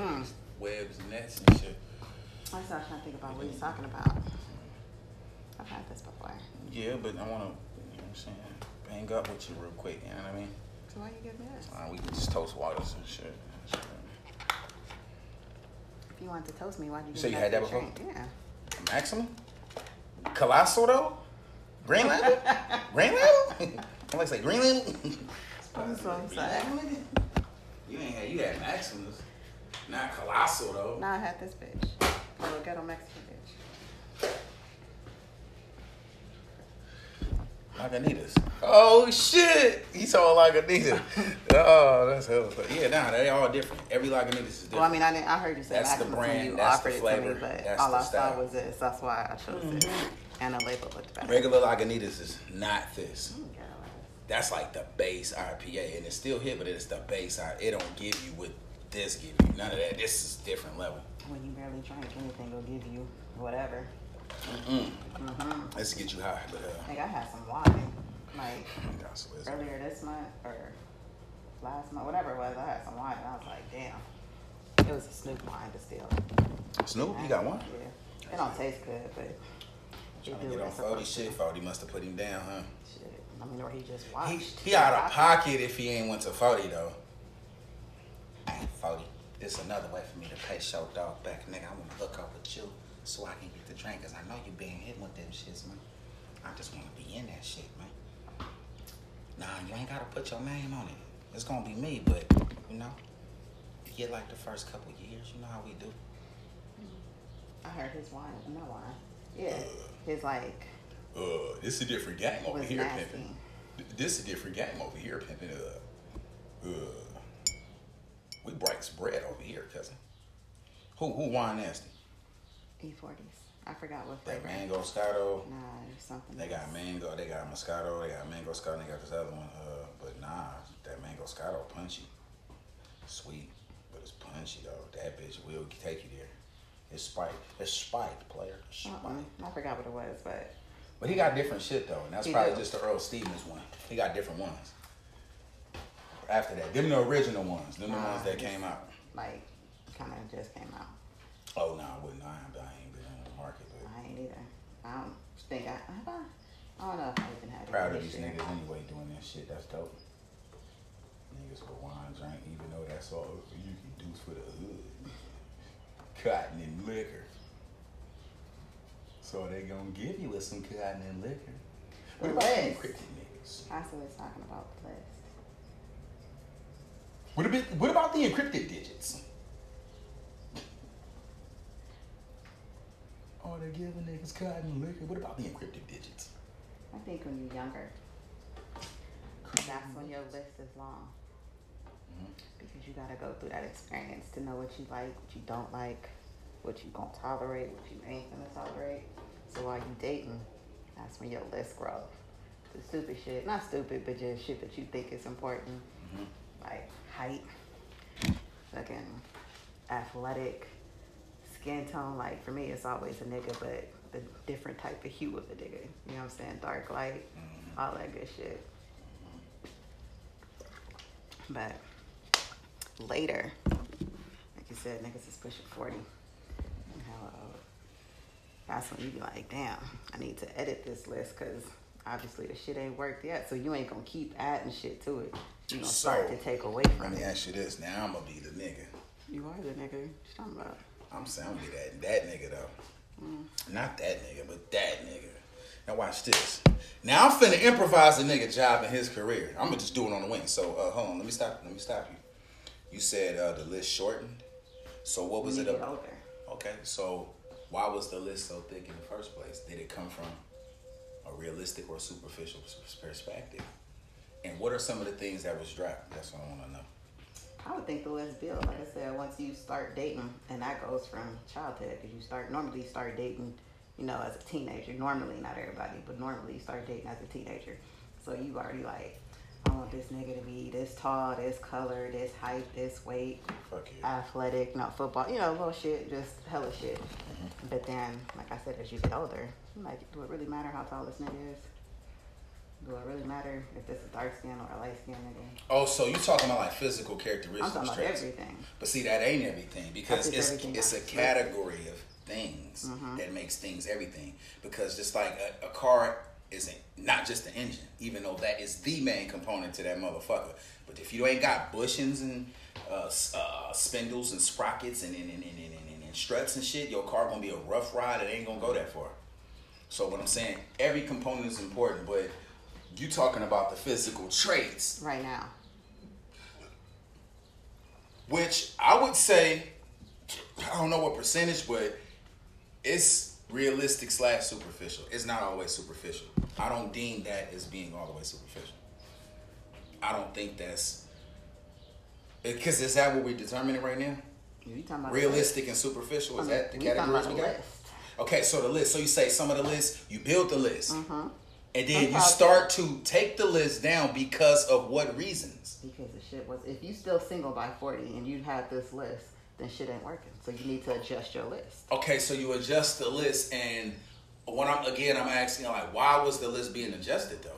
Mm. webs nets and shit. I was trying to think about what he's talking about. I've had this before. Yeah, but I want to, you know what I'm saying, bang up with you real quick. You know what I mean? So why you give me this? Uh, we can just toast waters and shit. If you want to toast me, why'd you You say me you had that before? drink? Yeah. Maximus? Colossal though? Green Label? Green Label? I like say Green Label. I'm. Label, nigga? You ain't had, you had Maximus. Not Colossal though. Now I had this bitch. A little ghetto Mexican bitch. Lagunitas. Oh shit! He saw Lagunitas. oh, that's hell. Yeah, nah, they all different. Every Lagunitas is different. Well, I mean, I didn't. I heard you say That's the Maximus when brand, you that's offered the it flavor, to me, but that's all the I saw style. was this. That's why I chose it. And the label looked better. Regular Lagunitas is not this. Mm, ghetto That's like the base IPA, and it's still hit, but it's the base. I- It don't give you what this give you. None of that. This is different level. When you barely drink anything, will give you whatever. Mm. Mm-hmm. Let's get you high, but uh, Like I had some wine, like earlier this month or last month, whatever it was. I had some wine, and I was like, damn. It was a Snoop wine distilled. Snoop, you got one? Yeah. It don't taste good, but it Trying to do get on Fody shit. Fody must have put him down, huh? Shit. I mean, or he just He, watched. he out of pocket if he ain't went to Fody though. Hey, Fody, this another way for me to pay show dog back, nigga. I want to hook up with you so I can get the drink, cause I know you been hitting with them shits, man. I just want to be in that shit, man. Nah, you ain't gotta put your name on it. It's gonna be me, but you know, you get like the first couple years, you know how we do. I heard his wine, no wine. Yeah, his like Uh, this is a different game over here, nasty. pimping. This is a different game over here, pimping. Uh, uh, we break some bread over here, cousin. Who who wine nasty? E40s. I forgot what That flavor. mango Moscato. Nah, there's something. They got mango. They got Moscato. They got mango Moscato. They got this other one. Uh, but nah, that mango Moscato punchy, sweet, but it's punchy though. That bitch will take you there. It's spiked. It's spiked, player. It's spiked. Uh-uh. I forgot what it was, but But he got different shit though, and that's He probably do. just the Earl Stevens one. He got different ones. After that, them the original ones. Them the Nah, ones that came out. like kind of just came out. Oh no, I wouldn't. I ain't, I ain't been on the market, but I ain't either. I don't think I. Have I? I don't know if I even had it proud of these niggas anyway doing that shit. That's dope. Niggas with wine drink, even though that's all you can do for the hood. Cotton and liquor. So they gonna give you with some cotton and liquor. What about the encrypted niggas? I still was talking about list. What about what about the encrypted digits? Oh, they're giving niggas cotton and liquor. What about the encrypted digits? I think when you're younger, that's when your list is long. Mhm. Because you gotta go through that experience to know what you like, what you don't like, what you gonna tolerate, what you ain't gonna tolerate. So while you dating, that's when your list grows. The stupid shit, not stupid, but just shit that you think is important, Mhm. like height, fucking athletic, skin tone. Like for me, it's always a nigga, but the different type of hue of a nigga. You know what I'm saying? Dark, light, Mhm. all that good shit. But later, like you said, niggas is pushing 40. And How old? That's when you be like, damn, I need to edit this list because obviously the shit ain't worked yet. So you ain't gonna keep adding shit to it. You start So, to take away from. Let me ask you this. Now I'm gonna be the nigga. You are the nigga. What you talking about? I'm saying I'm gonna be that that nigga though. Not that nigga, but that nigga. Now watch this. Now I'm finna improvise a nigga job in his career. I'm gonna just do it on the wing. So uh, hold on, let me stop. Let me stop you. You said uh, the list shortened. So what was it? older. Okay, so why was the list so thick in the first place? Did it come from a realistic or superficial perspective? And what are some of the things that was dropped? That's what I want to know. I would think the list builds. Like I said, once you start dating, and that goes from childhood, because you start normally start dating, you know, as a teenager. Normally, not everybody, but normally you start dating as a teenager. So you already like, I want this nigga to be this tall, this color, this height, this weight, athletic, not football, you know, little shit, just hella shit. Mm-hmm. But then, like I said, as you get older, like, do it really matter how tall this nigga is? Do it really matter if it's a dark skin or a light skin nigga? Oh, so you talking about like physical characteristics? I'm talking about traits. everything. But see, that ain't everything because it's everything it's a category of things Mm-hmm. that makes things everything. Because just like a, a car isn't not just the engine, even though that is the main component to that motherfucker. But if you ain't got bushings and uh, uh, spindles and sprockets and and, and, and, and, and and struts and shit, your car gonna be a rough ride. It ain't gonna go that far. So what I'm saying, every component is important, but you talking about the physical traits Right now. which I would say, I don't know what percentage, but it's realistic slash superficial. It's not always superficial. I don't deem that as being all the way superficial. I don't think that's because is that what we're determining right now? About Realistic and superficial is I mean, that the categories we got? list. Okay, so the list. So you say some of the list, you build the list, Mm-hmm. And then you start to take the list down because of what reasons? Because the shit was, if you still single by 40 and you had this list, then shit ain't working. So you need to adjust your list. Okay, so you adjust the list, and when I'm again, I'm asking like, why was the list being adjusted though?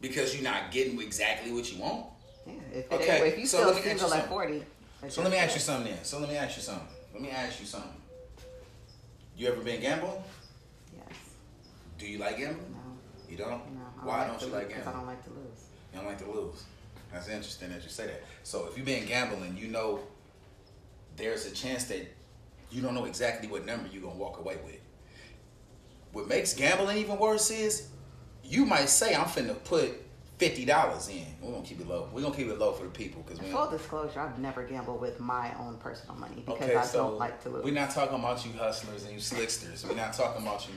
Because you're not getting exactly what you want. Yeah. If, Okay, if you so still let me ask you single at something. 40. So let me ask you something then. So let me ask you something. Let me ask you something. You ever been gambling? Yes. Do you like gambling? You don't? No. I Why like don't you lose like Because I don't like to lose. You don't like to lose. That's interesting that you say that. So if you've been gambling, you know there's a chance that you don't know exactly what number you're gonna walk away with. What makes gambling even worse is you might say I'm finna put fifty dollars in. We're gonna keep it low. We're gonna keep it low for the people because Full disclosure, I've never gambled with my own personal money because Okay, I so don't like to lose. we're not talking about you hustlers and you slicksters. We're not talking about you,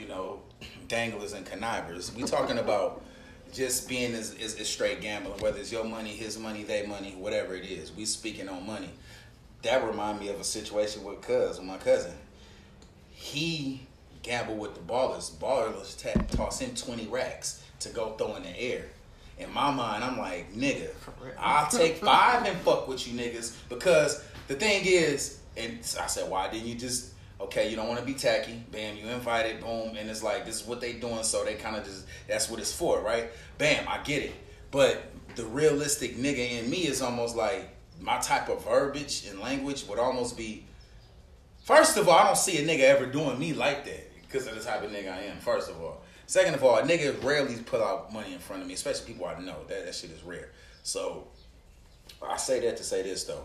you know, danglers and connivers. We're talking about just being as, as, as straight gambling, whether it's your money, his money, they money, whatever it is. We speaking on money. That remind me of a situation with cuz, with my cousin. He gambled with the ballers. Ballers ta- toss him 20 racks to go throw in the air. In my mind, I'm like, nigga. I'll take five and fuck with you niggas because the thing is, and I said, why didn't you just, okay, you don't want to be tacky, bam, you invited, boom, and it's like, this is what they doing, so they kind of just, that's what it's for, right? Bam, I get it. But the realistic nigga in me is almost like, my type of verbiage and language would almost be, First of all, I don't see a nigga ever doing me like that because of the type of nigga I am. First of all, second of all, a nigga rarely put out money in front of me, especially people I know. That that shit is rare. So I say that to say this though.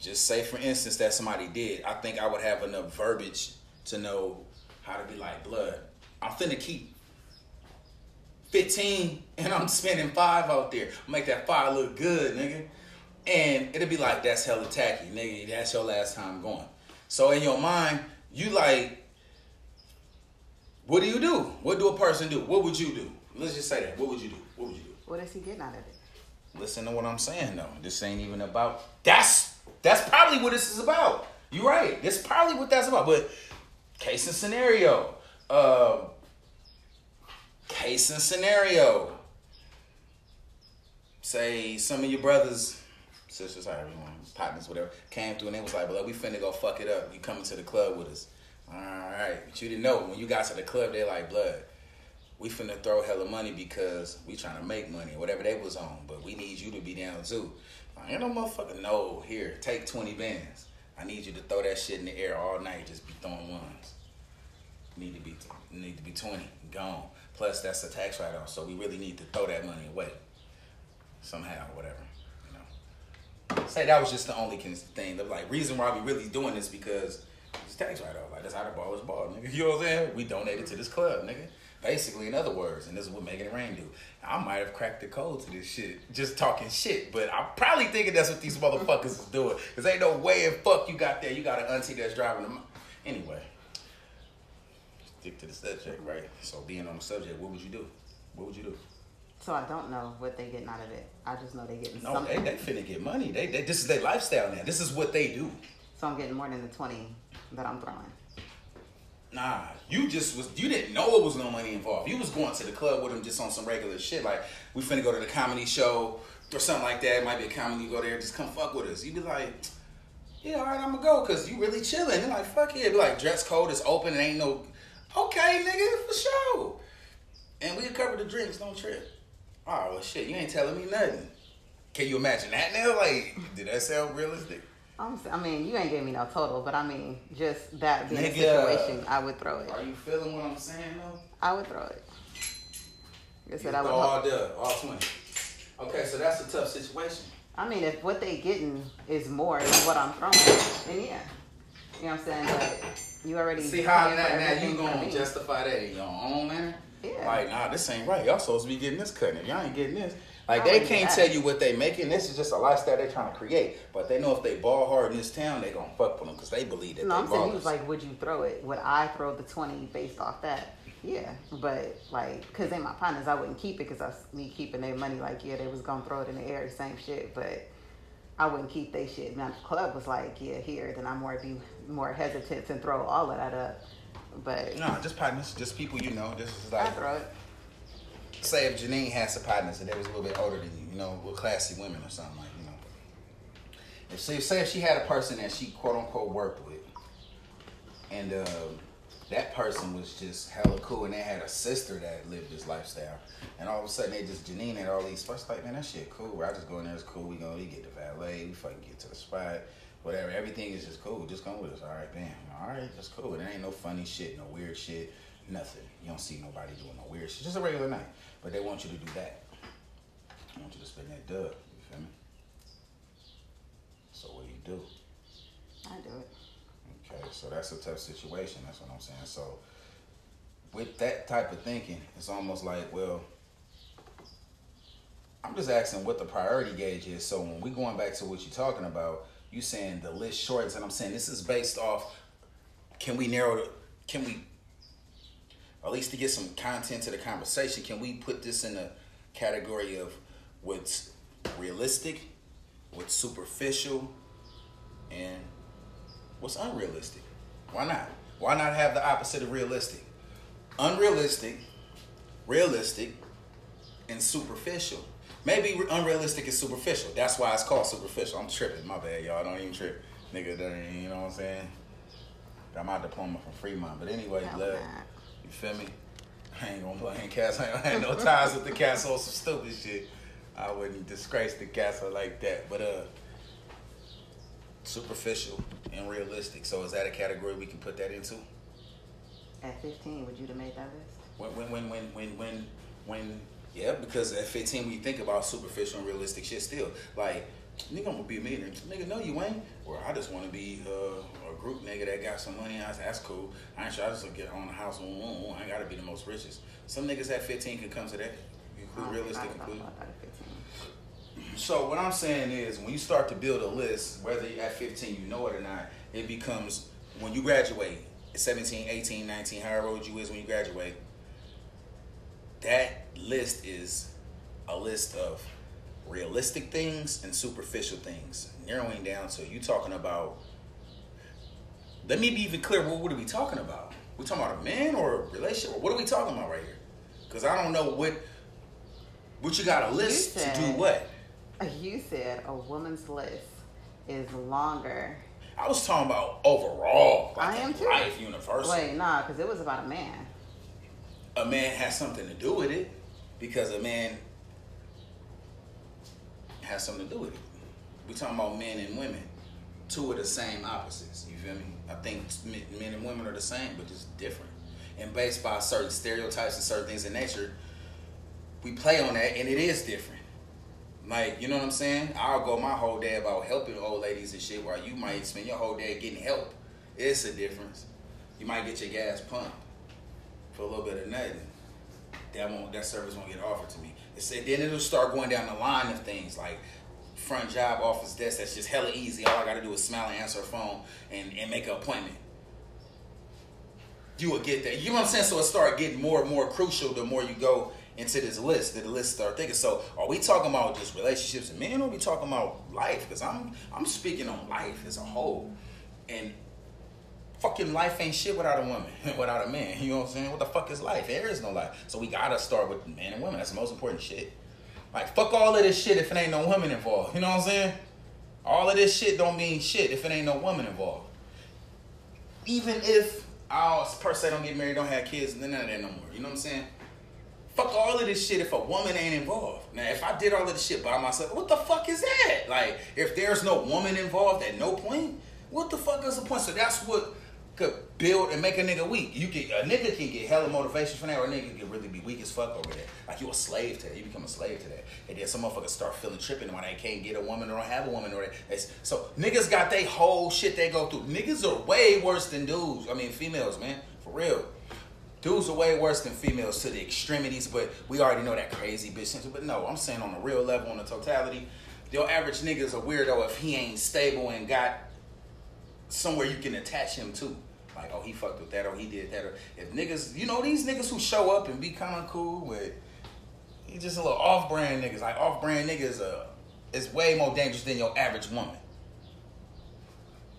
Just say for instance that somebody did. I think I would have enough verbiage to know how to be like blood. I'm finna keep 15 and I'm spending five out there. Make that five look good, nigga. And it'll be like, that's hella tacky, nigga. That's your last time going. So in your mind, you like, what do you do? What do a person do? What would you do? Let's just say that. What would you do? What would you do? What is he getting out of it? Listen to what I'm saying though. This ain't even about that's that's probably what this is about. You're right. That's probably what that's about. But case and scenario. Uh case and scenario. Say some of your brothers, sisters, however you want, partners, whatever, came through and they was like, well, we finna go fuck it up. You coming to the club with us. Alright. But you didn't know when you got to the club, they like blood we finna throw hella money because we trying to make money, whatever they was on. But we need you to be down too. I ain't no motherfucker. No, here, take twenty bands. I need you to throw that shit in the air all night. Just be throwing ones. Need to be need to be twenty gone. Plus that's a tax write off, so we really need to throw that money away somehow, whatever. You know. Say that was just the only thing. The like reason why we really doing this because it's tax write off. Like that's how the ball is ball, nigga. You know what I'm saying? We donated to this club, nigga. Basically, in other words, and this is what making it rain do. I might have cracked the code to this shit, just talking shit, but I'm probably thinking that's what these motherfuckers is doing. Cause ain't no way in fuck you got there. You got an auntie that's driving them. Anyway, stick to the subject, right? So being on the subject, what would you do? What would you do? So I don't know what they getting out of it. I just know they getting No, something. they, they finna get money. They, they this is their lifestyle now. This is what they do. So I'm getting more than the 20 that I'm throwing. Nah, you just was you didn't know it was no money involved. You was going to the club with him just on some regular shit. Like we finna go to the comedy show or something like that. It might be a comedy. You go there, just come fuck with us. You be like, yeah, all right, I'm gonna go because you really chilling. They're like, fuck yeah. Be like, dress code is open and ain't no. Okay, nigga, for sure. and we cover the drinks. Don't trip. Oh well, shit. You ain't telling me nothing. Can you imagine that now? Like, did that sound realistic? I'm, s- I mean, you ain't giving me no total, but I mean, just that being a situation, I would throw it. Are you feeling what I'm saying though? I would throw it. I You said I would. throw all hope- the all twenty. Okay, so that's a tough situation. I mean, if what they getting is more than what I'm throwing, then yeah. You know what I'm saying? But you already See how paying now, for now everything you for gonna me. justify that in your own manner? Yeah. Like, nah, this ain't right. Y'all supposed to be getting this cut. If y'all ain't getting this, like they can't tell you what they making. This is just a lifestyle they're trying to create. But they know if they ball hard in this town, they gonna fuck with them because they believe that No, they I'm saying he was like, "Would you throw it? Would I throw the twenty based off that?" Yeah, but like, cause they my partners, I wouldn't keep it because I me keeping their money. Like, yeah, they was gonna throw it in the air, same shit. But I wouldn't keep they shit. Now the club was like, "Yeah, here," then I'm more be more hesitant to throw all of that up. But no, just partners, just people you know. This is I throw it. Say if Janine had some partners and they was a little bit older than you, you know, with classy women or something like, you know. If say, say if she had a person that she quote unquote worked with, and um, that person was just hella cool, and they had a sister that lived this lifestyle, and all of a sudden they just Janine had all these first like, man, that shit cool. I just go in there, it's cool. We go, we get the valet, we fucking get to the spot. Whatever, everything is just cool. Just come with us. All right, bam. All right, that's cool. There ain't no funny shit, no weird shit, nothing. You don't see nobody doing no weird shit. Just a regular night. But they want you to do that. I want you to spend that dub. You feel me? So what do you do? I do it. Okay, so that's a tough situation. That's what I'm saying. So with that type of thinking, it's almost like, well, I'm just asking what the priority gauge is. So when we going back to what you're talking about, you saying the list shortens, and I'm saying this is based off. Can we narrow? The, can we at least to get some content to the conversation? Can we put this in a category of what's realistic, what's superficial, and what's unrealistic? Why not? Why not have the opposite of realistic? Unrealistic, realistic, and superficial. Maybe unrealistic is superficial. That's why it's called superficial. I'm tripping. My bad, y'all. Don't even trip. Nigga, you know what I'm saying? Got my diploma from Fremont. But anyway, nah. You feel me? I ain't gonna blame Cats. I ain't no ties with the Cats on some stupid shit. I wouldn't disgrace the Cats like that. But uh superficial and realistic. So is that a category we can put that into? At 15, would you have made that list? When when when when when when when yeah, because at 15 we think about superficial and realistic shit still, like nigga I'm gonna be a millionaire. Nigga, no you ain't. Or I just wanna be uh, a group nigga that got some money. I, that's cool. I ain't sure I just wanna get on a house. mm, mm, I ain't gotta be the most richest. Some niggas at 15 can come to that. Include I realistic thought conclusion. that at 15. So what I'm saying is, when you start to build a list, whether you're at 15, you know it or not, it becomes when you graduate, 17, 18, 19, however old you is when you graduate. That list is a list of realistic things and superficial things, narrowing down so you talking about. Let me be even clear. What, what are we talking about? We talking about a man or a relationship? Or what are we talking about right here? Because I don't know what. What you got a list to do said- what? You said a woman's list is longer. I was talking about overall, like I am too. life, universal. Wait, nah, because it was about a man. A man has something to do with it because a man has something to do with it. We talking about men and women. Two are the same opposites. You feel me? I think men men and women are the same, but just different. And based by certain stereotypes and certain things in nature, we play on that, and it is different. Like, you know what I'm saying? I'll go my whole day about helping old ladies and shit, while you might spend your whole day getting help. It's a difference. You might get your gas pumped for a little bit of nothing. That won't that service won't get offered to me. It's, then it'll start going down the line of things like front job, office desk. That's just hella easy. All I got to do is smile and answer a phone and, and make an appointment. You will get that. You know what I'm saying? So it start getting more and more crucial the more you go into this list. That the list start thinking. So are we talking about just relationships and men, or we talking about life? Because I'm I'm speaking on life as a whole, and fucking life ain't shit without a woman, without a man. You know what I'm saying? What the fuck is life? There is no life. So we gotta start with man and women. That's the most important shit. Like fuck all of this shit if it ain't no woman involved. You know what I'm saying? All of this shit don't mean shit if it ain't no woman involved. Even if I per se don't get married, don't have kids, and then none of that no more. You know what I'm saying? Fuck all of this shit if a woman ain't involved. Now, if I did all of this shit by myself, what the fuck is that? Like, if there's no woman involved at no point, what the fuck is the point? So that's what could build and make a nigga weak. You can a nigga can get hella motivation from that, or a nigga can really be weak as fuck over that. Like you a slave to that. You become a slave to that. And then some motherfuckers start feeling tripping when they can't get a woman or don't have a woman or that. So niggas got they whole shit they go through. Niggas are way worse than dudes. I mean females, man, for real. Dudes are way worse than females to the extremities, but we already know that crazy bitch. But no, I'm saying on the real level, on the totality, your average nigga's a weirdo if he ain't stable and got somewhere you can attach him to. Like, oh, he fucked with that, or he did that, or if niggas, you know, these niggas who show up and be kind of cool with, he just a little off-brand niggas. Like off-brand niggas, uh, is way more dangerous than your average woman.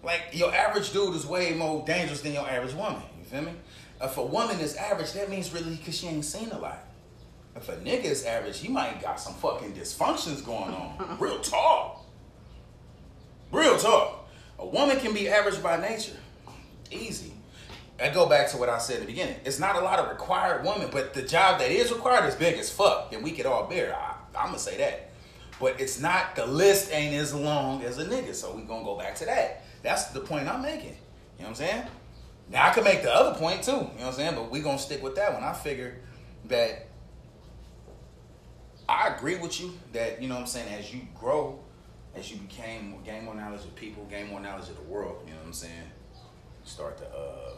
Like your average dude is way more dangerous than your average woman. You feel me? If a woman is average, that means really because she ain't seen a lot. If a nigga is average, he might got some fucking dysfunctions going on. Real talk. Real talk. A woman can be average by nature. Easy. I go back to what I said in the beginning. It's not a lot of required women, but the job that is required is big as fuck, and we could all bear. I, I'm gonna say that. But it's not the list ain't as long as a nigga, so we gonna go back to that. That's the point I'm making. You know what I'm saying? Now I can make the other point too. You know what I'm saying? But we gonna stick with that one. I figure that I agree with you that you know what I'm saying. As you grow, as you became gain more knowledge of people, gain more knowledge of the world. You know what I'm saying? Start to uh,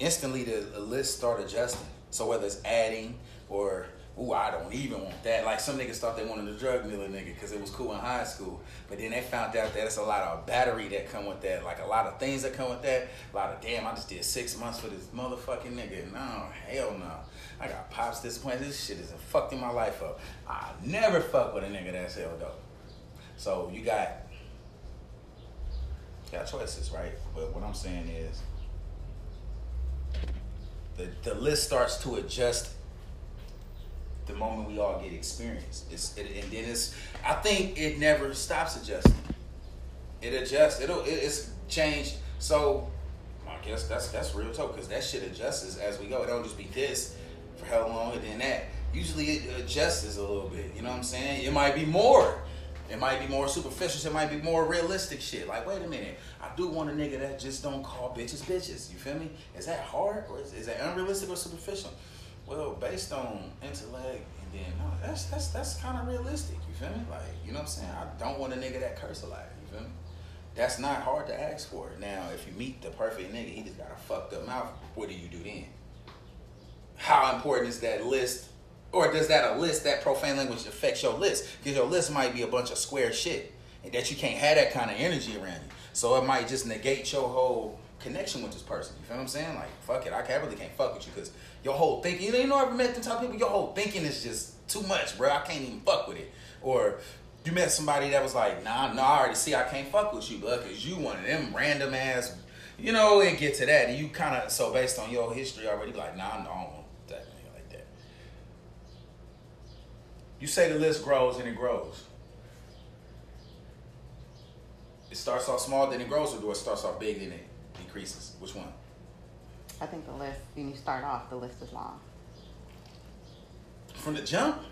instantly the, the list start adjusting. So whether it's adding or ooh, I don't even want that. Like some niggas thought they wanted a drug dealer nigga because it was cool in high school, but then they found out that it's a lot of battery that come with that, like a lot of things that come with that. A lot of damn, I just did six months for this motherfucking nigga. No, hell no. I got pops disappointed. This shit is fucking my life up. I never fuck with a nigga that's held up. So you got got choices, right? But what I'm saying is the the list starts to adjust the moment we all get experience. It's it, and then it's I think it never stops adjusting. It adjusts. It'll it, it's changed. So I guess that's that's real talk because that shit adjusts as we go. It don't just be this for how long and then that. Usually it adjusts a little bit. You know what I'm saying? It might be more. It might be more superficial. It might be more realistic shit. Like, wait a minute. I do want a nigga that just don't call bitches bitches. You feel me? Is that hard or is, is that unrealistic or superficial? Well, based on intellect and then no, that's that's that's kind of realistic. You feel me? Like, you know what I'm saying? I don't want a nigga that curse a lot. You feel me? That's not hard to ask for. Now, if you meet the perfect nigga, he just got a fucked up mouth. What do you do then? How important is that list or does that a list that profane language affects your list? Because your list might be a bunch of square shit, and that you can't have that kind of energy around you. So it might just negate your whole connection with this person. You feel what I'm saying? Like, fuck it, I, can't, really can't fuck with you because your whole thinking. You know, you know, ever met them type of people? Your whole thinking is just too much, bro. I can't even fuck with it. Or you met somebody that was like, nah, nah, I already see I can't fuck with you, bro, because you one of them random ass, you know, and get to that. And you kind of, so based on your history already, like, nah, no, I don't want that nigga like that. You say the list grows and it grows. It starts off small, then it grows, or do it starts off big, then it decreases? Which one? I think the list, when you start off, the list is long. From the jump?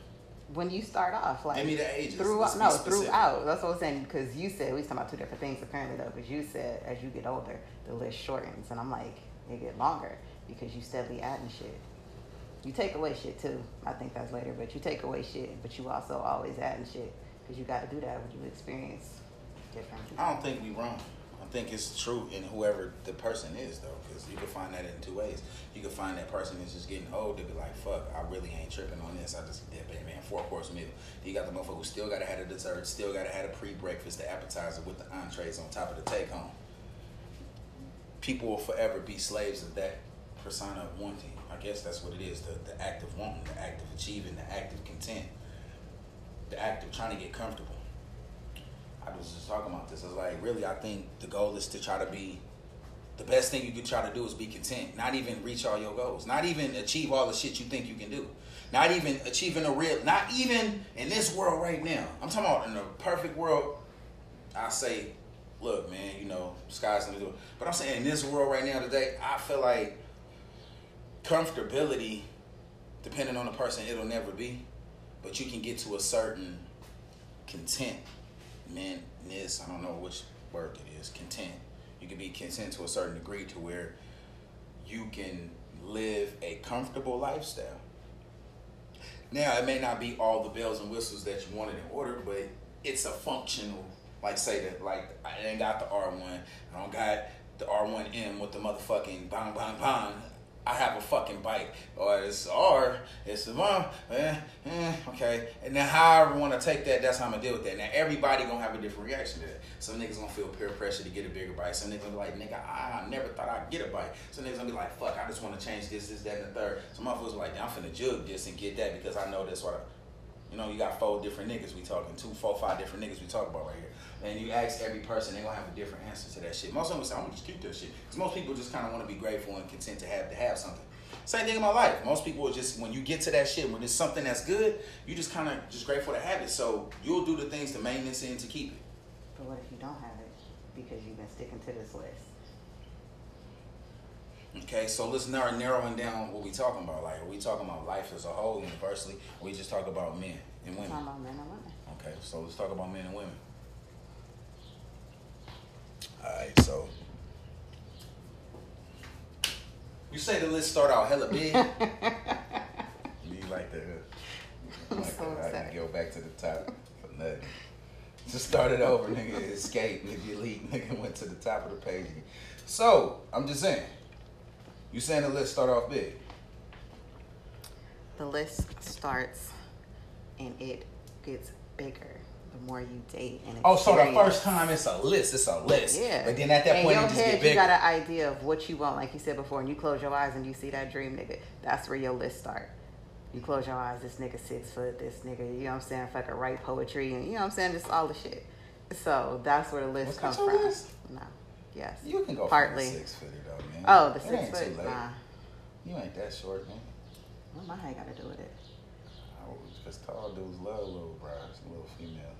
When you start off, like Give me the ages. throughout, no, throughout. That's what I'm saying. Because you said we was talking about two different things apparently though. Because you said as you get older, the list shortens, and I'm like, it get longer because you steadily adding shit. You take away shit too. I think that's later, but you take away shit, but you also always adding shit because you got to do that when you experience different. I don't think we wrong. I think it's true in whoever the person is, though, because you can find that in two ways. You can find that person is just getting old to be like, "Fuck, I really ain't tripping on this. I just did bad man four course meal." You got the motherfucker who still gotta have a dessert, still gotta have a pre breakfast, the appetizer with the entrees on top of the take home. People will forever be slaves of that persona of wanting. I guess that's what it is: the the act of wanting, the act of achieving, the act of content, the act of trying to get comfortable. I was just talking about this. I was like, really, I think the goal is to try to be the best thing you can try to do is be content. Not even reach all your goals. Not even achieve all the shit you think you can do. Not even achieving a real. Not even in this world right now. I'm talking about in a perfect world. I say, look, man, you know, sky's the limit. But I'm saying in this world right now today, I feel like comfortability, depending on the person, it'll never be. But you can get to a certain content, manness. I don't know which word it is. Content. You can be content to a certain degree to where you can live a comfortable lifestyle. Now, it may not be all the bells and whistles that you wanted in order, but it's a functional. Like say that, like I ain't got the R one. I don't got the R1M with the motherfucking bang bang bang. I have a fucking bike, or it's R, it's the mom, eh, eh, okay. And then however I want to take that, that's how I'm gonna deal with that. Now everybody gonna have a different reaction to that. Some niggas gonna feel peer pressure to get a bigger bike. Some niggas gonna be like, nigga, I, I never thought I'd get a bike. Some niggas gonna be like, fuck, I just want to change this, this, that, and the third. Some motherfuckers like, I'm finna jug this and get that because I know that's what I. You know, you got four different niggas we talking, two, four, five different niggas we talk about right here. And you ask every person, they're gonna have a different answer to that shit. Most of them say, I'm gonna just keep that shit. Because most people just kind of want to be grateful and content to have to have something. Same thing in my life. Most people are just when you get to that shit, when it's something that's good, you just kind of just grateful to have it. So you'll do the things to maintenance it and to keep it. But what if you don't have it because you've been sticking to this list? Okay, so let's narrow narrowing down what we talking about. Like, are we talking about life as a whole, universally, or we just talk about men and women? Talking about men and women. Okay, so let's talk about men and women. All right, so you say the list start out hella big. you like that? I'm Like so that. I upset. can go back to the top for nothing. Just started over, nigga. Escape, nigga. Elite, nigga. Went to the top of the page. So I'm just saying. You saying the list start off big? The list starts and it gets bigger the more you date and Oh, so the first time it's a list. It's a list. Yeah. But then at that In point, your it just head, get bigger. you got an idea of what you want, like you said before, and you close your eyes and you see that dream nigga. That's where your list start. You close your eyes, this nigga six foot, this nigga, you know what I'm saying, fucking write poetry, and you know what I'm saying, just all the shit. So that's where the list Was comes from. list? No. Yes. You can go Partly. six footer though, man. Oh, the six foot. Nah. You ain't that short, man. What my height got to do with it? Because tall dudes love little brides, little females.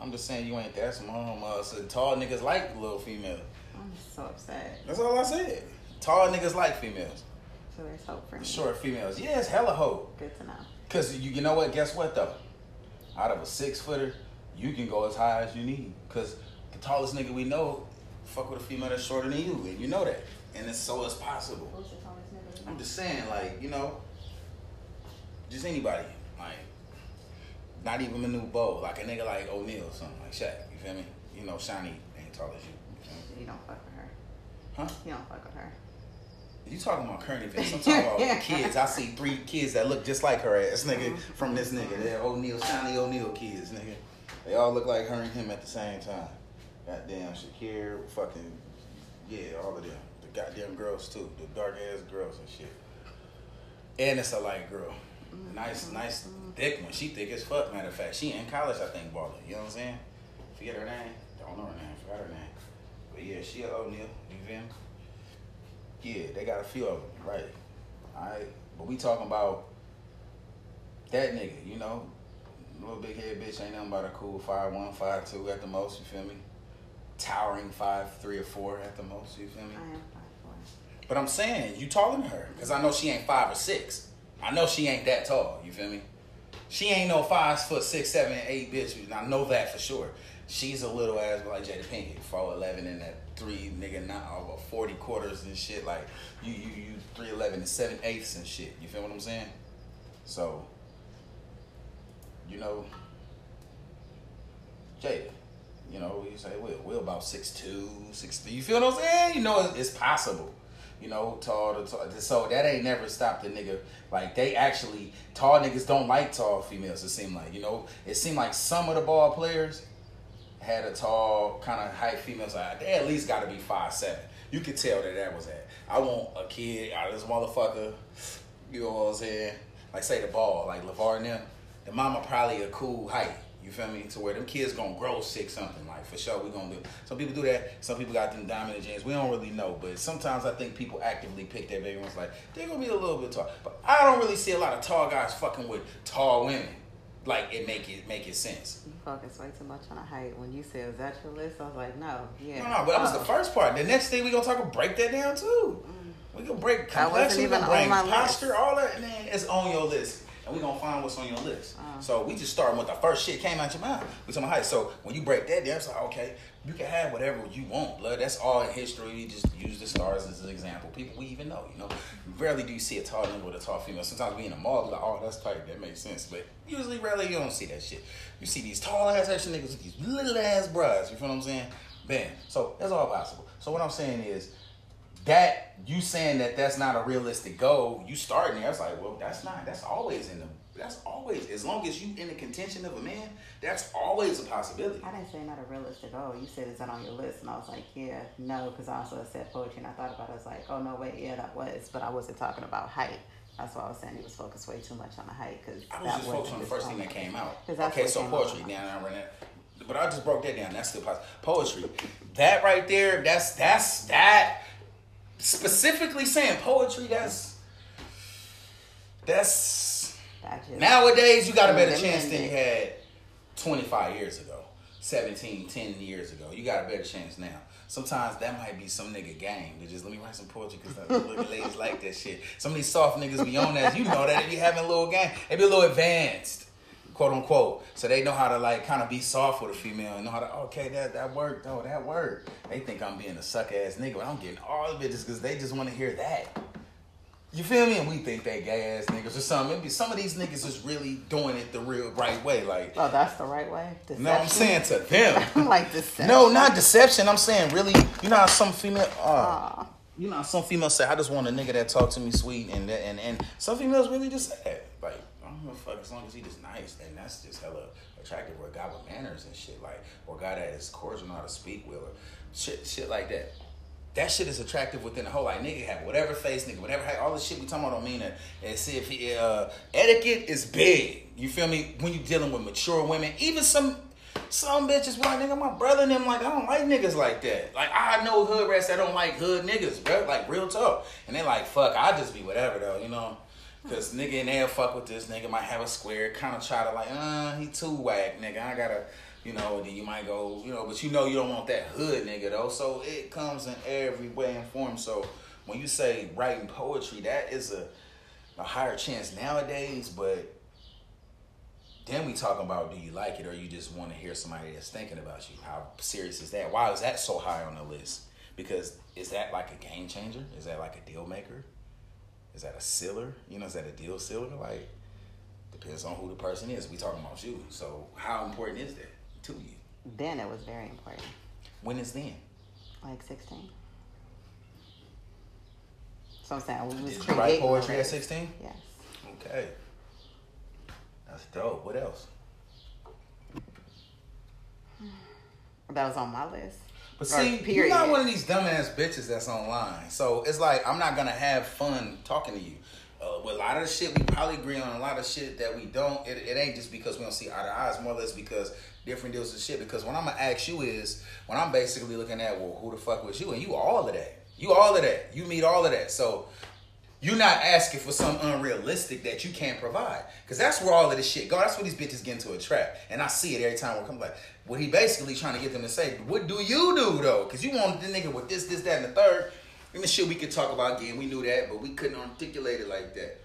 I'm just saying you ain't that small, uh, so tall niggas like little females. I'm so upset. That's all I said. Tall niggas like females. So there's hope for me. Short females. Yeah, it's hella hope. Good to know. Cause you, you know what? Guess what though? Out of a six footer, you can go as high as you need. Cause the tallest nigga we know, fuck with a female that's shorter than you, and you know that. And it's so it's possible. Who's the tallest nigga? I'm just saying, like, you know, just anybody. Not even Manute Bol. Like a nigga like O'Neal or something, like Shaq. You feel me? You know, Shaunie ain't tall as you. you? You don't fuck with her. Huh? You don't fuck with her. You talking about current events? I'm talking about kids. I see three kids that look just like her ass, nigga, mm-hmm. from this nigga. They're O'Neal, Shaunie O'Neal kids, nigga. They all look like her and him at the same time. Goddamn Shaqir, fucking, yeah, all of them. The goddamn girls too, the dark ass girls and shit. And it's a light girl. Mm-hmm. Nice, nice, thick one. She thick as fuck, matter of fact. She in college, I think, balling. You know what I'm saying? Forget her name. Don't know her name. Forgot her name. But yeah, she a O'Neal. You feel me? Yeah, they got a few of them, right? All right, but we talking about that nigga, you know, little big head bitch ain't nothing but a cool five one, five two at the most. You feel me? Towering five three or four at the most. You feel me? I am five four. But I'm saying you taller than her because I know she ain't five or six. I know she ain't that tall. You feel me? She ain't no five foot six, seven, eight bitch. and I know that for sure. She's a little ass like Jada Pinkett, four eleven and that three nigga not over forty quarters and shit. Like you you you three eleven and seven eighths and shit. You feel what I'm saying? So you know, Jada. You know, you say Will. Will about six two, six three. You feel what I'm saying? You know, it's, it's possible. You know, tall to tall. So that ain't never stopped the nigga. Like they actually tall niggas don't like tall females. It seemed like you know. It seemed like some of the ball players had a tall kind of height females. Like they at least got to be five seven. You could tell that that was that. I want a kid out of this motherfucker. You know what I'm saying? Like say the ball, like LaVar and them. The mama probably a cool height. You feel me? To where them kids gonna grow six something. For sure, we gonna do. Some people do that. Some people got them diamond and jeans. We don't really know, but sometimes I think people actively pick their baby ones. Like they're gonna be a little bit tall, but I don't really see a lot of tall guys fucking with tall women. Like it make it make it sense. You focus way too much on the height. When you said, "Was that your list?" I was like, "No, yeah." No, no, but that was the Oh. first part. The next thing we gonna talk about break that down too. Mm. We can break complexion, we can break posture, list. all that. Man, it's on your list, and we're gonna find what's on your list. Uh. So we just starting with the first shit came out your mouth. We talking about height. So when you break that down, it's like okay, you can have whatever you want, blood. That's all in history. We just use the stars as an example. People we even know, you know. Rarely do you see a tall nigga with a tall female. Sometimes we in the mall, like, oh, that's tight. That makes sense. But usually, rarely you don't see that shit. You see these tall ass action niggas with these little ass bras. You feel what I'm saying? Bam. So that's all possible. So what I'm saying is that you saying that that's not a realistic goal, you starting there. It's like, well, that's not. That's always in the. That's always as long as you in the contention of a man. That's always a possibility. I didn't say not a realistic goal. You said is that on your list, and I was like, yeah, no, because I also said poetry, and I thought about it. I was like, oh no, wait, yeah, that was, but I wasn't talking about height. That's why I was saying he was focused way too much on the height because I was just focused on the first thing that came out. Okay, so poetry. out. Now I ran it. But I just broke that down. That's still possible. Poetry. That right there. That's that's that. Specifically saying poetry. That's that's That Nowadays, you got a better chance than you had 25 years ago, 17, 10 years ago. You got a better chance now. Sometimes that might be some nigga game. They just let me write some poetry because little ladies like that shit. Some of these soft niggas be on that. You know that if you having a little game. They be a little advanced, quote unquote. So they know how to like kind of be soft with a female and know how to okay that that worked. Oh, that worked. They think I'm being a suck ass nigga, but I'm getting all the bitches because they just want to hear that. You feel me? And we think they gay ass niggas or something. Maybe some of these niggas is really doing it the real right way. Like, oh, that's the right way. what I'm saying to them. Like deception. No, not deception. I'm saying really. You know how some female. Uh, you know how some females say, "I just want a nigga that talk to me sweet," and and and some females really just say that. Like, I don't give a fuck as long as he just nice, and that's just hella attractive. Or a guy with manners and shit, like, or a guy that is cordial, know how to speak well, or shit, shit like that. That shit is attractive within the whole like nigga have whatever face nigga whatever all the shit we talking about don't mean that and see if he uh etiquette is big you feel me when you dealing with mature women even some some bitches like nigga my brother and them like I don't like niggas like that like I know hood rats that don't like hood niggas bro like real talk and they like fuck I just be whatever though you know Cause nigga in there fuck with this nigga might have a square, kind of try to like, uh, he too whack, nigga. I gotta, you know. Then you might go, you know, but you know you don't want that hood nigga though. So it comes in every way and form. So when you say writing poetry, that is a a higher chance nowadays. But then we talking about do you like it or you just want to hear somebody that's thinking about you? How serious is that? Why is that so high on the list? Because is that like a game changer? Is that like a deal maker? Is that a sealer? You know, is that a deal sealer? Like, depends on who the person is. We talking about you. So how important is that to you? Then it was very important. When is then? Like 16. So I'm saying we was Did you write poetry at 16? Yes. Okay. That's dope. What else? That was on my list. But see, you're not one of these dumbass bitches that's online. So it's like I'm not gonna have fun talking to you. Uh, with a lot of the shit we probably agree on, a lot of shit that we don't. It, it ain't just because we don't see eye to eye. It's more or less because different deals of shit. Because when I'm gonna ask you is when I'm basically looking at well, who the fuck was you? And you all of that. You all of that. You meet all of that. So you're not asking for some unrealistic that you can't provide. Because that's where all of this shit go. That's where these bitches get into a trap. And I see it every time we come like, what he basically trying to get them to say, what do you do though? Because you wanted the nigga with this, this, that, and the third. And the shit we could talk about again. We knew that, but we couldn't articulate it like that.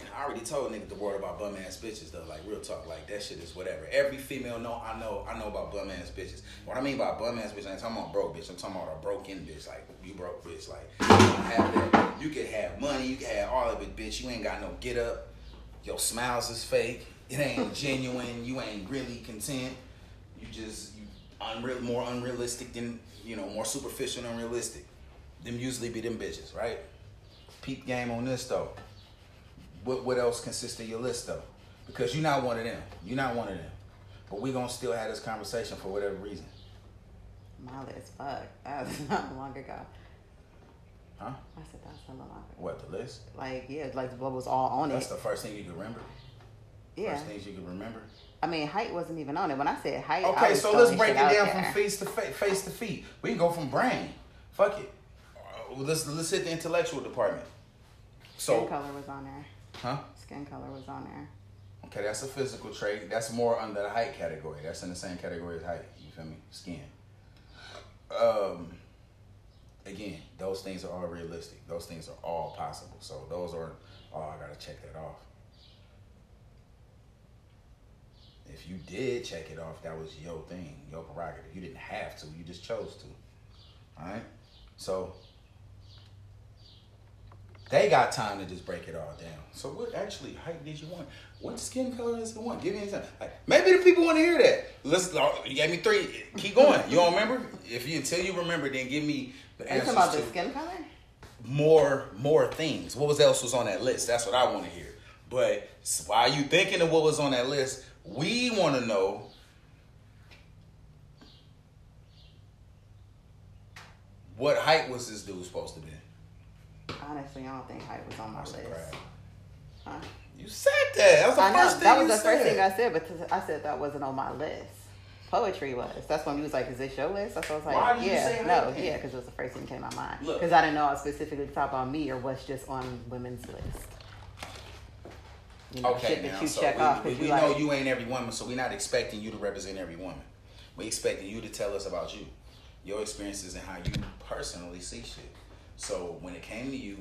And I already told niggas the word about bum ass bitches though. Like real talk, like that shit is whatever. Every female know I know I know about bum ass bitches. What I mean by bum ass bitch, I ain't talking about broke bitch. I'm talking about a broken bitch. Like you broke bitch. Like you don't have that. You could have money. You could have all of it, bitch. You ain't got no get up. Your smiles is fake. It ain't genuine. You ain't really content. You just you unreal, more unrealistic than you know, more superficial and unrealistic. Them usually be them bitches, right? Peep game on this though. What what else consists of your list though? Because you're not one of them. You're not one of them. But we gonna still have this conversation for whatever reason. My list, fuck. That was not long ago. Huh? I said that was so long ago. What, the list? Like, yeah, like what was all on That's it. That's the first thing you can remember? Yeah. First things you can remember? I mean, height wasn't even on it. When I said height, I Okay, so let's break it down from face to face, face to feet. We can go from brain. Fuck it. Uh, let's let's hit the intellectual department. So Skin color was on there. huh? Skin color was on there. Okay, that's a physical trait. That's more under the height category. That's in the same category as height. You feel me? Skin. Um, again, those things are all realistic. Those things are all possible. So those are oh I gotta check that off. If you did check it off, that was your thing, your prerogative. You didn't have to, you just chose to. Alright? So they got time to just break it all down. So what actually height did you want? What skin color is you want? Give me an example. Like, maybe the people want to hear that. Let's. Oh, you gave me three. Keep going. You don't remember? If you until you remember, then give me the answers about the skin color? more more things. What was else was on that list? That's what I want to hear. But while you thinking of what was on that list, we want to know. What height was this dude supposed to be? Honestly, I don't think height was on my list. Huh? You said that. That was the I know first thing that was the said. first thing I said, but I said that wasn't on my list. Poetry was. That's when he was like, "Is this your list?" That's what I was like, Why "Yeah, no, yeah," because it was the first thing that came to my mind. Because I didn't know I was specifically talking about me or what's just on women's list. You know, Okay, shit now that you so check we, off we, we know you ain't every woman, so we're not expecting you to represent every woman. We expecting you to tell us about you, your experiences, and how you personally see shit. So when it came to you,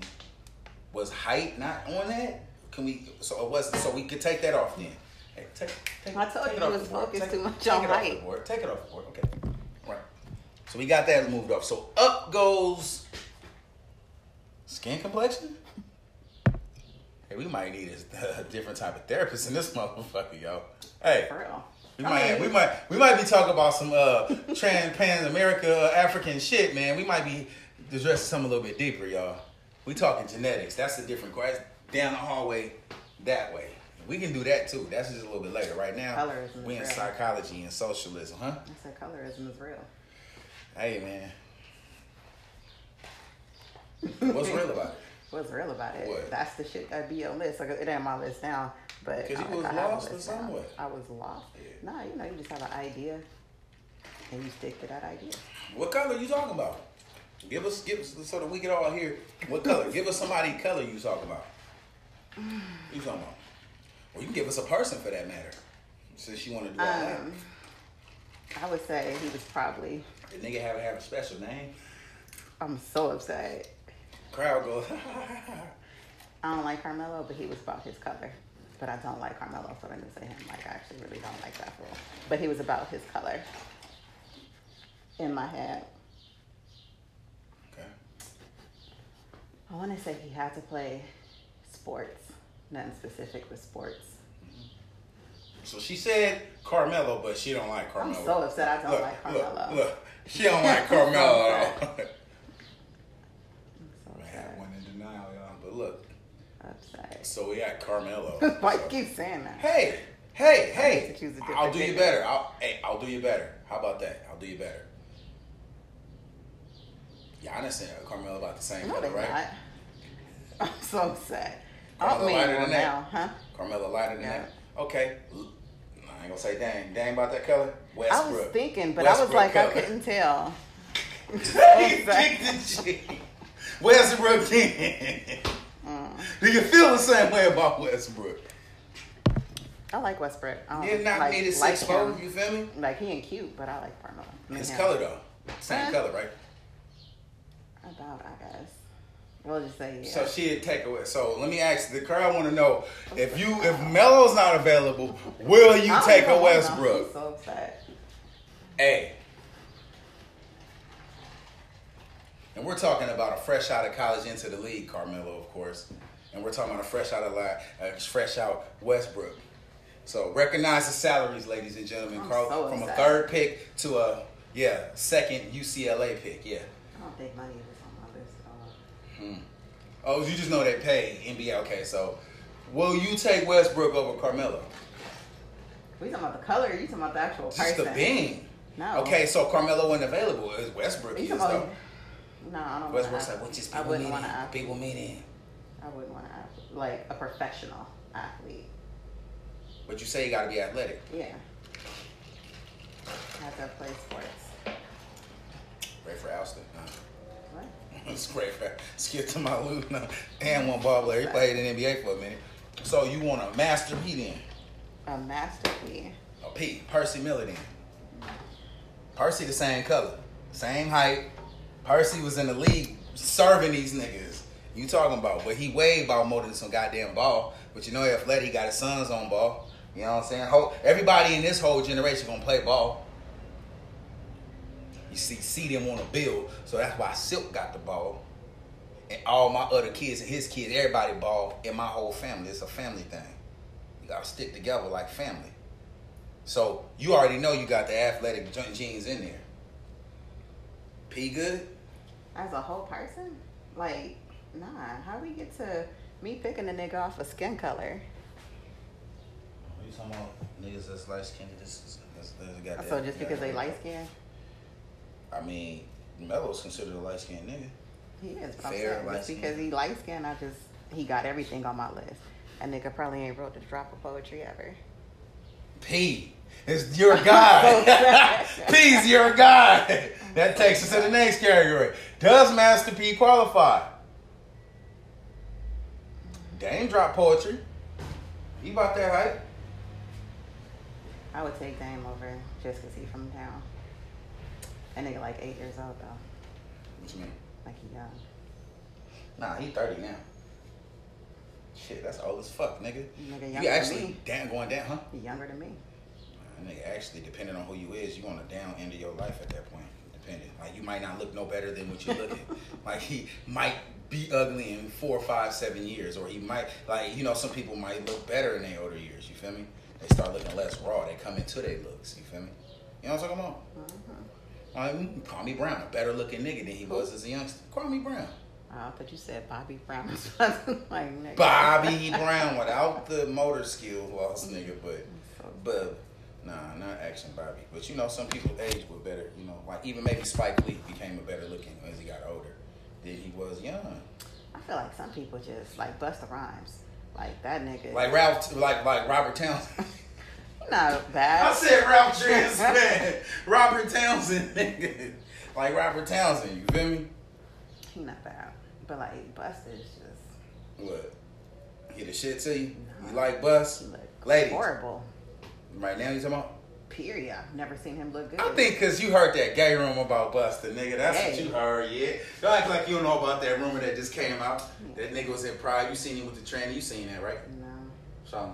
was height not on that? Can we? So it was. So we could take that off then. Hey, take, take, I told take you it off was focused Take- too much take on it off the board. Take it off the board. Okay. Right. So we got that moved off. So up goes skin complexion. Hey, we might need a, a different type of therapist in this motherfucker, yo. Hey, For real. we I might, mean- we might, we might be talking about some uh, trans Pan America African shit, man. We might be addressing something a little bit deeper, y'all. We talking genetics. That's a different question. Down the hallway, that way. We can do that too. That's just a little bit later. Right now, Colorism we in real. psychology and socialism, huh? I said colorism is real. Hey, man. What's real about it? What's real about it? What? That's the shit that be on list. Like it ain't my list now, but 'Cause you I- was I have a lost list now. somewhere. I was lost. Yeah. Nah, you know, you just have an idea, and you stick to that idea. What color you talking about? Give us, give us, so that we can all hear. What color? give us somebody color you talking about. You talking about? Or you can give us a person for that matter. Since you want to do all that. Um, I would say he was probably. The nigga have have a special name. I'm so upset. Crowd goes. I don't like Carmelo, but he was about his color. But I don't like Carmelo, so I didn't say him. Like I actually really don't like that fool. But he was about his color. In my head, okay. I want to say he had to play sports. Nothing specific with sports. Mm-hmm. So she said Carmelo, but she don't like Carmelo. I'm so upset. I don't look, like look, Carmelo. Look, she don't like Carmelo at all. I'm so I had upset. one in denial, y'all. But look, So we got Carmelo. Why you keep saying that? Hey, hey, hey! need to choose a different I'll do you better. I'll, hey, I'll do you better. How about that? I'll do you better. Giannis and Carmelo about the same No, color, right? not. I'm so upset. I Carmelo don't mean lighter than that. now, huh? Carmelo lighter than Yeah. that. Okay, I ain't gonna say dang, dang about that color. I was thinking, but I was Westbrook like, I couldn't tell. He upset. kicked the G. Westbrook. Mm. Do you feel the same way about Westbrook? I like Westbrook. I don't Did not like, a like six four. You feel me? Like he ain't cute, but I like Carmelo. His color though, same Huh? color, right? About, I guess. We'll just say yeah. So she'd take away. So let me ask the crowd. Want to know if you if Melo's not available, will you take a. Westbrook? I'm so upset. Hey. And we're talking about a fresh out of college into the league, Carmelo, of course. And we're talking about a fresh out of li- uh, fresh out Westbrook. So recognize the salaries, ladies and gentlemen. Carl, so from a third pick to a yeah second UCLA pick. Yeah. I don't think money is on my list. Hmm. Oh, you just know they pay NBA. Okay, so will you take Westbrook over Carmelo? We talking about the color? You talking about the actual Just person? the being. No. Okay, so Carmelo wasn't available. Is Westbrook is though. No, I don't. Westbrook's like, what just I people wouldn't meeting? want to act. People meeting. I wouldn't want to like a professional athlete. But you say you gotta be athletic. Yeah. Have to play sports. Rafer Alston. Nah. What? it's great for skip to my Lou. No. And one ball player. He played in the NBA for a minute. So you want a master P then? A master A P. Percy Miller then. Percy the same color. Same height. Percy was in the league serving these niggas. You talking about? But he way about more than some goddamn ball. But you know, athletic, he got his sons on ball. You know what I'm saying? Everybody in this whole generation gonna play ball. You see, see them on the build, so that's why Silk got the ball, and all my other kids and his kids, everybody ball, and my whole family. It's a family thing. You gotta stick together like family. So you already know you got the athletic genes in there. P good. As a whole person, like nah. How we get to me picking a nigga off of skin color? What you talking about? Niggas that's light skinned. This, this, got So just because they light skinned, I mean, Melo's considered a light skinned nigga. he is. Fair, light just because he light skinned, I just he got everything on my list. That nigga probably ain't wrote the drop of poetry ever. P. It's your guy. P's your guy. That takes us to the next category. Does Master P qualify? Dame drop poetry. He about that hype. I would take Dame over just because he from town. That nigga like eight years old though. What you mean? Like he young. Nah, he 30 now. Shit, that's old as fuck, nigga. Nigga You actually damn going down, huh? He younger than me. Nah, nigga, actually, depending on who you is, you on the down end of your life at that point. Like you might not look no better than what you're looking. like he might be ugly in four, five, seven years, or he might like you know some people might look better in their older years. You feel me? They start looking less raw. They come into their looks. You feel me? You know what I'm talking about? Mm-hmm. Like, mm, Kwame Brown, a better looking nigga than he was as a youngster. Kwame Brown. Oh, I thought you said Bobby Brown. Wasn't like nigga. Bobby Brown without the motor skills lost nigga, but So- but nah, not action Bobby. But you know, some people age were better, you know, like even maybe Spike Lee became a better looking as he got older than he was young. I feel like some people just like Busta Rhymes. Like that nigga. Like Ralph like like Robert Townsend. He not bad. I said Ralph man. Robert Townsend nigga. Like Robert Townsend, you feel me? He not bad. But like Busta is just What? He the shit to you? You like Bus? Ladies. horrible. Right now you talking about? Period. I've never seen him look good. I think because you heard that gay rumor about Busta, nigga. That's what you heard, yeah. Don't act like you don't know about that rumor that just came out. That nigga was at Pride. You seen him with the tranny. You seen that, right? No, nah. no.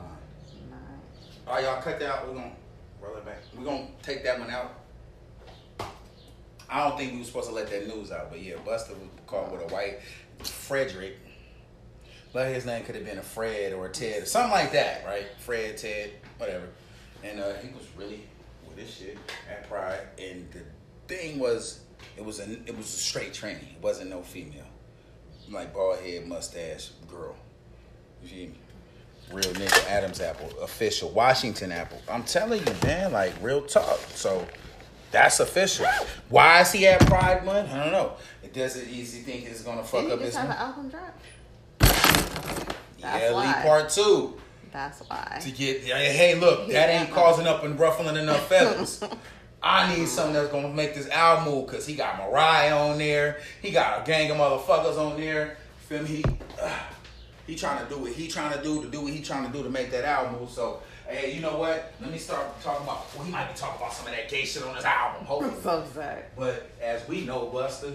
All right, y'all cut that out. We're going to roll it back. We're going to take that one out. I don't think we were supposed to let that news out, but yeah, Busta was caught with a white Frederick. Like his name could have been a Fred or a Ted or something like that, right? Fred, Ted, whatever. And uh, he was really with his shit at Pride. And the thing was, it was a it was a straight tranny. It wasn't no female, like bald head, mustache girl. You feel me? Real nigga Adam's apple, official Washington apple. I'm telling you, man, like real talk. So that's official. Why is he at Pride Month? I don't know. It doesn't easy think it's gonna fuck up his have an album drop? E.L.E. Part Two That's why. to get. Hey, look, that ain't causing up and ruffling enough feathers. I need something that's gonna make this album move because he got Mariah on there. He got a gang of motherfuckers on there. Feel me? He, uh, he trying to do what he trying to do to do what he trying to do to make that album move. So, hey, you know what? Let me start talking about. Well, he might be talking about some of that gay shit on his album. Hopefully. so sad. But as we know, Busta,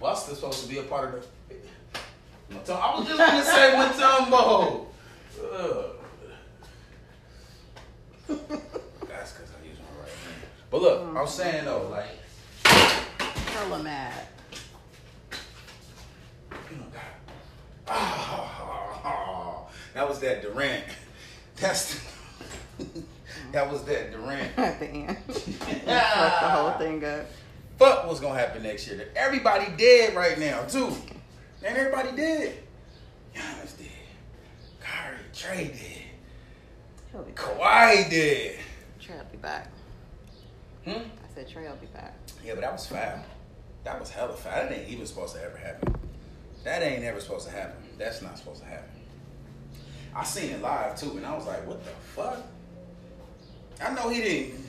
Busta's supposed to be a part of the. I was just gonna say Mutombo. Ugh. That's because I use my right hand. But look, I'm saying though, like, Hella mad. you know, God. Ah, that was that Durant. That's that was that Durant. At the end. Fuck the whole thing up. Fuck what's gonna happen next year. Everybody dead right now too. And everybody dead. Giannis dead. Kyrie, Trey dead. He'll be back. Kawhi dead. Trey'll be back. Hmm? I said Trey'll be back. Yeah, but that was foul. That was hella foul. That ain't even supposed to ever happen. That ain't ever supposed to happen. That's not supposed to happen. I seen it live too, and I was like, what the fuck? I know he didn't.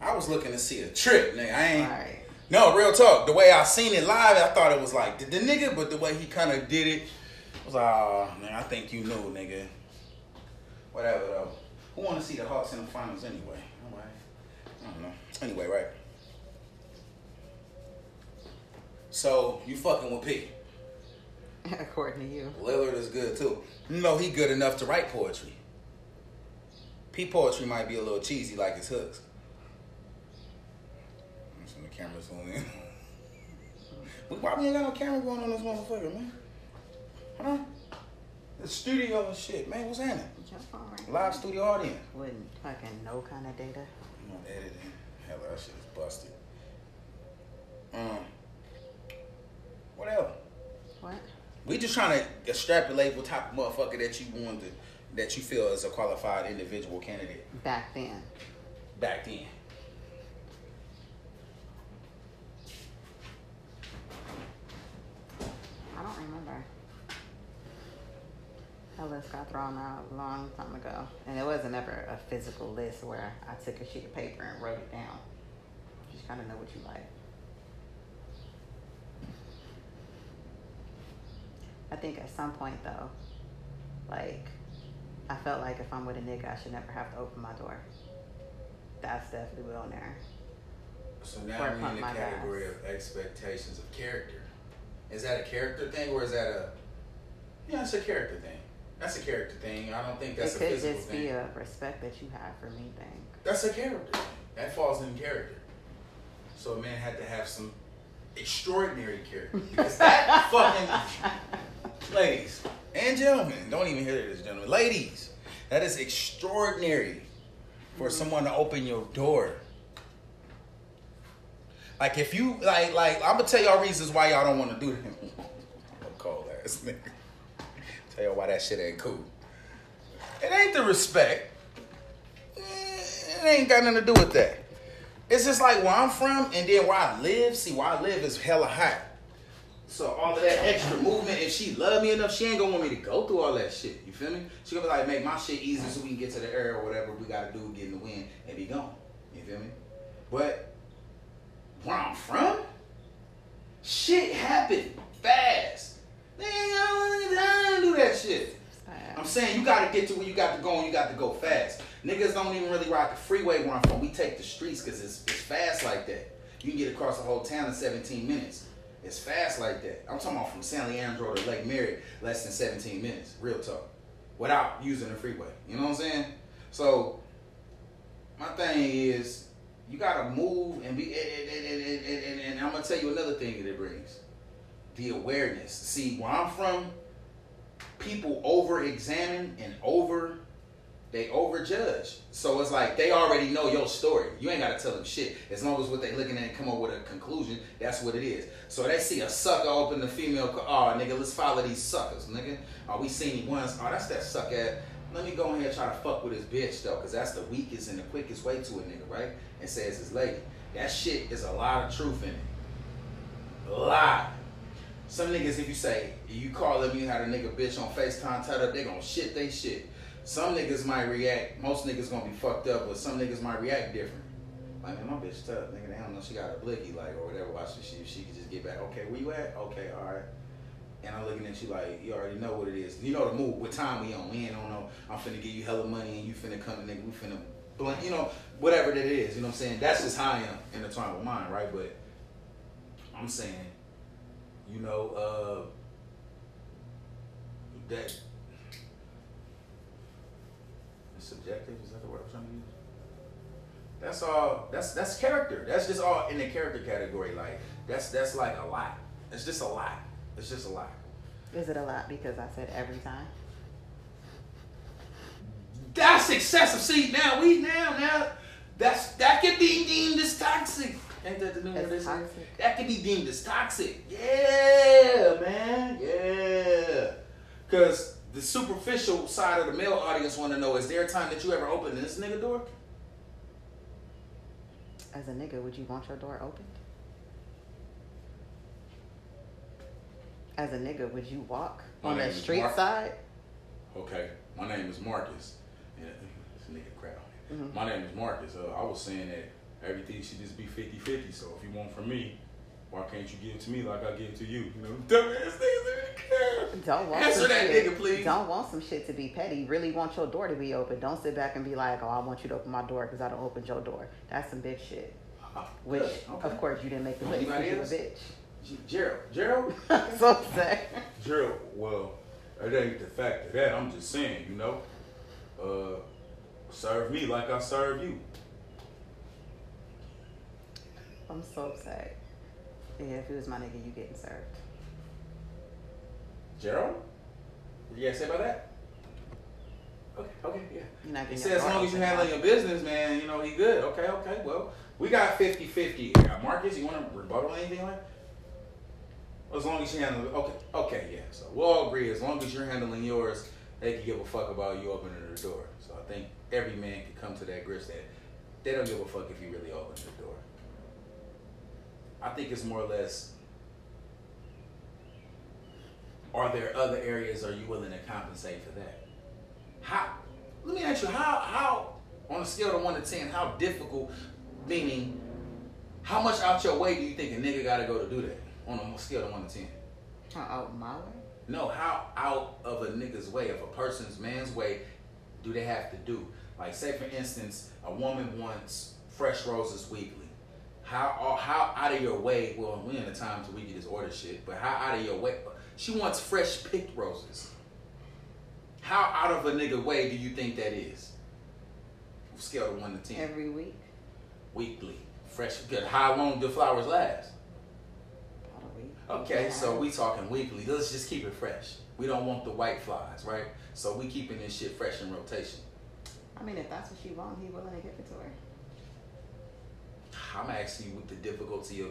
I was looking to see a trick, nigga. I ain't. Right. No, real talk. The way I seen it live, I thought it was like the, the nigga, but the way he kind of did it, was like, oh, man, I think you knew, nigga. Whatever, though. Who want to see the Hawks in the finals anyway? All right. I don't know. Anyway, right. So you fucking with P. According to you. Lillard is good too. You know he good enough to write poetry. P poetry might be a little cheesy like his hooks. Some the cameras on in. we probably ain't got no camera going on this motherfucker, man. Huh? The studio and shit, man. What's happening? Your phone right Live studio audience. Wouldn't fucking no kind of data. On editing. Hell, that shit is busted. Um, what else? What? We just trying to extrapolate what type of motherfucker that you want to, that you feel is a qualified individual candidate Back then. back then. I don't remember. That list got thrown out a long time ago. And it wasn't ever a physical list where I took a sheet of paper and wrote it down. Just kind of know what you like. I think at some point though, like, I felt like if I'm with a nigga, I should never have to open my door. That's definitely on there. So Or now we're in the category gas. of expectations of character. Is that a character thing or is that a? Yeah, it's a character thing. That's a character thing. I don't think that's it a could just thing. be a respect that you have for me thing. That's a character. thing. That falls in character. So a man had to have some extraordinary character because that fucking ladies and gentlemen, don't even hear this, gentlemen. Ladies, that is extraordinary for mm-hmm. someone to open your door. Like if you like, like I'm gonna tell y'all reasons why y'all don't want to do that. Cold ass nigga. Tell y'all why that shit ain't cool. It ain't the respect. Eh, It ain't got nothing to do with that. It's just like where I'm from and then where I live. See, where I live is hella hot. So all of that extra movement, if she love me enough, she ain't gonna want me to go through all that shit. You feel me? She gonna be like, make my shit easy so we can get to the air or whatever we gotta do, get in the wind and be gone. You feel me? But where I'm from, shit happen fast. Nigga, I don't got time to do that shit. I'm saying you gotta get to where you got to go and you got to go fast. Niggas don't even really ride the freeway where I'm from. We take the streets because it's, it's fast like that. You can get across the whole town in 17 minutes. It's fast like that. I'm talking about from San Leandro to Lake Merritt, less than 17 minutes. Real talk. Without using the freeway. You know what I'm saying? So, my thing is, you gotta move and be. And, and, and, and, and, and I'm gonna tell you another thing that it brings the awareness. See, where I'm from, people over examine and over they over judge. So it's like they already know your story. You ain't gotta tell them shit. As long as what they looking at and come up with a conclusion, that's what it is. So they see a sucker open the female car. Oh nigga, let's follow these suckers, nigga. Oh, we seen ones. Oh, that's that suck at. Let me go ahead and try to fuck with his bitch though, cause that's the weakest and the quickest way to a nigga, right? And says his lady. That shit is a lot of truth in it. A lot. Some niggas, if you say, you call them, you had a nigga bitch on FaceTime, tied up, they gonna shit they shit. Some niggas might react, most niggas gonna be fucked up, but some niggas might react different. Like, man, my bitch tough, nigga, they don't know she got a blicky, like, or whatever, watch this shit, she could just get back, okay, where you at? Okay, alright. And I'm looking at you like, you already know what it is. You know the move, what time we on, we ain't on no, I'm finna give you hella money and you finna come, nigga, we finna you know, whatever that is, you know what I'm saying? That's just how I am in the time of mine, right? But I'm saying, you know, uh, that subjective. Is that the word I'm trying to use? That's all. That's that's character. That's just all in the character category. Like that's that's like a lot. It's just a lot. It's just a lot. Is it a lot because I said every time? That's excessive. See now we now now that's that could be deemed as toxic. Ain't that the new one? They say? That could be deemed as toxic. Yeah, man. Yeah. Because the superficial side of the male audience want to know: Is there a time that you ever opened this nigga door? As a nigga, would you want your door opened? As a nigga, would you walk My on the street Mark. side? Okay, my name is Marcus. Yeah, it's a nigga crowd. Mhm. My name is Marcus. Uh, I was saying that everything should just be 50-50. So if you want from me, why can't you give it to me like I give it to you? You know, dumbass niggas. Don't want Answer some that shit. nigga, please. Don't want some shit to be petty. Really want your door to be open. Don't sit back and be like, "Oh, I want you to open my door because I don't open your door." That's some bitch shit. Which, Okay. of course, you didn't make the Anybody list. 'cause You a bitch. G- Gerald. Gerald? so upset. Gerald, well, it ain't the fact of that. I'm just saying, you know, uh, serve me like I serve you. I'm so upset. Yeah, if it was my nigga, you getting served. Gerald? What you got say about that? Okay, okay, yeah. You're not He said as long as you now. your business, man, you know, he good. Okay, okay. Well, we got 50-50 here. Marcus, you want to rebuttal anything like As long as you handle okay, okay, yeah. So we'll all agree as long as you're handling yours, they can give a fuck about you opening the door. So I think every man can come to that grist that they don't give a fuck if you really open the door. I think it's more or less are there other areas are you willing to compensate for that? How let me ask you, how how on a scale of one to ten, how difficult meaning how much out your way do you think a nigga gotta go to do that? On a scale of one to ten? How out my way? No, how out of a nigga's way, of a person's man's way, do they have to do? Like, say for instance, a woman wants fresh roses weekly. How how out of your way? Well, we in the time to we get this order shit, but how out of your way? She wants fresh picked roses. How out of a nigga way do you think that is? Scale of one to ten. Every week? weekly, fresh. Good. How long do flowers last? About a week. Okay, Yeah. so we talking weekly. Let's just keep it fresh. We don't want the white flies, right? So we keeping this shit fresh in rotation. I mean, if that's what she want, he willing to give it to her. I'm asking you with the difficulty of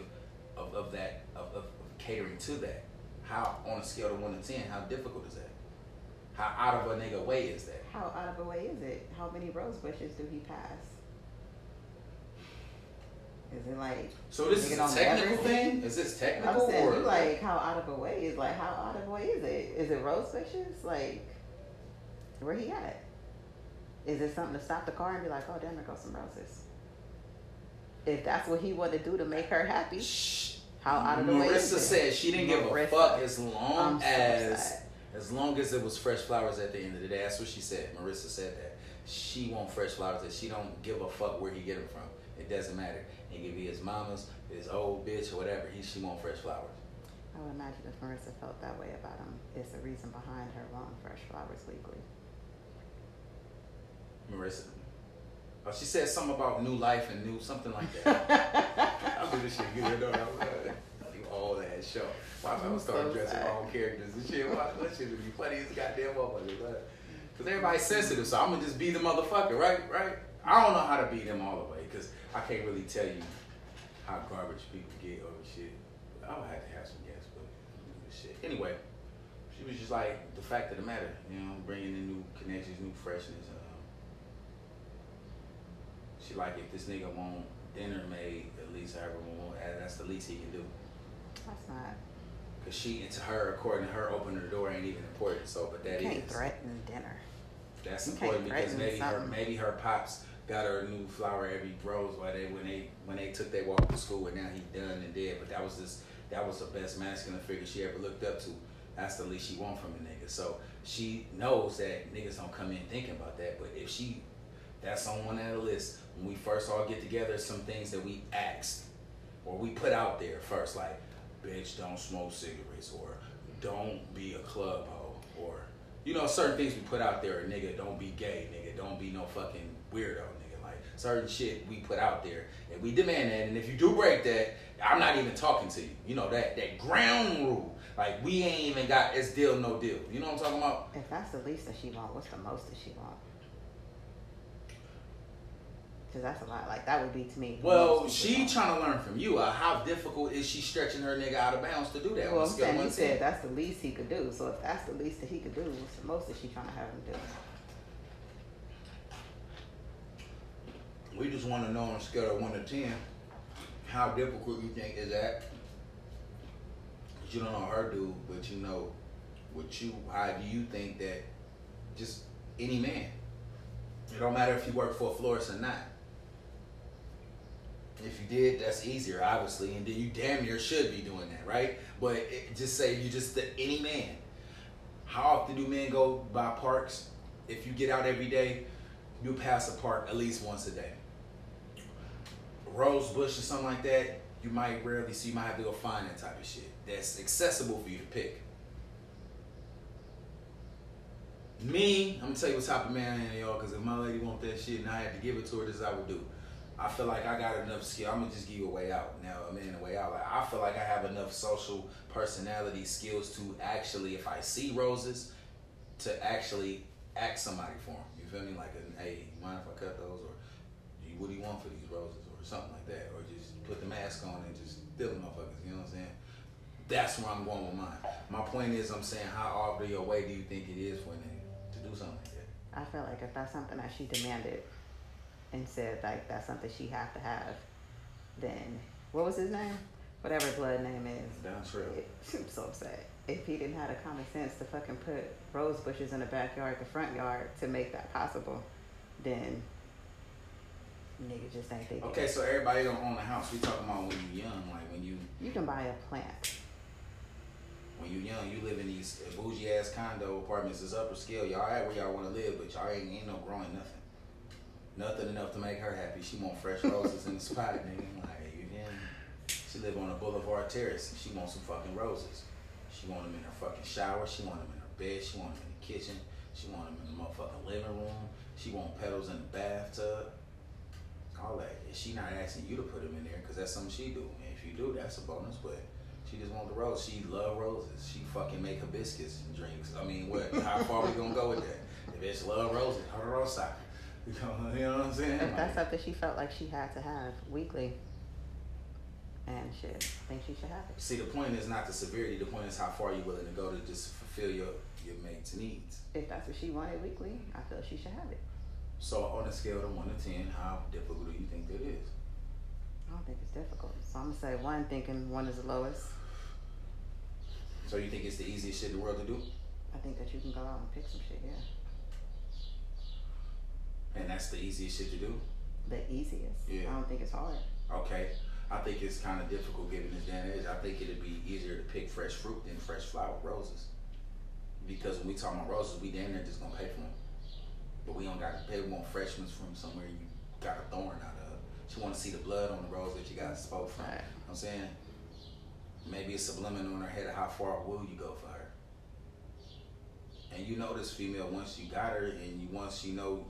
of, of that of, of, of catering to that. How on a scale of one to ten, how difficult is that? How out of a nigga way is that? How out of the way is it? How many rose bushes do he pass? Is it like So this is a technical thing? Is this I'm technical saying or like how out of a way is like how out of the way is it? Is it rose bushes? Like where he at? Is it something to stop the car and be like, oh damn, there goes some roses? If that's what he wanted to do to make her happy, Shh. how out of the way Marissa said she didn't give a fuck as long I'm as upset. as long as it was fresh flowers at the end of the day. That's what she said. Marissa said that she want fresh flowers. That she don't give a fuck where he get them from. It doesn't matter. It could be his mama's, his old bitch, or whatever. He she want fresh flowers. I would imagine if Marissa felt that way about him, it's the reason behind her wanting fresh flowers weekly. Marissa. Oh, she said something about new life and new something like that. I do this shit good. I'm like, you all that show. Why am I I'm start so dressing sad. my characters and shit? Why that shit would be funny as goddamn motherfuckers. Right? Cause everybody's sensitive, so I'm gonna just be the motherfucker, right? Right? I don't know how to beat them all the way, cause I can't really tell you how garbage people get over shit. I would have to have some guests, but shit. Anyway, she was just like the fact of the matter, you know, bringing in new connections, new freshness. She like if this nigga want dinner made, at least however want, that's the least he can do. That's not. Cause she, to her, according to her, opening the door ain't even important. So, but that you is can't threaten dinner. that's you important because maybe her, maybe her pops got her a new flower every rose while they when they when they took their walk to school, and now he done and dead. But that was just that was the best masculine figure she ever looked up to. That's the least she want from a nigga. So she knows that niggas don't come in thinking about that. But if she, that's on one of the list. When we first all get together, some things that we asked or we put out there first, like, bitch, don't smoke cigarettes, or don't be a club hoe, or you know, certain things we put out there, nigga, don't be gay, nigga, don't be no fucking weirdo, nigga. Like certain shit we put out there, and we demand that. And if you do break that, I'm not even talking to you. You know that that ground rule. Like we ain't even got it's deal no deal. You know what I'm talking about? If that's the least that she want, what's the most that she want? Because that's a lot. Like that would be to me. Well, she trying to learn from you. Uh, how difficult is she stretching her nigga out of bounds to do that? Well, I'm a scale of saying one you said that's the least he could do. So if that's the least that he could do, what's the most that she trying to have him do? We just want to know on a scale of one to ten, how difficult you think is that? 'Cause you don't know her dude, but you know what you. How do you think that? Just any man. It don't matter if you work for a florist or not. If you did, that's easier, obviously, and then you damn near should be doing that, right? But it, just say you just any man. How often do men go by parks? If you get out every day, you pass a park at least once a day. Rose bush or something like that, you might rarely see. You might have to go find that type of shit that's accessible for you to pick. Me, I'm gonna tell you what type of man I am, y'all. Because if my lady want that shit and I had to give it to her, this is I would do. I feel like I got enough skill. I'm gonna just give you a way out now. A man a way out. Like I feel like I have enough social personality skills to actually, if I see roses, to actually ask somebody for them. You feel me? Like, hey, you mind if I cut those, or what do you want for these roses, or something like that, or just put the mask on and just deal with motherfuckers. You know what I'm saying? That's where I'm going with mine. My point is, I'm saying, how off your way do you think it is for a to do something like that? I feel like if that's something that she demanded and said like that's something she have to have, then what was his name? Whatever his blood name is. Down trail. I'm so upset. If he didn't have the common sense to fucking put rose bushes in the backyard, the front yard, to make that possible, then nigga just ain't thinking. Okay, so everybody don't own a house. We talking about when you young, like when you You can buy a plant. when you young, you live in these bougie ass condo apartments. It's upper scale. Y'all at where y'all want to live, but y'all ain't ain't no growing nothing. Nothing enough to make her happy. She want fresh roses in the spot, nigga. Like you? She live on a Boulevard Terrace. She want some fucking roses. She want them in her fucking shower. She want them in her bed. She want them in the kitchen. She want them in the motherfucking living room. She want petals in the bathtub. All that. And she not asking you to put them in there because that's something she do. And if you do, that's a bonus. But she just want the rose. She love roses. She fucking make hibiscus and drinks. I mean, what? How far we gonna go with that? If it's love roses, her side. You know, what I'm saying? If that's Like, something she felt like she had to have weekly, and shit, I think she should have it. See, the point is not the severity. The point is how far you're willing to go to just fulfill your your mate's needs. If that's what she wanted weekly, I feel she should have it. So on a scale of one to ten, how difficult do you think that is? I don't think it's difficult. So I'm gonna say one, thinking one is the lowest. So you think it's the easiest shit in the world to do? I think that you can go out and pick some shit. Yeah, And that's the easiest shit to do? the easiest. Yeah. I don't think it's hard. Okay. I think it's kind of difficult given this day and age. I think it'd be easier to pick fresh fruit than fresh flower roses. Because when we talk about roses, we damn near just gonna pay for them. But we don't got to pay. We want fresh ones from somewhere you got a thorn out of. She want to see the blood on the rose that you got spoke from. Right. You know what I'm saying? Maybe it's subliminal in her head of how far will you go for her. And you know this female once you got her and you once you know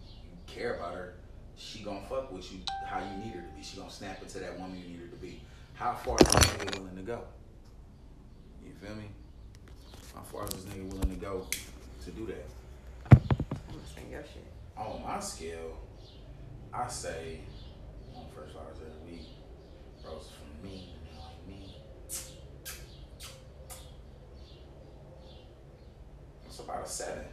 care about her, she gonna fuck with you how you need her to be. She gonna snap into that woman you need her to be. How far is this nigga willing to go? You feel me? How far is this nigga willing to go to do that? I'm gonna your shit. On my scale, I say on first flowers every week. Roses from me, like me. It's about a seven.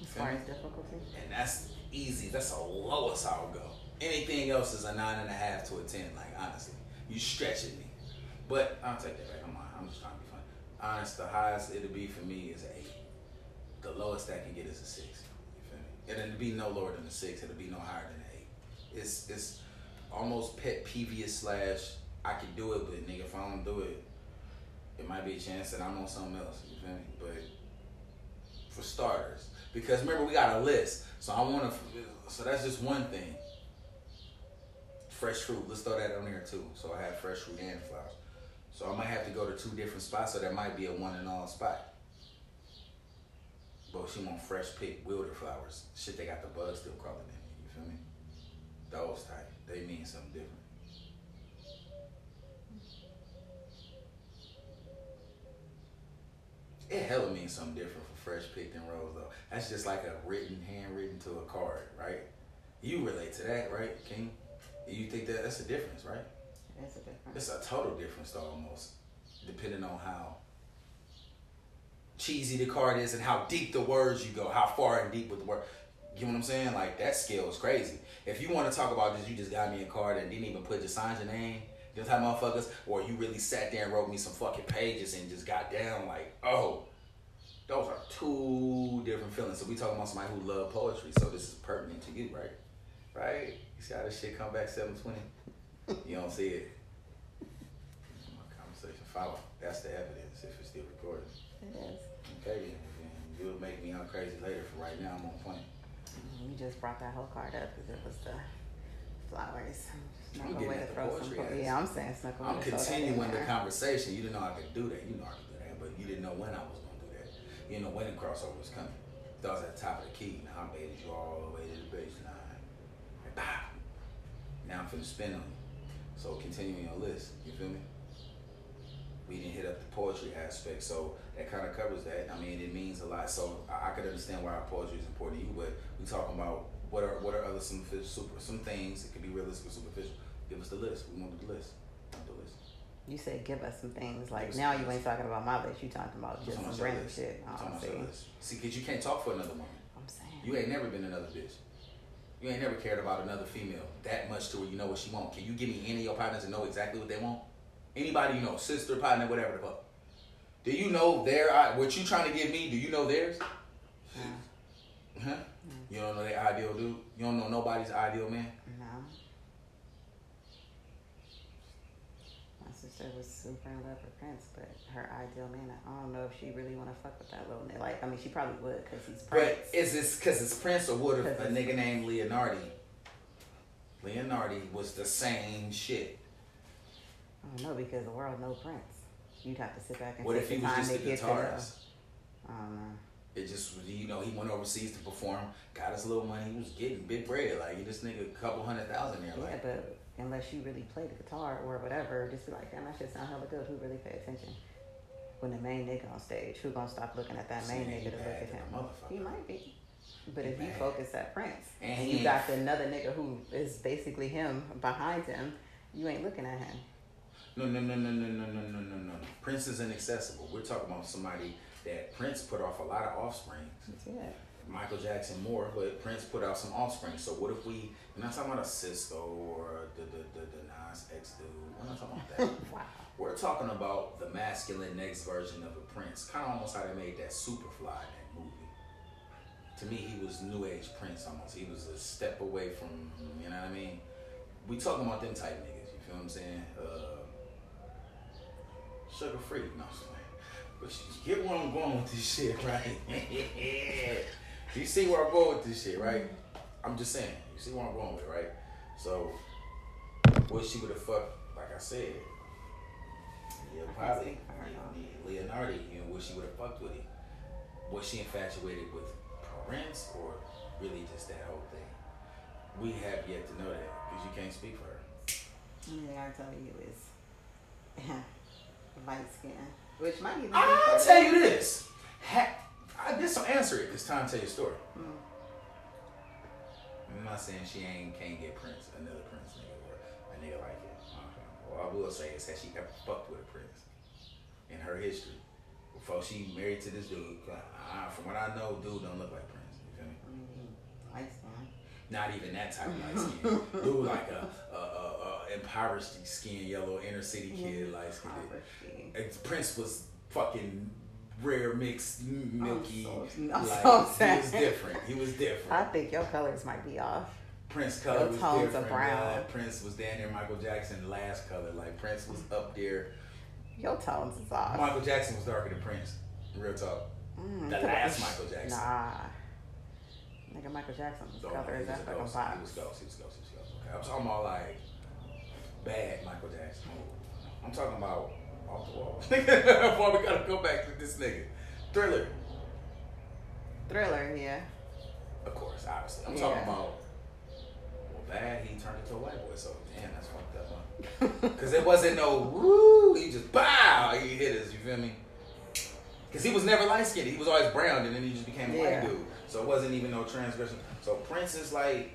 As far as difficulty, And that's easy. That's the lowest I'll go. Anything else is a nine and a half to a ten. Like honestly, you stretching me. But I'll take that back. I'm I'm just trying to be funny. Honest, the highest it'll be for me is an eight. The lowest I can get is a six. You feel me? It'll be no lower than a six. It'll be no higher than an eight. It's it's almost pet peeviest slash I can do it, but nigga, if I don't do it, it might be a chance that I'm on something else. You feel me? But for starters. Because remember, we got a list. So I want to. So that's just one thing. Fresh fruit. Let's throw that on there too. So I have fresh fruit and flowers. So I might have to go to two different spots. So that might be a one and all spot. But she want fresh picked wilder flowers. Shit, they got the bugs still crawling in. it, You feel me? Those type. They mean something different. It hella means something different fresh picked and rose though. That's just like a written, handwritten to a card, right? You relate to that, right, King? You think that that's a difference, right? is a difference. It's a total difference though, almost, depending on how cheesy the card is and how deep the words you go, how far and deep with the word. You know what I'm saying? Like that scale is crazy. If you want to talk about just you just got me a card and didn't even put just sign your name, you know type motherfuckers, or you really sat there and wrote me some fucking pages and just got down like, oh, those are two different feelings. So we talking about somebody who love poetry, so this is pertinent to you, right? Right? You see how this shit come back 720? You don't see it. My conversation follow. That's the evidence if it's still recorded. It is. Okay, then you'll make me out crazy later. For right now, I'm on point. Mm-hmm, you just brought that whole card up because it was the flowers. I'm getting at the some. poetry po- Yeah, I'm saying snuck. I'm to throw that in continuing the conversation. You didn't know I could do that. You know I could do that, but you didn't know when I was gonna do that. You know when the crossover was coming. That was at the top of the key. Now I baited you all the way to the baseline. And pow. Now I'm finna spin on you. So continuing your list. You feel me? We didn't hit up the poetry aspect, so that kind of covers that. I mean, it means a lot. So I, I could understand why our poetry is important to you, but we talking about what are what are other some super some things that could be realistic or superficial. Give us the list. We want the list. We want the list. You said give us some things. Like now you ain't talking about my list. You talking about just some random list. shit. About see. Because you can't talk for another woman. I'm saying. You ain't never been another bitch. You ain't never cared about another female that much to where you know what she want. Can you give me any of your partners and know exactly what they want? Anybody you know, sister, partner, whatever the fuck. Do you know their what you trying to give me? Do you know theirs? No. Huh? You don't know their ideal dude. You don't know nobody's ideal man. Sister was super in love with Prince, but her ideal man, I don't know if she really want to fuck with that little nigga. Like, I mean, she probably would because he's Prince. But is this because it's Prince or would if a nigga named Leonardi? Leonardi was the same shit. I don't know because the world know Prince. You'd have to sit back and What if he the was time just a to get to know. guitarist? I don't know. It just was, you know, he went overseas to perform, got us a little money, he was getting big bread. Like, this nigga, a couple hundred thousand there. Yeah, Like, but unless you really play the guitar or whatever, just be like, damn, that shit sound hella good. Who really pay attention? When the main nigga on stage, who gonna stop looking at that main See, he nigga to look at him? He might be. But if you focus at Prince And and, you got another nigga who is basically him behind him, you ain't looking at him. no, no, no, no, no, no, no, no, no, no. Prince is inaccessible. We're talking about somebody that Prince put off a lot of offspring. Yeah. Michael Jackson more, but Prince put out some offspring. So what if we? We're not talking about a Sisqo or the the the, the Nas X dude. We're not talking about that. wow. We're talking about the masculine next version of a Prince, kind of almost how they made that Superfly in that movie. To me, he was New Age Prince almost. He was a step away from, you know what I mean? We talking about them type niggas. You feel what I'm saying? Uh, sugar free, no. I'm. But you get where I'm going with this shit, right? you see where I'm going with this shit, right? I'm just saying. You see where I'm going with, right? So, what she would have fucked, like I said, yeah, I can't probably speak for her, no. Leonardo. You know, what she would have fucked with him. Was she infatuated with Prince or really just that whole thing? We have yet to know that because you can't speak for her. Yeah, I tell you is light skin, which might even. be I'll tell you this. Ha- I just don't answer it. It's time to tell your story. I'm not saying she ain't can't get Prince, another Prince nigga or a nigga like it. What I will say is, has she ever fucked with a Prince in her history before she married to this dude? From what I know, dude don't look like Prince. You feel me? I mean, light skin. Not even that type of light skin. dude like a, a, a, a impoverished skin, yellow inner city kid, mm-hmm. light skin. Prince was fucking rare mixed milky. so- I'm like, so he was different. He was different. I think your colors might be off. Prince color Your was different. brown. bruh. Prince was down there. Michael Jackson last color. Like Prince was up there. Your tones is off. Michael Jackson was darker than Prince. Real talk. Mm, The last Michael Jackson. Nah. Nigga, Michael Jackson's So, color he is was that fucking. He was ghost. He was ghost. He was ghost. Okay. I'm talking about like bad Michael Jackson. I'm talking about off the wall. Before we gotta go back to this nigga. Thriller. Thriller, yeah. Of course, obviously. I'm Yeah. talking about well, bad. He turned into a white boy. So damn, that's fucked up. Huh? Cause it wasn't no woo. He just bow. He hit us. You feel me? Cause he was never light skinned. He was always brown, and then he just became a Yeah. white dude. So it wasn't even no transgression. So Prince is like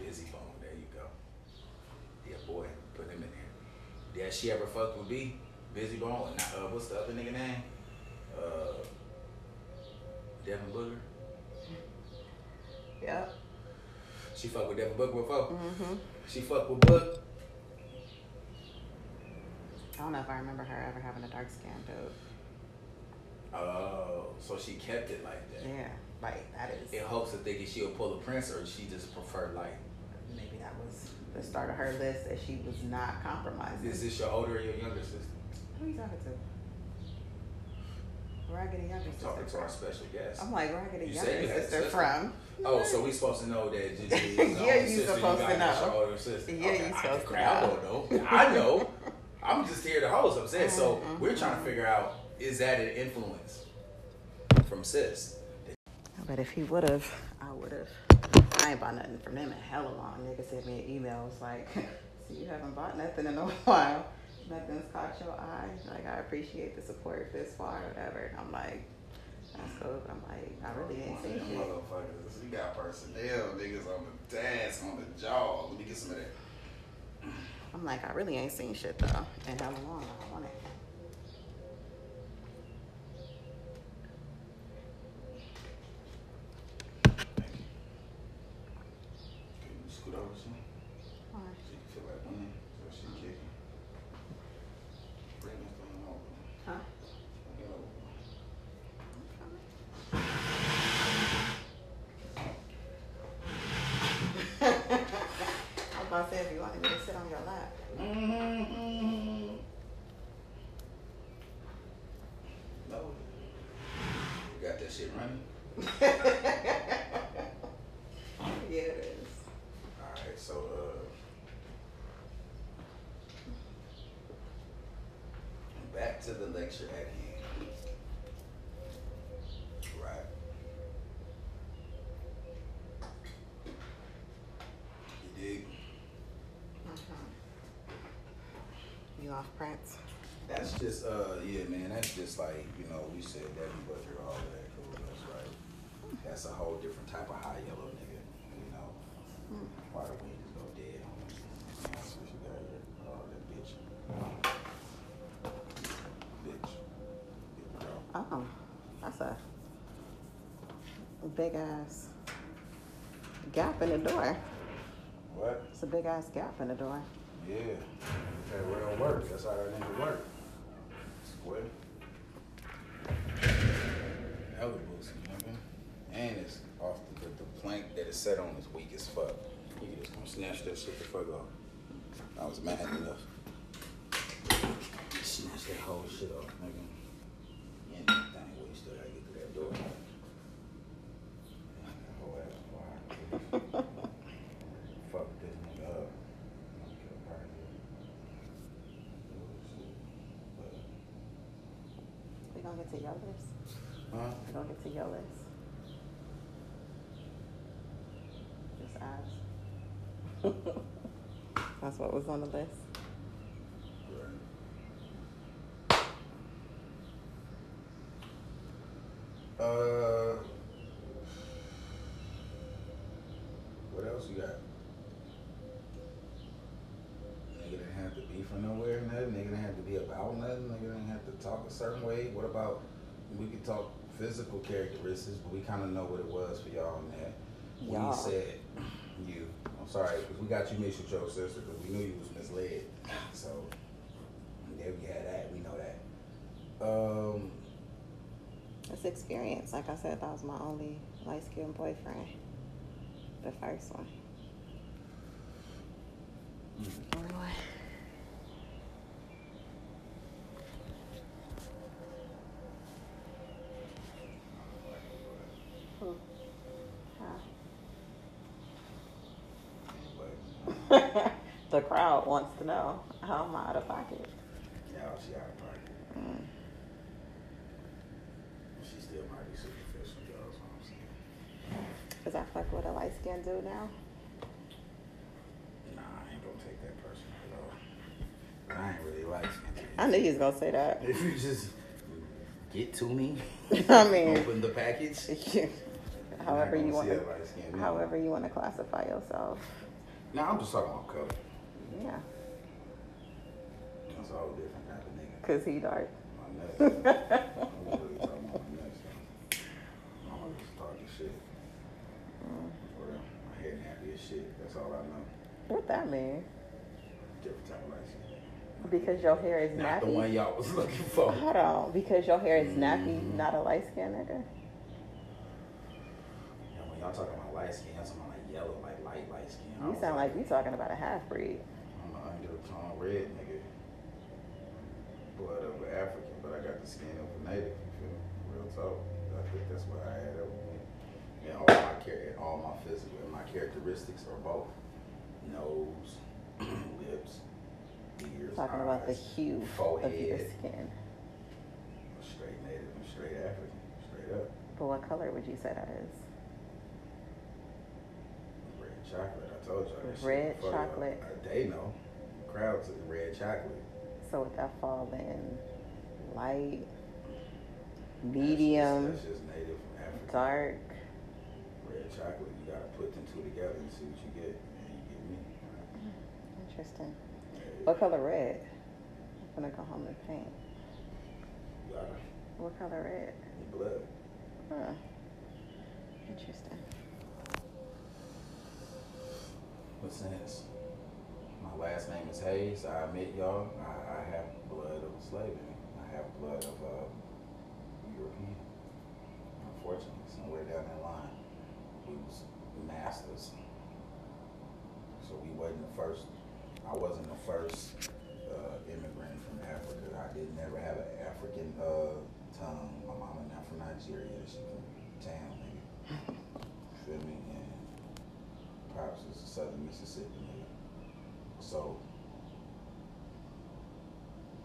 Bizzy Bone. There you go. Yeah, boy, put him in Did she ever fuck with B? Bizzy Bone. Not, uh, what's the other nigga name? Uh, Devin Booker. Yeah. She fuck with Devin Booker before. Mm-hmm. She fuck with Book. I don't know if I remember her ever having a dark skin dude. Oh, so she kept it like that. Yeah. Like, that is. In hopes of thinking she'll pull a prince, or she just preferred light. Maybe that was the start of her list that she was not compromising. Is this your older or your younger sister? Who are you talking to? Raggedy younger I'm talking to sister our from? special guest. I'm like Raggedy You younger said you a sister sister? from. Oh, so we supposed to know that Gigi is Yeah, older you sister, supposed you to know. your older sister. Yeah, okay, you I, supposed to know. don't know. I know. I'm just here to host. I'm saying. So Mhm, we're trying to figure out is that an influence from sis? But if he would have, I would have. I ain't bought nothing from them in hella long. Nigga sent me an email. It's like, so you haven't bought nothing in a while. Nothing's caught your eye. Like, I appreciate the support this far, whatever. And I'm like, that's cool. I'm like, I really ain't seen shit. Motherfuckers, we got personnel niggas on the desk, on the jaw. Let me get some of that. I'm like, I really ain't seen shit though in hella long. I want it. Thank you. Can you scoot over some? Why? She can feel like winning, so she kicking. Bring this thing over. Huh? Bring it over. I was about to say if you wanted me to sit on your lap. Mm-hmm. No. You got that shit running? yeah, it is. Alright, so uh back to the lecture at hand. Right. You dig? You off Prince? That's just uh yeah man, that's just like, you know, we said that we through all of that cool, that's right. That's a whole different type of high yellow nigga, you know. Why the wind just go dead on him. That's what you got here. Oh that bitch. Bitch. Bitch bro. Oh, that's a big ass gap in the door. What? It's a big ass gap in the door. Yeah. That real work. That's how that nigga work. Square. That was Boosie, nigga. And it's off the, the, the plank that it's set on is weak as fuck. You just gonna snatch that shit the fuck off. I was mad enough. Snatch that whole shit off, nigga. And that thing, well, you still gotta get through that door. That whole ass wide. Fuck this nigga up. I'll get up out of here. Gonna get to your list? Huh? We gonna get to your list? Just ask. That's what was on the list. Uh, what else you got? Nigga didn't have to be from nowhere, nothing. Nigga didn't have to be about nothing. Nigga didn't have to talk a certain way. What about we could talk physical characteristics, but we kind of know what it was for y'all in that. When Y'all. you said you, I'm sorry, because we got you mixed with your sister because we knew you was misled. So there we had that. We know that. Um. It's experience. Like I said, that was my only light skinned boyfriend. The first one. Only one. Hmm. But, Huh. the crowd wants to know how am I out of pocket? yeah, she out of pocket. Mm. She still might be superficial, y'all. That's what I'm saying. Is that fuck what a light skin do now? Nah, I ain't gonna take that personal at all. I ain't really like skin. I knew you was gonna say that. If you just get to me, I mean, open the package. however you want gonna to, see a light skin. however you want to classify yourself. Nah, I'm just talking about color. Yeah, That's a whole different type of nigga. cause he dark. My nuts. I'm really talking about my nuts. though. I'm gonna just talking shit. For real. My hair nappy as shit. That's all I know. What that mean? Different type of light. Because your hair is Not the one y'all was looking for. Hold on, because your hair is nappy, Mhm. not a light skin nigga. Yeah, when y'all talking about light skin, y'all talking about like yellow, like light, light skin. You sound like you talking about a half breed. I'm an undertone red nigga. Blood of an African, but I got the skin of a native, you feel me? So I think that's what I had up with me. And all my char- all my physical and my characteristics are both nose, lips, ears, Talking about the eyes, hue of your forehead. skin. Straight native, I'm straight African, straight up. But what color would you say that is? Chocolate. I told that shit Red chocolate. They know. Crowds is red chocolate. So would that fall in light, That's just- medium, That's just, native African. dark? Red chocolate. You gotta put them two together and see what you get, and you get me. Interesting. What color red? I'm gonna go home and paint. What color red? Your blood. Huh. Interesting. What's this? My last name is Hayes. I admit, y'all, I, I have blood of a slave in me. I have blood of a European. Unfortunately, somewhere down that line, we was masters. So we wasn't the first. I wasn't the first uh, immigrant from Africa. I did never have an African uh, tongue. My mama not from Nigeria. She from town, nigga. Feel me? Is a Southern Mississippi nigga. So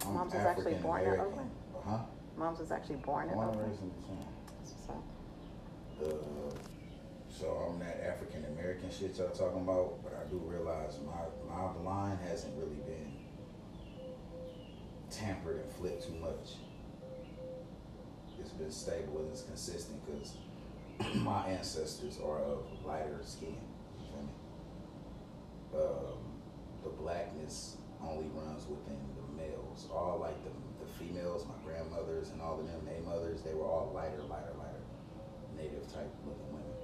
I'm Mom's was actually African born in American. Oakland? Huh? Mom's was actually born in Born and Oakland. raised in the. That's what's up. So I'm that African American shit y'all talking about, but I do realize my my line hasn't really been tampered and flipped too much. It's been stable and it's consistent because my ancestors are of lighter skin. Um, the blackness only runs within the males. All like the the females, my grandmothers and all of them, they mothers, they were all lighter, lighter, lighter native type looking women.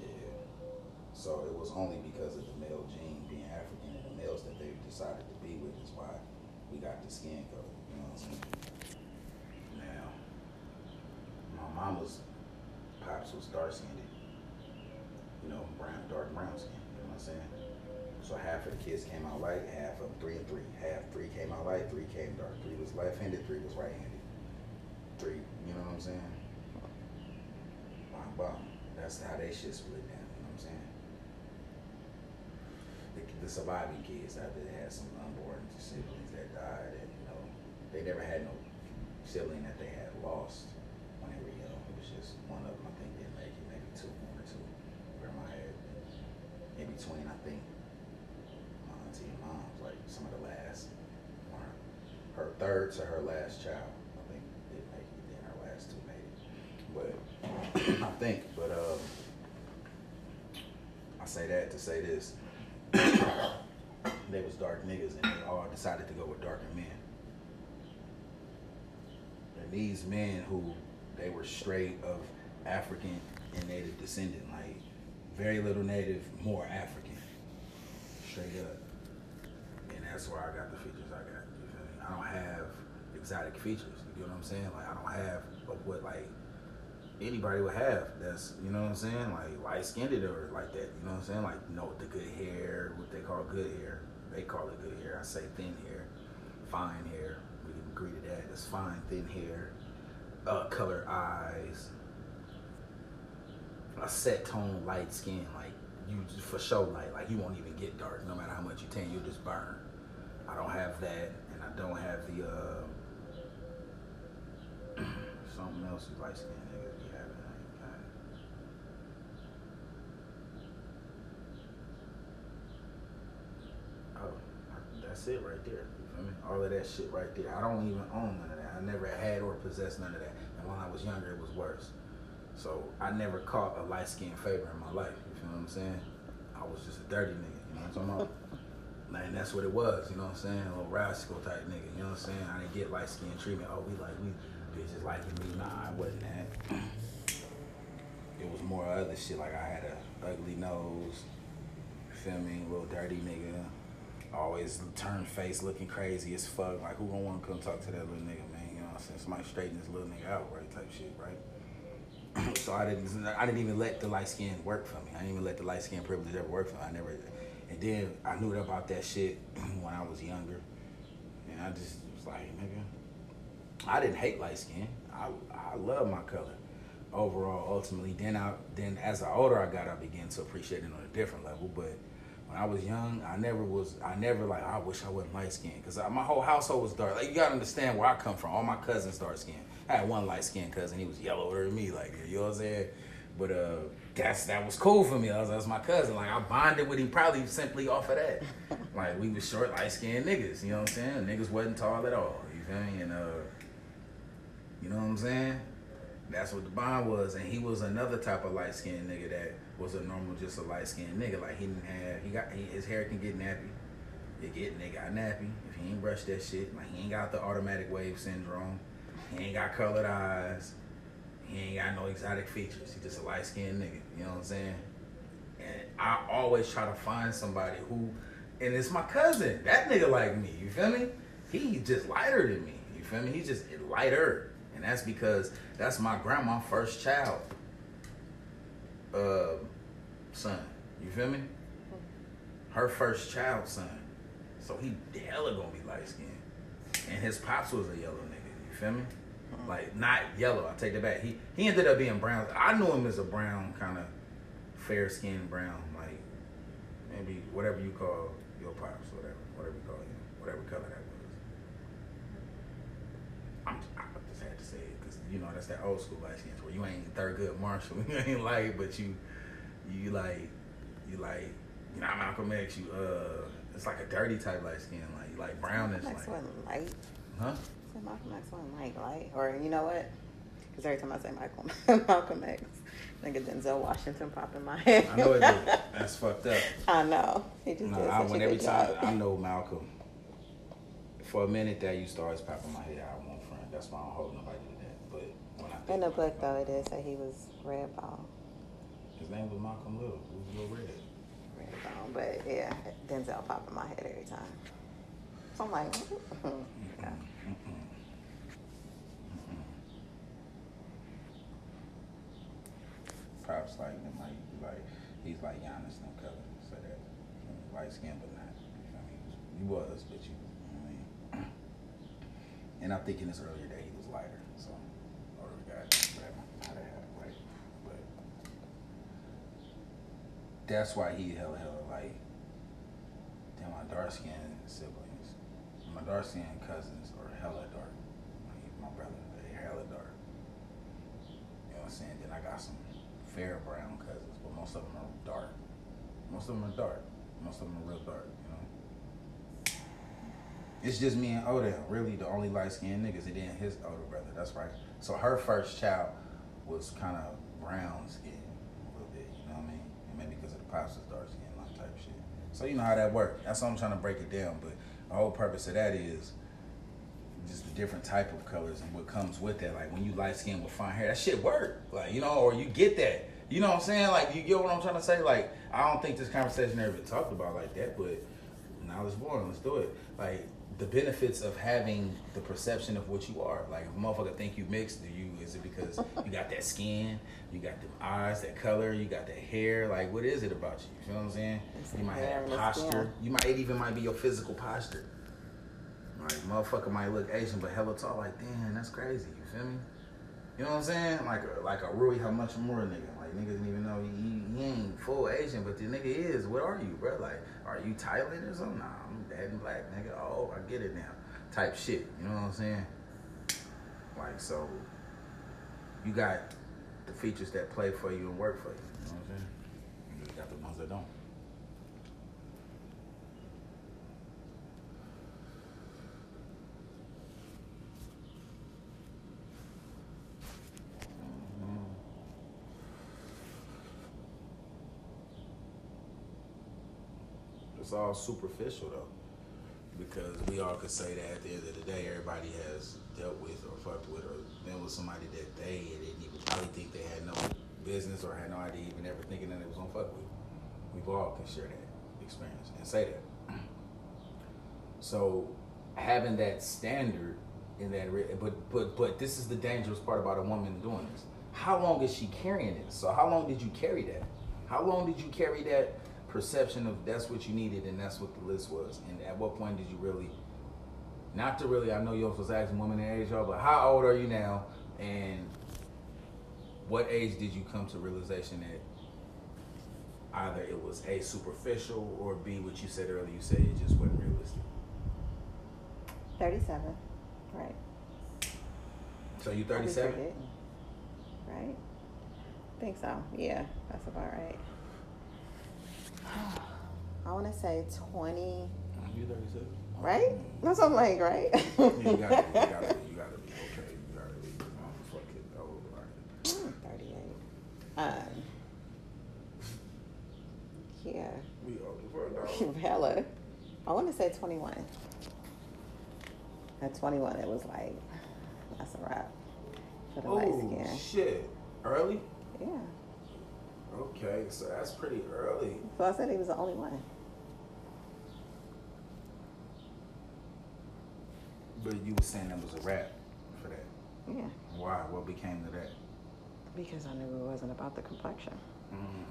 Yeah. So it was only because of the male gene being African and the males that they decided to be with is why we got the skin color. You know what I'm saying? Now, my mama's pops was dark skinned. You know, brown, dark brown skin. You know what I'm saying? So half of the kids came out light, half of them three and three. Half three came out light, three came dark. Three was left-handed, three was right-handed. Three, you know what I'm saying? Bang. That's how they shit split down. You know what I'm saying? The, the surviving kids after they had some unborn siblings that died, and you know, they never had no sibling that they had lost when they were young. It was just one of them. I think didn't make it, maybe two, one or two. Grandma had in between. I think my auntie and mom like some of the last, or her third to her last child. I think didn't make it. Then her last two made it. But I think, but um, I say that to say this. they was dark niggas and they all decided to go with darker men. And these men who they were straight of African and native descendant, like very little native, more African. Straight up. And that's where I got the features I got. You feel me? I don't have exotic features. You know what I'm saying? Like I don't have what like anybody would have. That's you know what I'm saying? Like light skinned or like that. You know what I'm saying? Like know the good hair, what they call good hair. They call it good hair. I say thin hair, fine hair. We can agree to that. It's fine, thin hair, uh, color eyes, a set tone, light skin. Like you for sure light. Like you won't even get dark. No matter how much you tan, you'll just burn. I don't have that, and I don't have the uh, something else you light skinned niggas be having. I ain't got it. Oh, that's it right there. You feel me? All of that shit right there. I don't even own none of that. I never had or possessed none of that. And when I was younger, it was worse. So I never caught a light skinned favor in my life. You feel what I'm saying? I was just a dirty nigga. You know what I'm talking about? Man, that's what it was, you know what I'm saying? A little rascal type nigga, you know what I'm saying? I didn't get light skin treatment. Oh, we like, we bitches liking me. Nah, I wasn't that. It was more other shit, like I had a ugly nose, you feel me? A little dirty nigga. Always turn face looking crazy as fuck. Like, who gonna wanna come talk to that little nigga, man? You know what I'm saying? Somebody straighten this little nigga out, right? Type shit, right? so I didn't, I didn't even let the light skin work for me. I didn't even let the light skin privilege ever work for me. I never, and then I knew about that shit when I was younger, and I just was like, nigga, I didn't hate light skin. I I love my color overall. Ultimately, then I then as the older I got, I began to appreciate it on a different level. But when I was young, I never was. I never like. I wish I wasn't light skinned because my whole household was dark. Like you gotta understand where I come from. All my cousins dark skinned. I had one light skinned cousin. He was yellower than me. Like you know what I'm saying. But uh, that's that was cool for me. I was that's my cousin. Like I bonded with him probably simply off of that. like we was short, light skinned niggas. You know what I'm saying? Niggas wasn't tall at all. You feel me? And uh, you know what I'm saying? That's what the bond was. And he was another type of light skinned nigga that was a normal, just a light skinned nigga. Like he didn't have, he got he, his hair can get nappy. It get nigga got nappy if he ain't brush that shit. Like he ain't got the automatic wave syndrome. He ain't got colored eyes. He ain't got no exotic features. He just a light skinned nigga. You know what I'm saying? And I always try to find somebody who, and it's my cousin. That nigga like me. You feel me? He just lighter than me. You feel me? He just lighter, and that's because that's my grandma first child. Uh, son. You feel me? Her first child son. So he hella gonna be light skinned. And his pops was a yellow feel me? Like not yellow. I take that back. He he ended up being brown. I knew him as a brown kind of fair skinned brown, like maybe whatever you call your pops, whatever, whatever you call him, whatever color that was. I'm, I just had to say it because you know that's that old school light skins where you ain't Thurgood Marshall, you ain't light, but you you like you like you know Malcolm X. You uh, it's like a dirty type light skin, like like brownish, like light. huh? Malcolm X wasn't like light. Or you know what? Because every time I say Michael Malcolm X, nigga Denzel Washington pop in my head. I know it did. That's fucked up. I know. He just No, did I such went a every good time. job. I know Malcolm. For a minute, that used to always pop in my head. I won't front. That's why I don't hold nobody to that. But when I think In the book, it, though, it is that he was red bone. his name was Malcolm Little. He was Little Red. Red bone. But yeah, Denzel pop in my head every time. So I'm like, mm-hmm. yeah. Pops like him, like like he's like Giannis in color, so that you know, light skin, but not. You feel me? He was, but you. you know what I mean? And I think in his earlier day he was lighter, so or got whatever how they had like, but that's why he hella hella like. Damn, my dark skinned siblings, my dark skinned cousins are hella dark. My brother, they hella dark. You know what I'm saying? Then I got some fair brown cousins, but most of them are dark. Most of them are dark. Most of them are real dark. You know. It's just me and Odell, really the only light skinned niggas. And then his older brother. That's right. So her first child was kind of brown skinned a little bit. You know what I mean? And maybe because of the pops was dark skinned, like type shit. So you know how that works. That's why I'm trying to break it down. But the whole purpose of that is just the different type of colors and what comes with that. Like when you light skin with fine hair, that shit work. Like, you know, or you get that. You know what I'm saying? Like you get what I'm trying to say? Like, I don't think this conversation ever been talked about like that, but now it's born, let's do it. Like the benefits of having the perception of what you are. Like if a motherfucker think you mixed, do you is it because you got that skin, you got the eyes, that color, you got that hair? Like what is it about you? You know what I'm saying? You might have posture. You might it even might be your physical posture. Like motherfucker might look Asian but hella tall. Like damn, that's crazy. You feel me? You know what I'm saying? Like a, like a Rui Hachimura nigga. Like niggas didn't even know he, he, he ain't full Asian, but the nigga is. What are you, bro? Like, are you Thailand or something? Nah, I'm dead and black, nigga. Oh, I get it now. Type shit. You know what I'm saying? Like so, you got the features that play for you and work for you. You know what I'm saying? You got the ones that don't. It's all superficial though, because we all could say that at the end of the day, everybody has dealt with or fucked with or been with somebody that they didn't even probably think they had no business or had no idea even ever thinking that it was gonna fuck with. We've all can share that experience and say that. So having that standard in that, but but but this is the dangerous part about a woman doing this. How long is she carrying it? So how long did you carry that? How long did you carry that perception of that's what you needed and that's what the list was? And at what point did you really not to really, I know you're supposed to ask women their age, y'all, but how old are you now? And what age did you come to realization that either it was A, superficial, or B, what you said earlier, you said it just wasn't realistic? 37. Right. So you I'll 37? Right? I think so. Yeah, that's about right. I want to say 20. You 37? Right? That's what I'm like, right? Yeah, you gotta, be, you, gotta, be- you gotta be okay. You gotta be um, fucking old, right? 38. Um, yeah. We old as fuck. Hella. I want to say 21. At 21, it was like, that's a wrap for the light Oh, skin. shit. Early? Yeah. Okay, so that's pretty early. So I said he was the only one. But you were saying that was a rap for that. Yeah. Why? What became of that? Because I knew it wasn't about the complexion. Mm.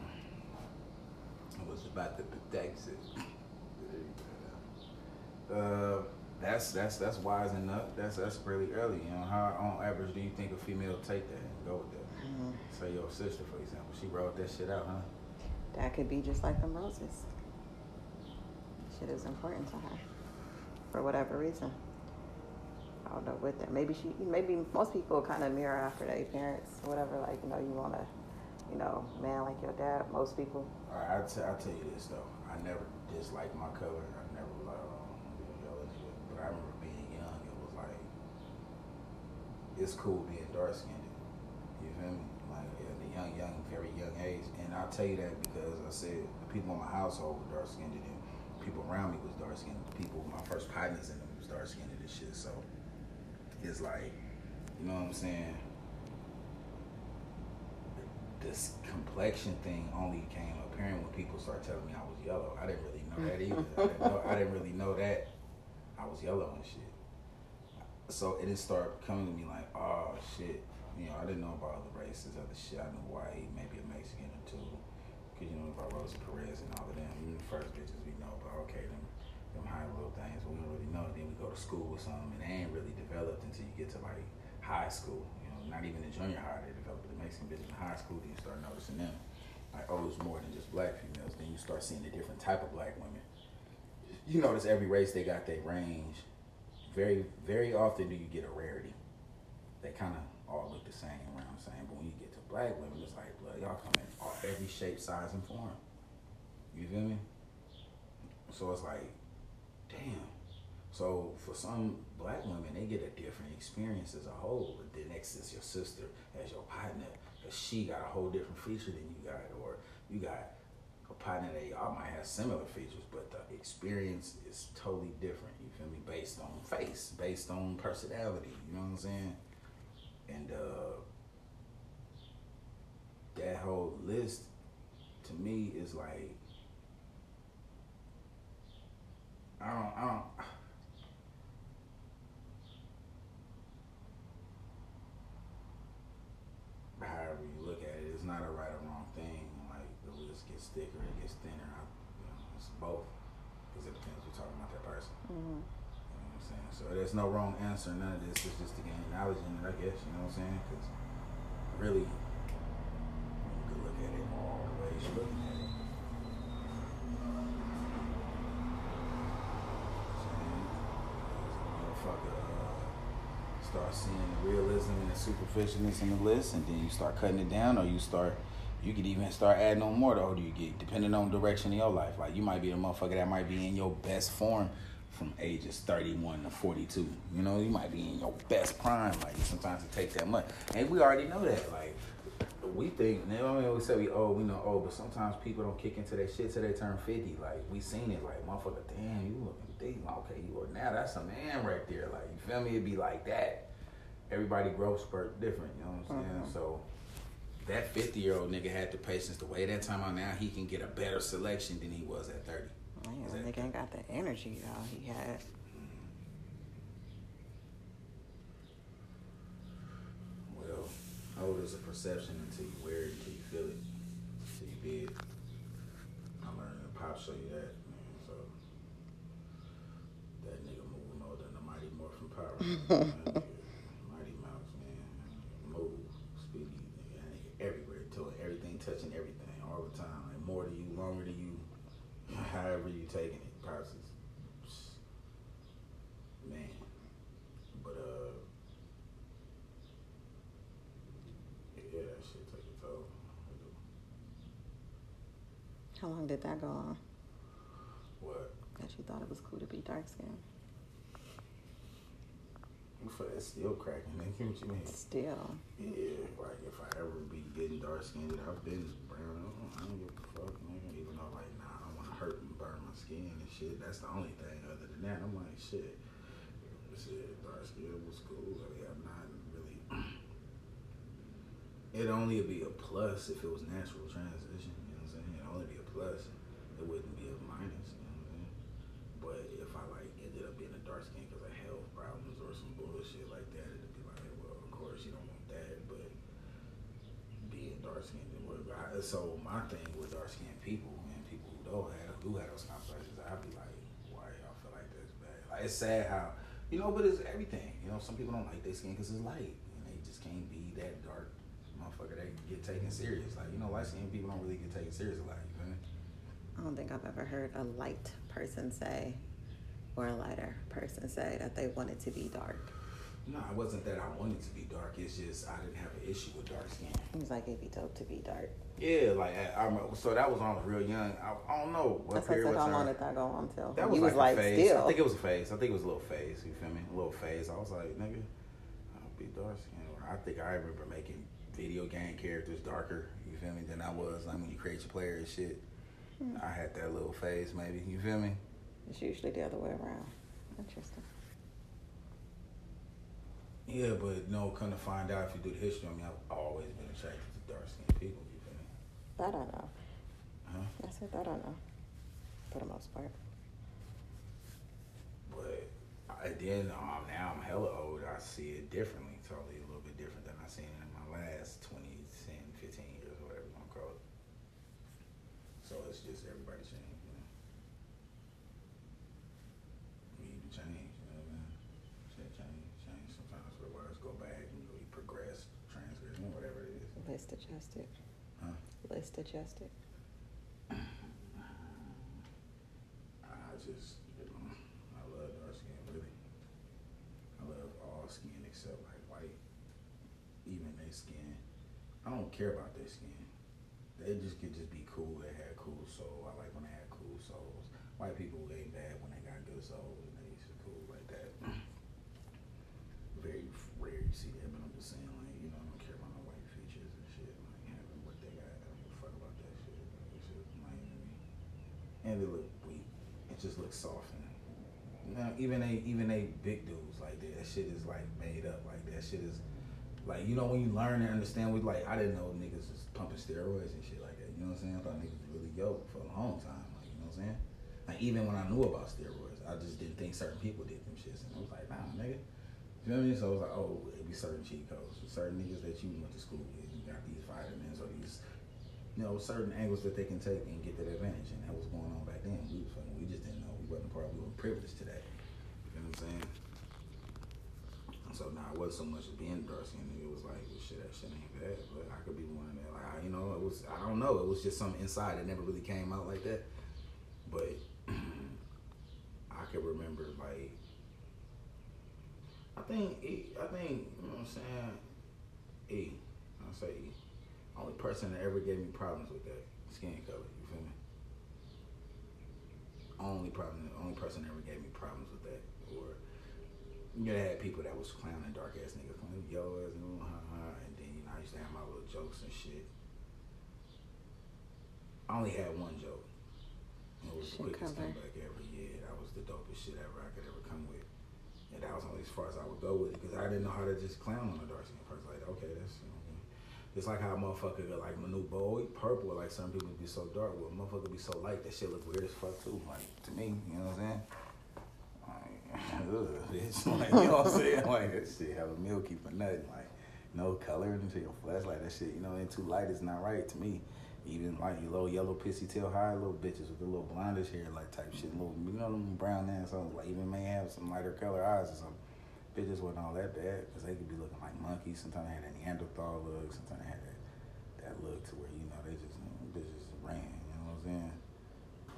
It was about the protection. uh, that's that's that's wise enough. That's that's really early. You know, how on average do you think a female take that and go with that? Say your sister, for example, she wrote that shit out, huh? That could be just like them roses. Shit is important to her. For whatever reason. I don't know what that. Maybe she, maybe most people kind of mirror after their parents, or whatever. Like, you know, you want to, you know, man like your dad. Most people. All right, I'll, t- I'll tell you this though. I never disliked my color. I never was like, yellow nigga. But I remember being young. It was like, it's cool being dark skinned. Like at a young, young, very young age. And I'll tell you that because I said the people in my household were dark skinned and people around me was dark skinned. People, my first partners in them was dark skinned and shit. So it's like, you know what I'm saying? this complexion thing only came apparent when people started telling me I was yellow. I didn't really know that either. I didn't, know, I didn't really know that I was yellow and shit. So it just started coming to me like, oh shit. You know, I didn't know about other races, other shit. I knew white, maybe a Mexican or two. Cause you know about Rosie Perez and all of them. The first bitches we know about, okay, them, them high little things, we don't really know. Then we go to school with some, and they ain't really developed until you get to like high school. You know, not even in junior high they develop. The Mexican bitches in high school, then you start noticing them. Like, oh, it's more than just black females. Then you start seeing a different type of black women. You notice every race they got their range. Very, very often do you get a rarity. They kind of all look the same around the same. But when you get to black women, it's like, blood, y'all come in all, every shape, size, and form. You feel me? So it's like, damn. So for some black women, they get a different experience as a whole. The next is your sister as your partner, because she got a whole different feature than you got, or you got a partner that y'all might have similar features, but the experience is totally different. You feel me? Based on face, based on personality. You know what I'm saying? And uh, that whole list to me is like I don't I don't however you look at it, it's not a right or wrong thing. Like the list gets thicker, it gets thinner. I, you know, it's both because it depends. You're talking about that person. Mm-hmm. You know what I'm saying? So there's no wrong answer. None of this is just to gain knowledge in it, I guess. You know what I'm saying? Because really, you could look at it all the ways you're looking at it. Uh, start seeing the realism and the superficialness in the list, and then you start cutting it down, or you start. You could even start adding on more the older you get, depending on direction of your life. Like you might be the motherfucker that might be in your best form from ages 31 to 42. You know, you might be in your best prime. Like sometimes it takes that much, and we already know that. Like we think, you know, we always say we old, we know old, but sometimes people don't kick into their shit till they turn 50. Like we seen it. Like motherfucker, damn, you looking deep. Okay, you are now. That's a man right there. Like you feel me? It'd be like that. Everybody growth spurt different. You know what I'm saying? Mhm. So that 50 year old nigga had the patience to wait that time out. Now he can get a better selection than he was at 30. Man, Is that that- nigga ain't got the energy y'all he had. Well, old is a perception until you wear it, until you feel it, until you be it. I learned that Pop show you that, man. So that nigga moving older than the mighty Mighty Mouse, man. Move, speedy, nigga. That nigga everywhere, doing everything, touching everything, all the time. Like more to you, longer to you, however you taking it. Man. But uh yeah, that shit take a toll. How long did that go on? What? That you thought it was cool to be dark skinned? For that still cracking, man. What you mean? Still. Yeah, like if I ever be getting dark skinned, I've been brown. I don't give a fuck, nigga. Even though like, nah, I don't want to hurt and burn my skin and shit. That's the only thing. Other than that, I'm like, shit. Shit, dark skin was cool. I mean, I'm not really. It'd only be a plus if it was natural transition. You know what I'm saying? It'd only be a plus. It wouldn't be a minus. You know what I'm saying? But if I like ended up being a dark skin because of health problems or some bullshit like that, it'd be like, well, of course you don't want that, but being dark skinned so my thing with dark skinned people and people who don't have who have those complexes, I'd be like, why y'all feel like that's bad? Like it's sad how you know, but it's everything. You know, some people don't like their skin because it's light, and they just can't be that dark. Motherfucker, they get taken serious. Like you know, light skinned people don't really get taken serious a lot. You me? I don't think I've ever heard a light person say or a lighter person say that they wanted to be dark. No, it wasn't that I wanted to be dark. It's just I didn't have an issue with dark skin. It was like it'd be dope to be dark. Yeah, like I, remember, so that was on real young. I, I don't know what That's period said. was How long did that go on till? That was you like, was like a phase. still. I think it was a phase. I think it was a little phase. You feel me? A little phase. I was like, nigga, I'll be dark skin. I think I remember making video game characters darker. You feel me? Than I was like when you create your player and shit. Hmm. I had that little phase, maybe. You feel me? It's usually the other way around. Interesting. Yeah, but no, come to find out if you do the history on me, I've always been attracted to dark skinned people. You feel me? That I know. Huh? I said that I know. For the most part. But I, then um, now I'm hella old. I see it differently, totally a little bit different than I seen it in my last 20, 10, 15 years, or whatever you want to call it. So it's just everybody change, you know. We need to change, you know what I mean? Shit change, change. Sometimes for words go back and you progress, transgress, you know, whatever it is. List adjusted. Huh? List adjusted. I just, I love dark skin, really. I love all skin except like white. Even their skin. I don't care about their skin. They just could just be cool. They had cool soul. I like when they had cool souls. White people they got good souls and they just cool like that. Very rare you see that, but I'm just saying like, you know, I don't care about no white features and shit. Like having what they got. I don't give a fuck about that shit. That shit lame to me. And they look weak. It just looks soft and even they even they big dudes like that, shit is like made up. Like that shit is like you know when you learn and understand we like I didn't know niggas was pumping steroids and shit like that. You know what I'm saying? I thought niggas really yoked for a long time. Like you know what I'm saying? Like even when I knew about steroids, I just didn't think certain people did them shits. And I was like, nah, nigga. You know what I mean? So I was like, oh, it'd be certain cheat codes. Certain niggas that you went to school with, you got these vitamins or these you know, certain angles that they can take and get that advantage. And that was going on back then. We was fucking, we just didn't know. We wasn't part, we weren't privileged to that. What I'm saying? So now it wasn't so much being dark skinned. It was like, well, shit, that shit ain't bad. But I could be one that, like, I, you know, it was, I don't know. It was just something inside that never really came out like that. But I could remember, like, I think, I think, you know what I'm saying? E, I'll say E. Only person that ever gave me problems with that skin color. You feel me? Only problem. Only person that ever gave me problems with that. You know, had people that was clowning dark ass niggas, clowning yo ass, no, ha ha. And then you know, I used to have my little jokes and shit. I only had one joke. And It was Shit the quickest cover. comeback ever. Yeah, that was the dopest shit ever I could ever come with. And that was only as far as I would go with it because I didn't know how to just clown on a dark skin person. Like, okay, that's you know, it's like how a motherfucker got like Manute Bol purple. Like some people be so dark, well, a motherfucker be so light that shit look weird as fuck too. Like to me, you know what I'm saying? Like, you know what I'm saying? Like that shit have a milky for nothing. Like no color into your flesh. Like that shit, you know, ain't too light is not right to me. Even like your little yellow pissy tail high little bitches with the little blondish hair like type shit, little you know them brown ass hoes. Like even may have some lighter color eyes or something. bitches wasn't all that bad because they could be looking like monkeys. Sometimes they had that Neanderthal look. Sometimes they had that that look to where you know they just bitches ran. You know what I'm saying?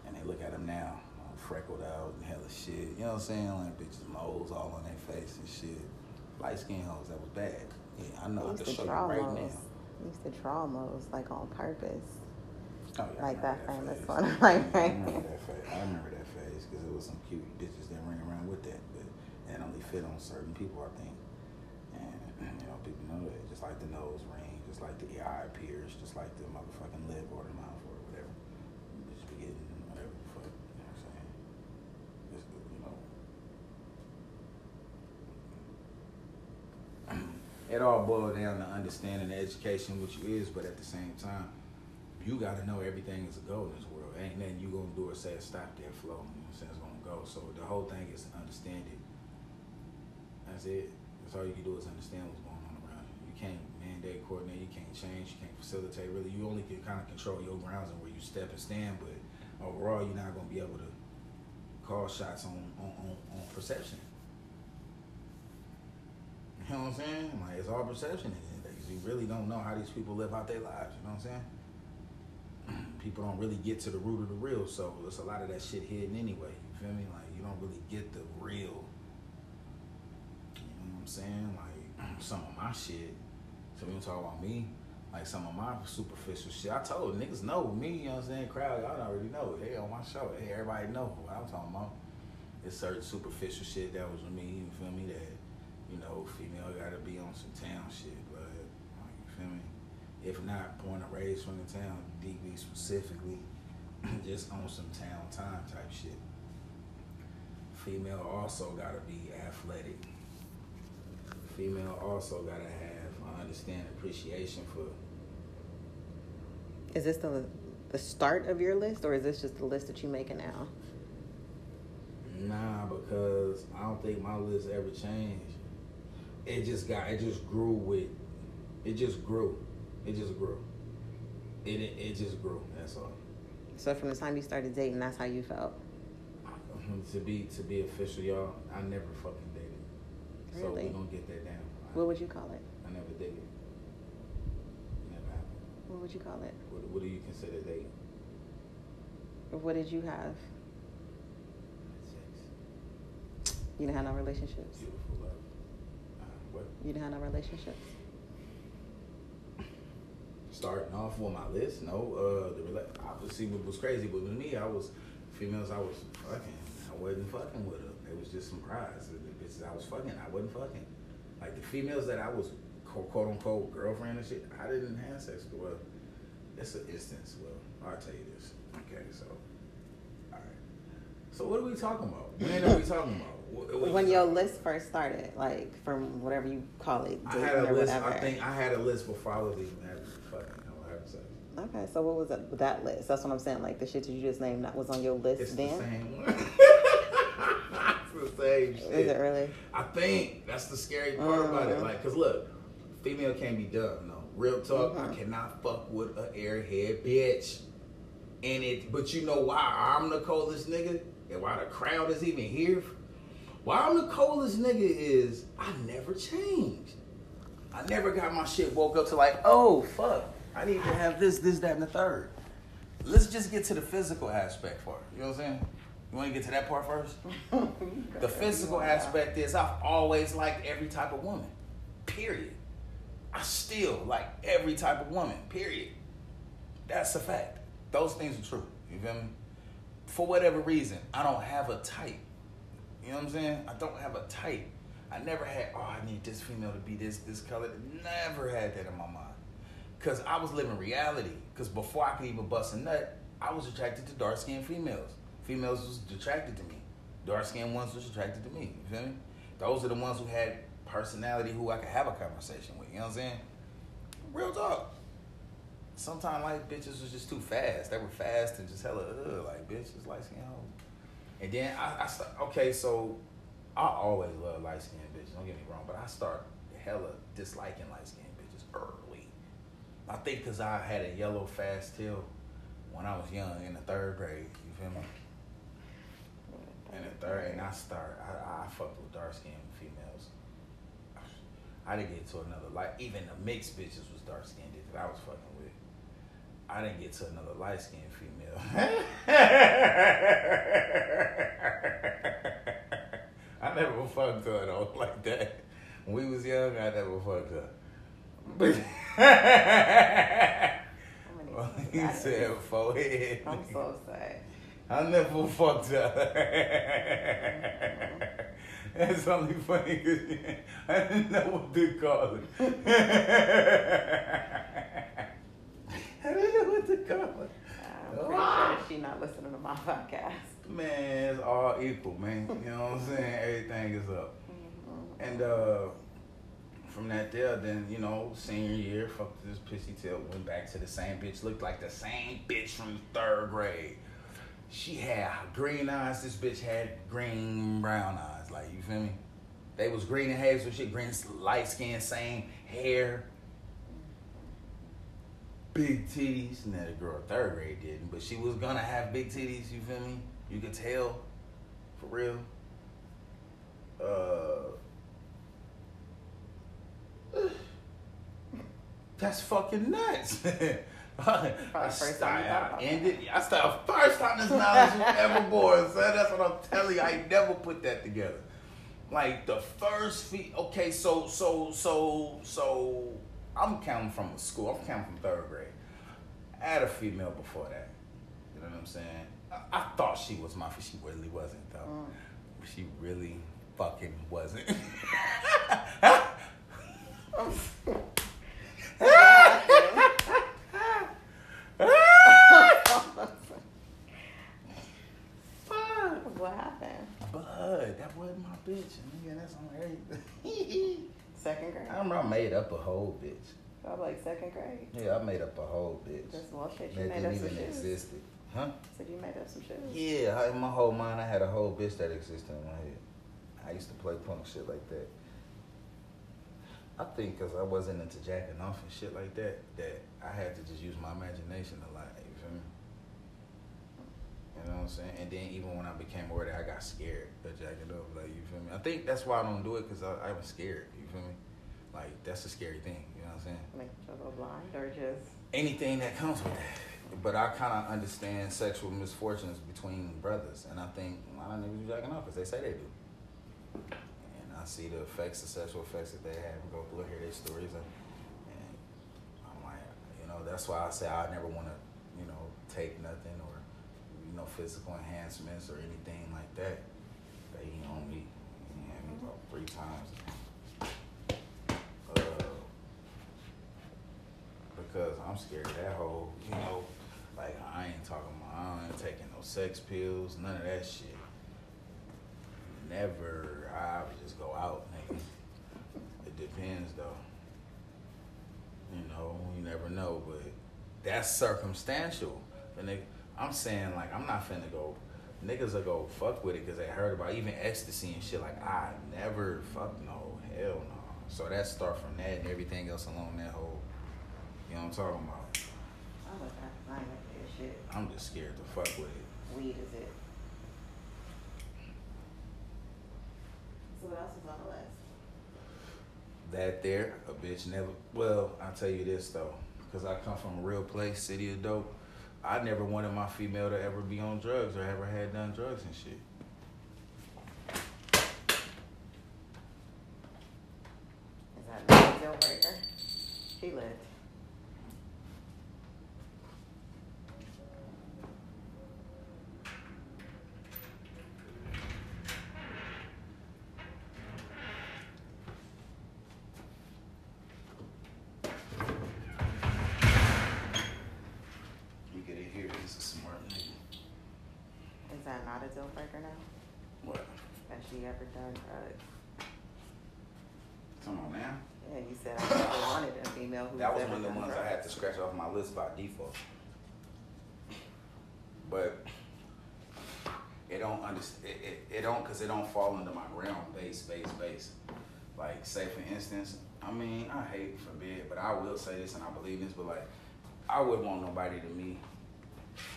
And they look at them now, freckled out and hella shit. You know what I'm saying? Like bitches moles all on their face and shit. Light skin hoes that was bad. Yeah, I know. I used can to show you draw right now. used to draw moles like on purpose. Oh, yeah, Like that remember famous phase. one, like, I remember that phase. I remember that phase because it was some cute bitches that ran around with that, but that only fit on certain people, I think. And you know, people know that. Just like the nose ring, just like the eye pierce, just like the motherfucking lip or the mouth or whatever. Just be getting whatever the fuck. You know what I'm saying? Just you know. It all boils down to understanding the education, which is, but at the same time, you got to know everything is a go in this world. Ain't nothing you gonna do or say stop that flow. You know what I'm saying? It's gonna go. So the whole thing is to understand it. That's it. That's all you can do is understand what's going on around you. You can't mandate, coordinate. You can't change. You can't facilitate. Really, you only can kind of control your grounds and where you step and stand. But overall, you're not gonna be able to call shots on on, on, on perception. You know what I'm saying? Like it's all perception. You really don't know how these people live out their lives. You know what I'm saying? People don't really get to the root of the real, so it's a lot of that shit hidden anyway. You feel me? Like you don't really get the real. You know what I'm saying? Like some of my shit. So we don't talk about me. Like some of my superficial shit. I told niggas know me. You know what I'm saying? Crowd, y'all already know. Hey, on my show. Hey, everybody know what I'm talking about. It's certain superficial shit that was with me. You feel me? That you know, female gotta be on some town shit, but like, you feel me? If not, born and raised from the town, DB specifically, just on some town time type shit. Female also gotta be athletic. Female also gotta have, I understand, appreciation for. Is this the the start of your list, or is this just the list that you making now? Nah, because I don't think my list ever changed. It just got, it just grew with, it just grew, it just grew. It it, it just grew. That's all. So from the time you started dating, that's how you felt. Mm-hmm, to be to be official, y'all, I never fucking dated. Really? So we Really? gonna get that down. I, What would you call it? I never dated. Never happened. What would you call it? What, what do you consider dating? Or what did you have? Sex. You didn't have no relationships. Beautiful love. What? You didn't have no relationships. starting off with my list, no, uh, the rela- obviously what was crazy, but with me, I was females I was fucking, I wasn't fucking with them. It was just some prize. The bitches I was fucking, I wasn't fucking. Like the females that I was quote, quote unquote girlfriend and shit, I didn't have sex with. Well, it's an instance. Well, I'll tell you this. Okay, so, all right. So what are we talking about? When are we talking about? When your list first started, like from whatever you call it, I had a list. whatever. I think I had a list before I was even having fucking having sex. Okay, so what was it, that list? That's what I'm saying. Like the shit that you just named that was on your list It's then. the same one. it's the same shit. Is it really? I think that's the scary part about it. Mhm. Like, cause look, female can't be dumb. No, real talk. I Mhm. cannot fuck with a airhead bitch. And it, but you know why I'm the coldest nigga, and why the crowd is even here. Why I'm the coldest nigga is I never changed. I never got my shit woke up to like, oh fuck, I need to have this, this, that, and the third. Let's just get to the physical aspect part. You know what I'm saying? You want to get to that part first? The physical aspect is I've always liked every type of woman. Period. I still like every type of woman. Period. That's a fact. Those things are true. You feel me? For whatever reason, I don't have a type. You know what I'm saying? I don't have a type. I never had, oh, I need this female to be this, this color. Never had that in my mind. Cause I was living reality. Cause before I could even bust a nut, I was attracted to dark skinned females. Females was attracted to me. Dark skinned ones was attracted to me. You feel me? Those are the ones who had personality who I could have a conversation with. You know what I'm saying? Real talk. Sometimes like bitches was just too fast. They were fast and just hella ugh, like bitches light skin hoes. And then I, I start, okay, so I always love light skinned bitches. Don't get me wrong, but I start hella disliking light skinned bitches early. I think because I had a yellow fast tail when I was young in the third grade. You feel me? In the third, and I start, I, I fucked with dark skinned females I didn't get to another light. Even the mixed bitches was dark skinned that I was fucking. I didn't get to another light skinned female. I never fucked her though like that. When we was young, I never fucked her. But well, he I- said forehead. I'm so sad. I never fucked her. That's only funny because I didn't know what to call it. I didn't know to call. I'm pretty sure she not listening to my podcast. Man, it's all equal, man. You know what I'm saying? Everything is up. And uh, from that there, then, you know, senior year, fucked this pissy tail, went back to the same bitch, looked like the same bitch from third grade. She had green eyes, this bitch had green brown eyes, like, you feel me? They was green and hazel shit, green, light skin, same hair. Big titties. Now the girl third grade didn't, but she was gonna have big titties, you feel me? You could tell, for real. Uh, that's fucking nuts. I, first time you thought about ended. I started first time this knowledge was ever born, son. That's what I'm telling you. I never put that together. Like the first feet. Okay, so so so so. I'm counting from a school. I'm counting from third grade. I had a female before that. You know what I'm saying? I, I thought she was my. She really wasn't though. Mm. She really fucking wasn't. What happened? Bud, that wasn't my bitch. Nigga, that's on everything. Second grade? I remember I made up a whole bitch. I was like second grade. Yeah, I made up a whole bitch. Just well shit, you that made up didn't some even existed. Huh? Said you made up some shoes. Yeah, I, in my whole mind, I had a whole bitch that existed in my head. I used to play punk shit like that. I think because I wasn't into jacking off and shit like that, that I had to just use my imagination a lot. You feel me? You know what I'm saying? And then even when I became aware that I got scared of jacking off, like you feel me? I think that's why I don't do it because I, I was scared. You feel me? Like that's a scary thing. You know what I'm saying? Make blind or just anything that comes with that. But I kind of understand sexual misfortunes between brothers, and I think a lot of niggas be jacking off because they say they do. And I see the effects, the sexual effects that they have, and go through, hear their stories, and, and I'm like, you know, that's why I say I never want to, you know, take nothing or, you know, physical enhancements or anything like that. They on me, you know, me about three times. Uh, because I'm scared of that whole, you know, like I ain't talking about, I ain't taking no sex pills, none of that shit. Never, I would just go out, nigga. It depends though. You know, you never know, but that's circumstantial. I'm saying like I'm not finna go. Niggas will go fuck with it because they heard about even ecstasy and shit. Like I never fuck no hell no. So that start from that and everything else along that whole. You know what I'm talking about? I'm with that. I ain't with that shit. I'm just scared to fuck with it. Weed is it. So what else is on the list? That there, a bitch never. Well, I'll tell you this though, because I come from a real place, city of dope. I never wanted my female to ever be on drugs or ever had done drugs and shit. Is that a deal breaker? She lived. You get it here. He's a smart nigga. Is that not a deal breaker now? What? Has she ever done drugs? Come on now. Yeah, you said I never wanted a female who's That was ever one of the done ones drugs. I had to scratch off my list by default. But it don't understand. It, it, it don't because it don't fall into my realm. Base, base, base. Like say for instance, I mean I hate forbid, but I will say this and I believe this. But like I wouldn't want nobody to me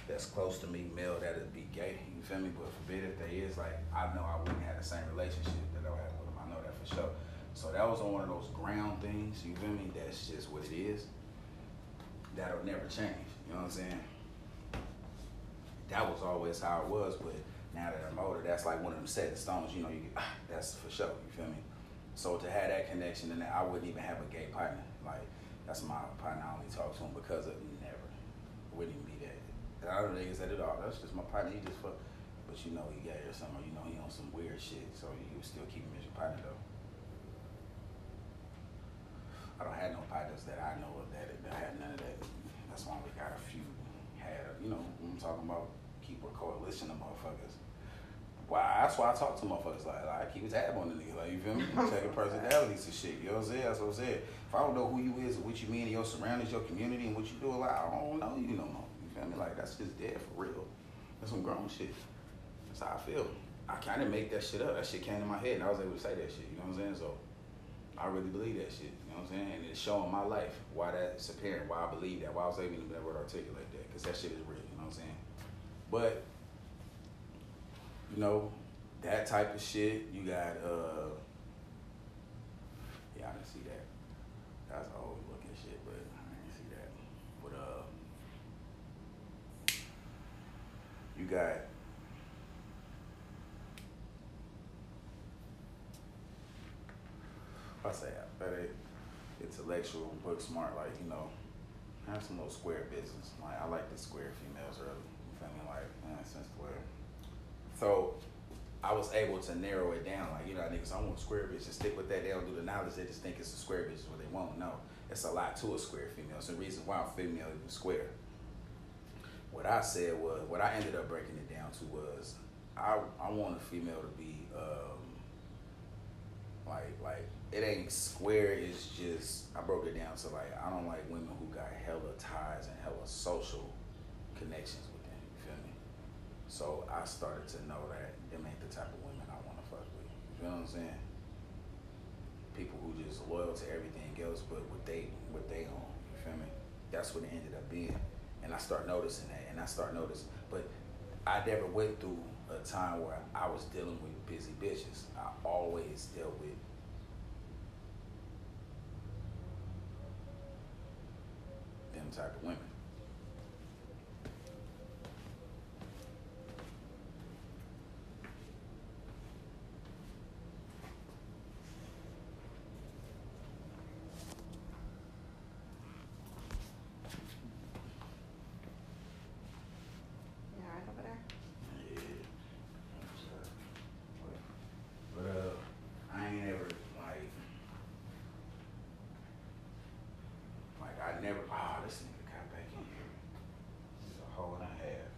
that's close to me, male, that'd be gay. You feel me? But forbid if they is like I know I wouldn't have the same relationship that I have with them. I know that for sure. So that was on one of those ground things, you feel me? That's just what it is. That'll never change. You know what I'm saying? That was always how it was, but now that I'm older, that's like one of them set stones. You know, you get, ah, that's for sure. You feel me? So to have that connection, and I wouldn't even have a gay partner. Like that's my partner. I only talk to him because of never. Wouldn't even be. And I don't niggas that at all. That's just my partner. He just fuck. But you know he gay or something. Or you know he on some weird shit. So you would still keep him as your partner though. I don't have no partners that I know of that that had none of that. That's why we got a few. Had you know I'm talking about keep a coalition of motherfuckers. Why? That's why I talk to motherfuckers like, like I keep a tab on the nigga. Like you feel me? Checking personalities and shit. You know what I'm saying? That's what I'm saying. If I don't know who you is and what you mean in your surroundings, your community, and what you do, like I don't know you no more. Feel me? Like that's just dead for real. That's some grown shit. That's how I feel. I kind of make that shit up. That shit came to my head, and I was able to say that shit. You know what I'm saying? So I really believe that shit. You know what I'm saying? And it's showing my life why that's apparent, why I believe that, why I was able to be able to articulate that, because that shit is real. You know what I'm saying? But you know, that type of shit. You got uh yeah, I didn't see that. That's old looking shit, but I didn't see that. But uh you got I say better intellectual, book smart, like, you know, have some little square business. Like I like the square females early. You feel me? Like, yeah, since square. So I was able to narrow it down. Like, you know, niggas, I want square bitches. Stick with that. They don't do the knowledge. They just think it's a square bitch what they want. No, it's a lot to a square female. It's the reason why a female is square. What I said was, what I ended up breaking it down to was, I I want a female to be um, like like it ain't square. It's just I broke it down to like I don't like women who got hella ties and hella social connections with them. You feel me? So I started to know that them ain't the type of women I want to fuck with. You know what I'm saying? People who just loyal to everything else, but what they what they own. You feel me? That's what it ended up being, and I start noticing that, and I start noticing. But I never went through a time where I was dealing with busy bitches. I always dealt with them type of women. You alright over there? Yeah. But uh, I ain't ever like, like I never. Oh, this nigga got back in here. It's a hole and a half.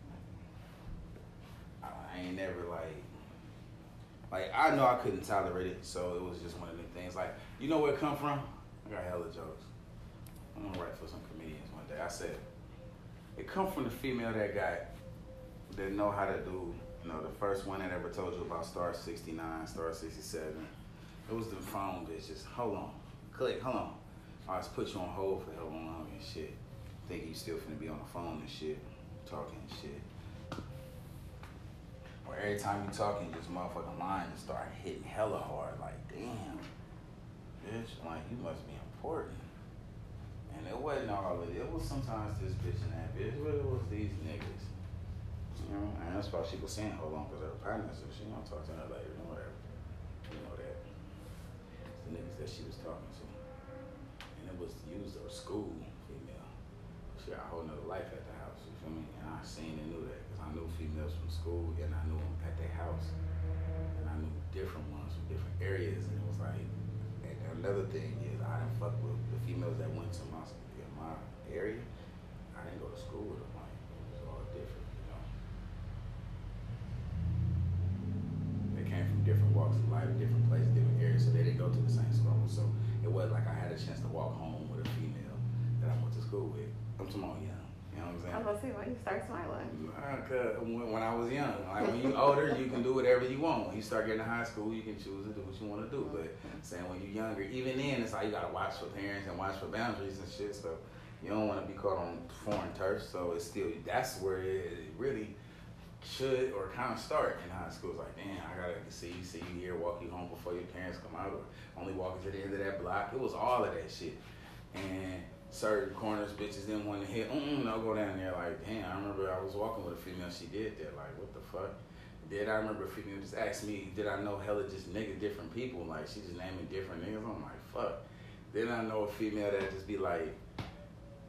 I, I ain't never like, like I know I couldn't tolerate it, so it was just one of the things. Like you know where it come from? I got hella jokes. I'm gonna write for some comedians one day. I said it come from the female that got that know how to do, you know, the first one that ever told you about star 69, star 67. It was the phone bitches. Hold on. Click, hold on. I was put you on hold for hell long and shit. Thinking you still finna be on the phone and shit, talking and shit. Every time you talking, just motherfucking line just start hitting hella hard. Like, damn, bitch, like you must be important. And it wasn't all of it. It was sometimes this bitch and that bitch, but it was these niggas. You know, and that's why she was saying hold on, because her partner, so she don't talk to her later and whatever. You know that. It's the niggas that she was talking to. And it was used her school female. She got a whole nother life at the house, you feel me? And I seen and knew that, I knew females from school and I knew them at their house. And I knew different ones from different areas, and it was like, another thing is, I didn't fuck with the females that went to my, in my area. I didn't go to school with them, when, when I was young, like when you older, you can do whatever you want. When you start getting to high school, you can choose to do what you want to do. But saying when you're younger, even then, it's like you gotta watch for parents and watch for boundaries and shit. So you don't want to be caught on foreign turf. So it's still that's where it really should or kind of start in high school. It's like, damn, I gotta see you, see you here, walk you home before your parents come out, or only walking to the end of that block. It was all of that shit. And certain corners, bitches didn't want to hit. Mm, no, go down there. Like, damn, I remember I was walking with a female. She did that. Like, what the fuck? Then I remember a female just asked me, did I know hella just nigga different people? Like, she just naming different niggas. I'm like, fuck. Then I know a female that just be like,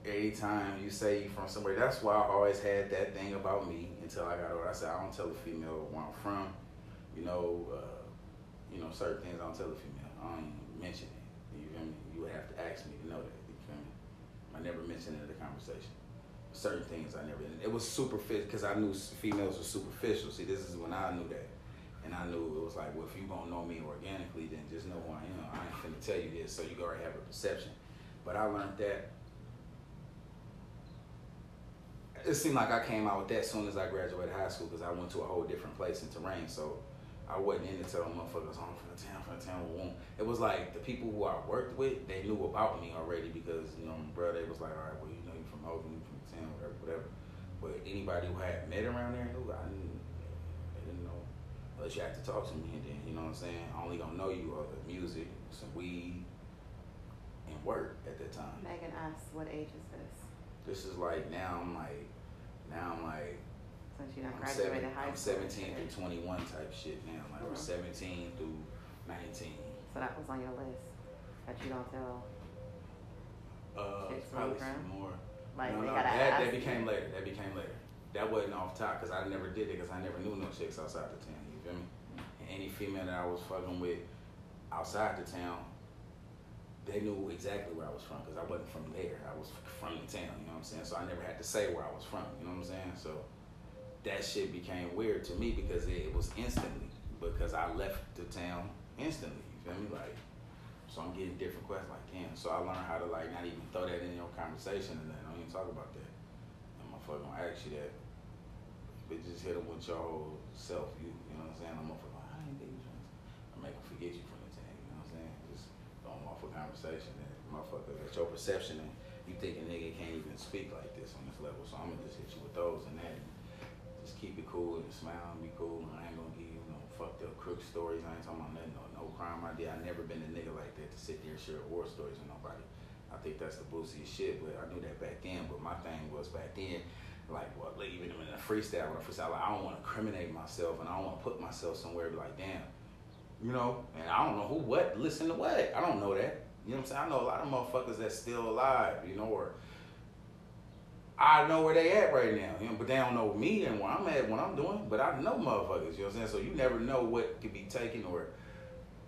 anytime you say you from somewhere, that's why I always had that thing about me until I got older. I said I don't tell a female where I'm from. You know, uh, you know certain things I don't tell a female. I don't even mention it. You feel me? You would have to ask me to know that. I never mentioned it in the conversation. Certain things I never. It was superficial because I knew females were superficial. See, this is when I knew that. And I knew it was like, well, if you gonna know me organically, then just know who I am. I ain't finna tell you this, so you already have a perception. But I learned that it seemed like I came out with that as soon as I graduated high school because I went to a whole different place in terrain. So I wasn't in it till motherfuckers on from the town, town. It was like the people who I worked with, they knew about me already because you know, my brother was like, all right, well, you know, you from Oakland, you from the town, whatever, whatever. But anybody who had met around there knew I didn't. They didn't know unless you had to talk to me, and then you know what I'm saying. I only gonna know you of the music, some weed, and work at that time. Megan asks, what age is this? This is like now I'm like now I'm like Since you done I'm, graduated seven, high I'm 17 through 21 type shit now. Like I'm Mhm. 17 through 19. So that was on your list that you don't tell. Uh, Chicks probably from some more. Like no, they no, that, that you. became later. That became later. That wasn't off top because I never did it because I never knew no chicks outside the town. You feel me? And any female that I was fucking with outside the town, they knew exactly where I was from because I wasn't from there. I was from the town. You know what I'm saying? So I never had to say where I was from. You know what I'm saying? So that shit became weird to me because it, it was instantly because I left the town instantly. You feel me? Like. So I'm getting different questions like, damn. So I learned how to like not even throw that in your conversation and then oh, don't even talk about that. And motherfucker gonna ask you that. But just hit them with your whole self. You, you know what I'm saying? I'm motherfucker like, I ain't think you I make them forget you from the town. You know what I'm saying? Just off a conversation and motherfucker, that's your perception and you think a nigga can't even speak like this on this level. So I'm gonna just hit you with those and that. Just keep it cool and smile and be cool. And I ain't gonna give you no fucked up crook stories. I ain't talking about nothing, no, no I. I never been a nigga like that to sit there and share war stories with nobody. I think that's the booziest shit, but I knew that back then. But my thing was back then, like, what, like, even in a freestyle, I freestyle, like, I don't want to incriminate myself and I don't want to put myself somewhere be like, damn, you know, and I don't know who, what, listen to what. I don't know that. You know what I'm saying? I know a lot of motherfuckers that's still alive, you know, or I know where they at right now, you know, but they don't know me and where I'm at, what I'm doing. But I know motherfuckers, you know what I'm saying? So you never know what could be taken or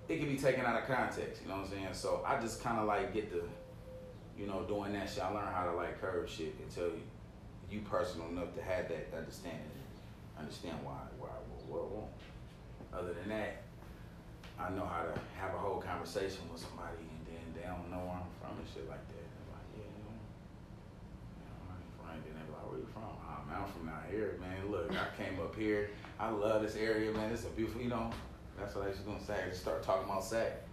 it could be taken out of context, you know what I'm saying? So I just kind of like get the, you know, doing that shit. I learn how to like curve shit until you, you personal enough to have that understanding, understand why, why, what, what. Other than that, I know how to have a whole conversation with somebody and then they don't know where I'm from and shit like that. Like, yeah, you know, I'm from, then they're like, where you from? Ah, man, I'm from out here, man. Look, I came up here. I love this area, man. It's a beautiful, you know. That's what I was gonna say. I just start talking about Sac.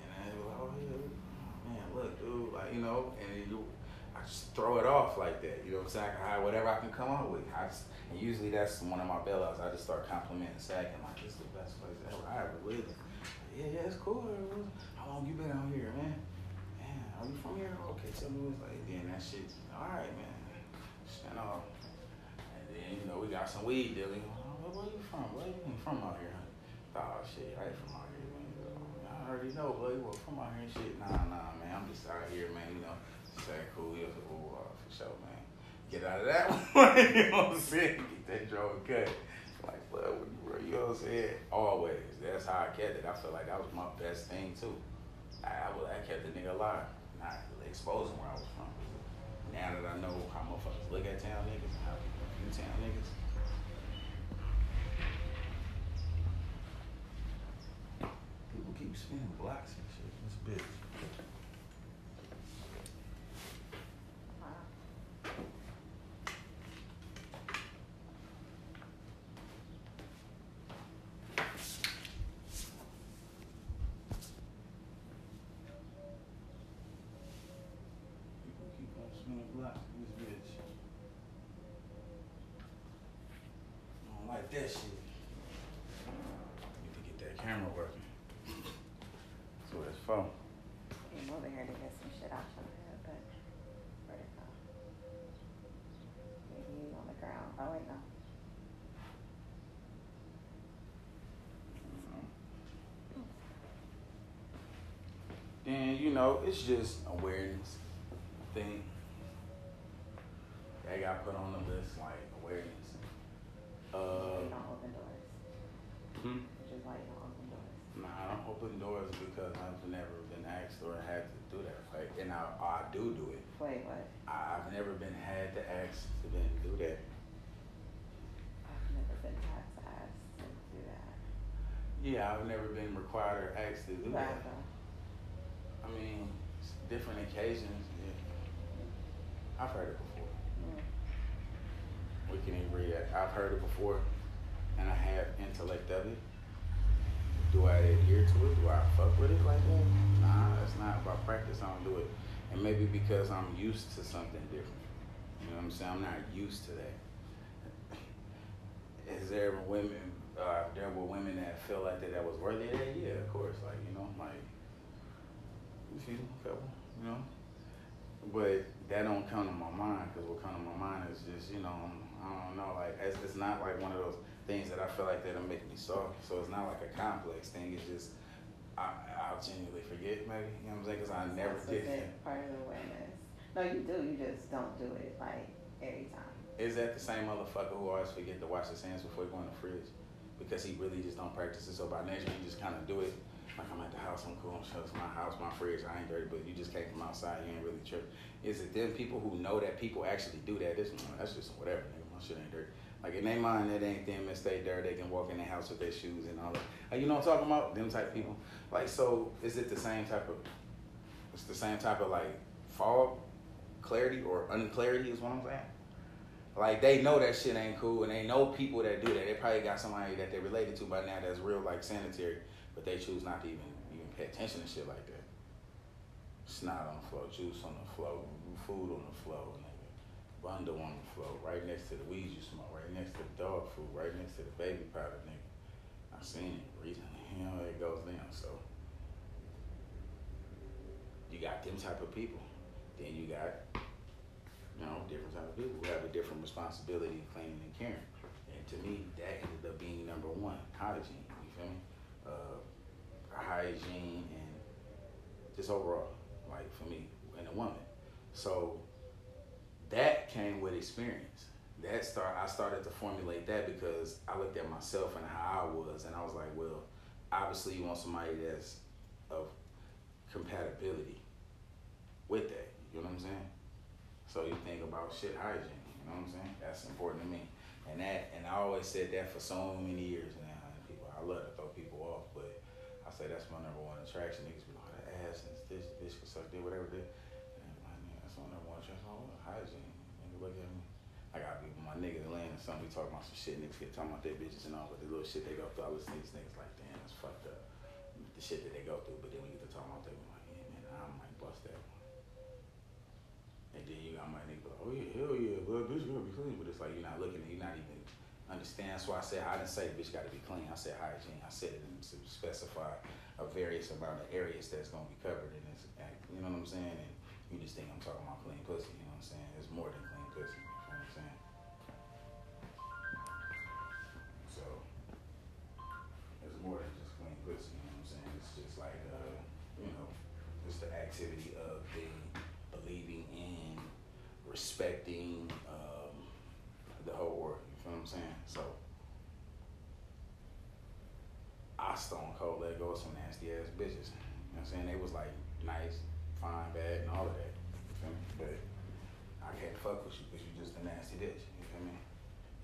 And they were like, oh, yeah, oh, man, look, dude, like, you know, and you, I just throw it off like that. You know what I'm saying? I whatever I can come up with. I just, and usually that's one of my bailouts. I just start complimenting Sac and like, this is the best place ever I ever lived. Yeah, yeah, it's cool. How long you been out here, man? Man, are you from here? Okay, tell me what's like. Then that shit, all right, man. Stand off. And then, you know, we got some weed dealing. Oh, where, where you from? Where you from out here? Oh, shit, I ain't from out here, man. I already know, boy. You were from out here and shit. Nah, nah, man. I'm just out here, man. You know, say cool. Yeah, cool, uh, for sure, man. Get out of that one. you know what I'm saying? Get that joint cut. Like, blood, you, you know what I'm saying? Always. That's how I kept it. I feel like that was my best thing, too. I, I, was- I kept the nigga alive, not exposing where I was from. Now that I know how motherfuckers look at town niggas and how people view town niggas, people keep spinning blocks and shit. In this bitch. Wow. People keep on spinning blocks in this bitch. Oh like that shit. Need to get that camera working. That's what it's for. Came over here to get some shit out your head, but where'd it go? Maybe you on the ground. Oh wait, no. Then you know it's just awareness thing. that got put on the list like awareness. Uh, you don't open doors. hmm? Which is why you don't open doors. Nah, I don't open doors because I've never been asked or had to do that. Like, and I, I do do it. Wait, what? I've never been had to ask to then do that. I've never been asked to do that. Yeah, I've never been required or asked to do have that. though. I mean, it's different occasions. Yeah. I've heard it before. Mm. We can agree that I've heard it before, and I have intellect of it. Do I adhere to it? Do I fuck with it like that? Nah, that's not by practice. I don't do it, and maybe because I'm used to something different. You know what I'm saying? I'm not used to that. Is there women? Uh, there were women that feel like that that was worthy of that. Yeah, of course. Like you know, like a few couple, you know. But that don't come to my mind because what comes to my mind is just you know I don't know like it's, it's not like one of those things that I feel like that'll make me soft. So it's not like a complex thing. It's just I I'll genuinely forget maybe you know what I'm saying because I never That's did. a part of the awareness. No, you do. You just don't do it like every time. Is that the same motherfucker who always forget to wash his hands before he go in the fridge? Because he really just don't practice it. So by nature, he just kind of do it. Like I'm at the house, I'm cool. I'm sure it's my house, my fridge. I ain't dirty, but you just came from outside. You ain't really tripping. Is it them people who know that people actually do that? That's just whatever. Nigga. My shit ain't dirty. Like in their mind, that ain't them. It's they dirty. They can walk in their house with their shoes and all that. Like, you know what I'm talking about? Them type of people. Like so, is it the same type of? It's the same type of like fog, clarity or unclarity is what I'm saying. Like they know that shit ain't cool, and they know people that do that. They probably got somebody that they're related to by now that's real like sanitary, but they choose not to even even pay attention to shit like that. Snot on the floor, juice on the floor, food on the floor, nigga. Bundle on the floor, right next to the weed you smoke, right next to the dog food, right next to the baby powder, nigga. I seen it recently. You know it goes down. So you got them type of people. Then you got you know, different type of people who have a different responsibility in cleaning and caring. And to me, that ended up being number one, hygiene. You feel me? Uh, hygiene and just overall, like for me and a woman. So that came with experience. That start I started to formulate that because I looked at myself and how I was, and I was like, well, obviously you want somebody that's of compatibility with that. You know what I'm saying? So you think about shit hygiene, you know what I'm saying? That's important to me. And that and I always said that for so many years now. And people I love to throw people say that's my number one attraction. Niggas be like, oh, the ass and this bitch can suck dick, whatever is. And I'm like, man, that's my number one attraction. Oh, hygiene. Nigga look at me. I gotta my niggas laying and something, we talking about some shit, niggas get talking about their bitches and all, but the little shit they go through, I listen to these niggas like, damn, that's fucked up. The shit that they go through, but then we get to talk about that, we like, yeah, man, I might bust that one. And then you got my nigga like, oh yeah, hell yeah, well, bitch gotta be clean. But it's like you're not looking, you're not even understand. So I said, I didn't say bitch gotta be clean. I said hygiene. I said it and to specify a various amount of areas that's gonna be covered in this. act. You know what I'm saying? And you just think I'm talking about clean pussy. You know what I'm saying? It's more than clean pussy. You know what I'm saying? So it's more than just clean pussy. You know what I'm saying? It's just like uh, you know, it's the activity of being believing in, respecting um, the whole world. You feel what I'm saying? So I stone cold let go of some nasty ass bitches. You know what I'm saying? They was like nice, fine, bad, and all of that. You feel me? But I can't fuck with you because you just a nasty bitch. You feel me?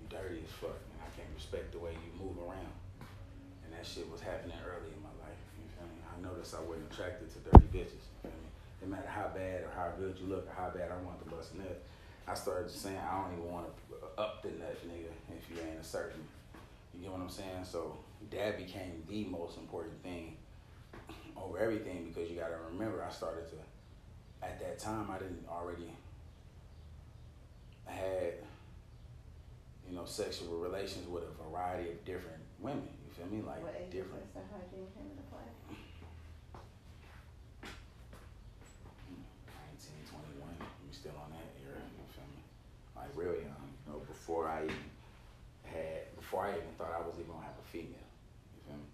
You dirty as fuck, and I can't respect the way you move around. And that shit was happening early in my life. You feel me? I wasn't attracted to dirty bitches. You feel me? No matter how bad or how good you look or how bad I want to bust a nut, I started saying I don't even want to up the nut, nigga, if you ain't a certain. You get what I'm saying? So that became the most important thing over everything because you got to remember I started to. At that time, I didn't already had you know know, sexual relations with a variety of different women. You feel me? Like different. is that hygiene came into play? 19, 21, you still on that era, you feel me? Like real young, you know, before I even had, before I even thought I was even gonna have a female, you feel me?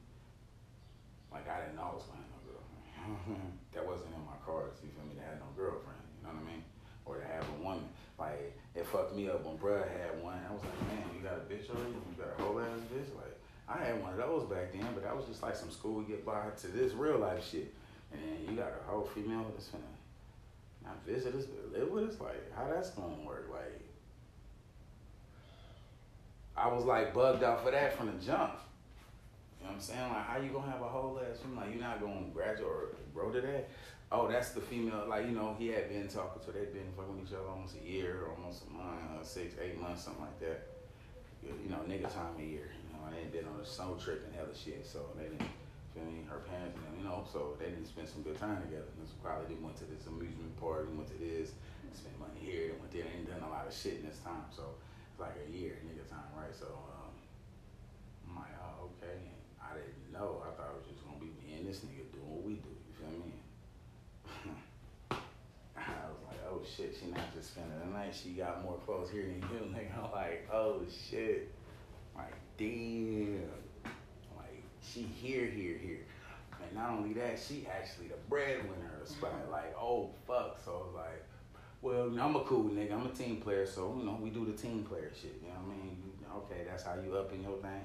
Like I didn't know I was gonna have no girlfriend. that wasn't in my cards, you feel me, to have no girlfriend, you know what I mean? Or to have a woman. Like, it fucked me up when bruh had one, I was like, man, you got a bitch already? You you got a whole ass bitch? Like, I had one of those back then, but that was just like some school get by to this real life shit. And then you got a whole female that's finna not visit us, but live with us. Like, how that's gonna work? Like, I was like bugged out for that from the jump. You know what I'm saying? Like, how you gonna have a whole ass female? Like, you're not gonna graduate or grow to that? Oh, that's the female. Like, you know, he had been talking to. They'd been fucking with each other almost a year, almost a month, uh, six, eight months, something like that. You know, nigga time of year. You know, and they had been on a snow trip and hella shit, so they didn't. Feel me? Her parents and them, you know, so they didn't spend some good time together. And so probably they went to this amusement park, went to this, spent money here, they went there, they ain't done a lot of shit in this time. So it's like a year nigga time, right? So um, I'm like, oh, okay. And I didn't know. I thought it was just gonna be me and this nigga doing what we do. You feel me? I was like, oh shit, she not just spending the night. She got more clothes here than you, nigga. I'm like, oh shit. Like, damn. Like, she here, here, here. And not only that, she actually the breadwinner of the spot. Like, oh fuck. So I was like, well, I'm a cool nigga. I'm a team player, so you know, we do the team player shit. You know what I mean? Okay, that's how you up in your thing.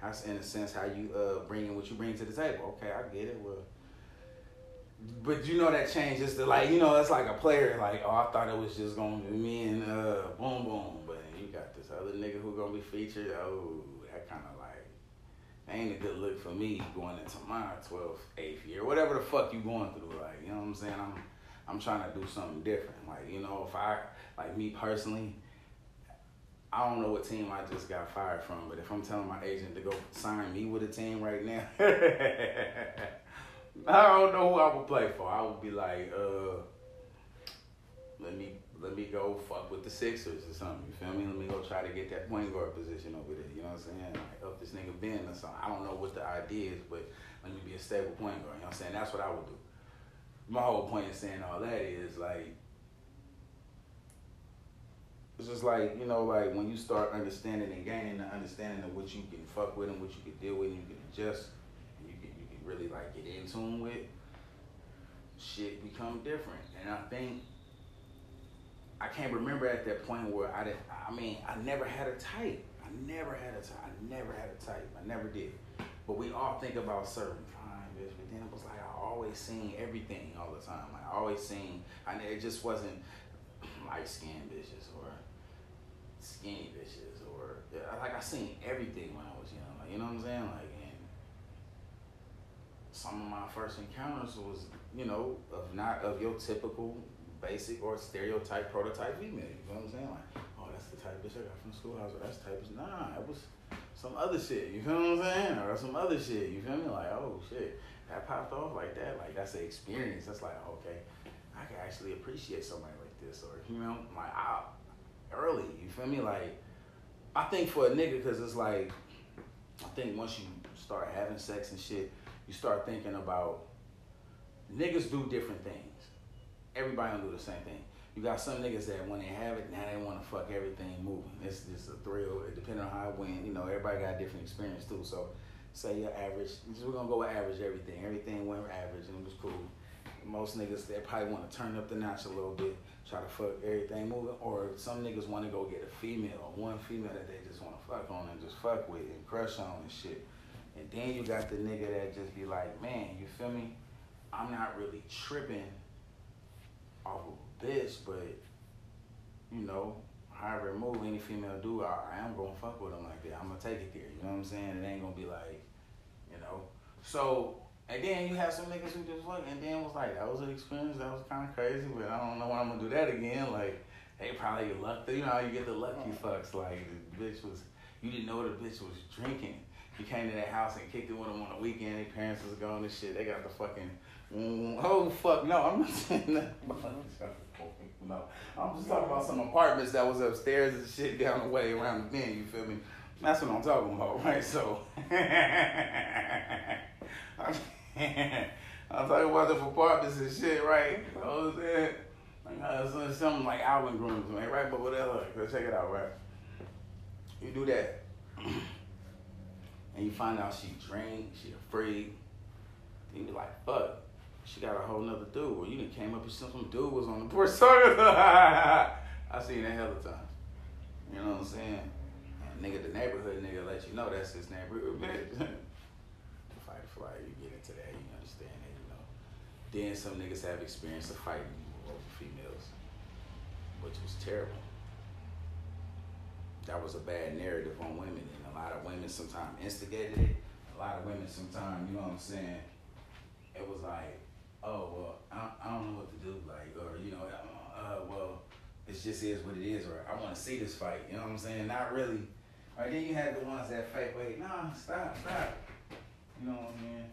That's in a sense how you uh bring in what you bring to the table. Okay, I get it. Well, but you know that changes the like you know it's like a player like oh I thought it was just gonna be me and uh boom boom but you got this other nigga who gonna be featured. Oh that kind of like ain't a good look for me going into my 12th 8th year whatever the fuck you going through like you know what I'm saying? I'm I'm trying to do something different like you know if I like me personally I don't know what team I just got fired from but if I'm telling my agent to go sign me with a team right now I don't know who I would play for. I would be like, uh, let me let me go fuck with the Sixers or something. You feel me? Let me go try to get that point guard position over there. You know what I'm saying? Like up this nigga Ben or something. I don't know what the idea is, but let me be a stable point guard. You know what I'm saying? That's what I would do. My whole point in saying all that is like it's just like, you know, like when you start understanding and gaining the understanding of what you can fuck with and what you can deal with and you can adjust really like get in tune with, shit become different. And I think I can't remember at that point where I did. I mean, I never had a type. I never had a type. I never had a type. I never did. But we all think about certain fine bitch. But then it was like I always seen everything all the time. Like I always seen. I it just wasn't light skinned bitches or skinny bitches or like I seen everything when I was young. Like you know what I'm saying? Like some of my first encounters was, you know, of not of your typical basic or stereotype prototype female. You know what I'm saying? Like, oh, that's the type of bitch I got from schoolhouse, or that's the type of nah, it was some other shit. You feel what I'm saying? Or some other shit. You feel me? Like, oh shit, that popped off like that. Like that's an experience. That's like, oh, okay, I can actually appreciate somebody like this, or you know, like I early. You feel me? Like, I think for a nigga, cause it's like, I think once you start having sex and shit you start thinking about niggas do different things. Everybody don't do the same thing. You got some niggas that when they have it, now they want to fuck everything moving. It's just a thrill. It depending on how it went, you know, everybody got different experience too. So, say your average, we're gonna go with average everything. Everything went average and it was cool. Most niggas they probably want to turn up the notch a little bit, try to fuck everything moving. Or some niggas want to go get a female, one female that they just want to fuck on and just fuck with and crush on and shit. And then you got the nigga that just be like, man, you feel me? I'm not really tripping off a bitch, but you know, however it move, any female do, I, I am gonna fuck with them like that. I'm gonna take it there. You know what I'm saying? It ain't gonna be like, you know. So and then you have some niggas who just fuck, and then was like, that was an experience that was kind of crazy, but I don't know when I'm gonna do that again. Like, they probably lucky. You know how you get the lucky fucks. Like, the bitch was, you didn't know the bitch was drinking he came to that house and kicked it with him on the weekend. Their parents was gone and shit. They got the fucking. Oh fuck no! I'm not saying that. Know, I'm just talking about some apartments that was upstairs and shit down the way around the bend. You feel me? That's what I'm talking about, right? So, I'm talking about the apartments and shit, right? You know what I'm saying? Uh, some- something like Alvin Grooms, man, right? But whatever. Let's check it out, right? You do that, and you find out she drink, she afraid. Then you be like, fuck. She got a whole nother dude. Well, you done came up with some, dude was on the porch talking. I seen that hell of times. You know what I'm saying? And nigga, the neighborhood nigga let you know that's his neighborhood bitch. Fight or flight, you get into that, you understand that, you know. Then some niggas have experience of fighting over females, which was terrible. That was a bad narrative on women, and a lot of women sometimes instigated it. A lot of women sometimes, you know what I'm saying? It was like, oh well, I, I don't know what to do, like, or you know, uh, well, it just is what it is, or I want to see this fight. You know what I'm saying? Not really. Or then you had the ones that fight, wait, nah, stop, stop. You know what I mean?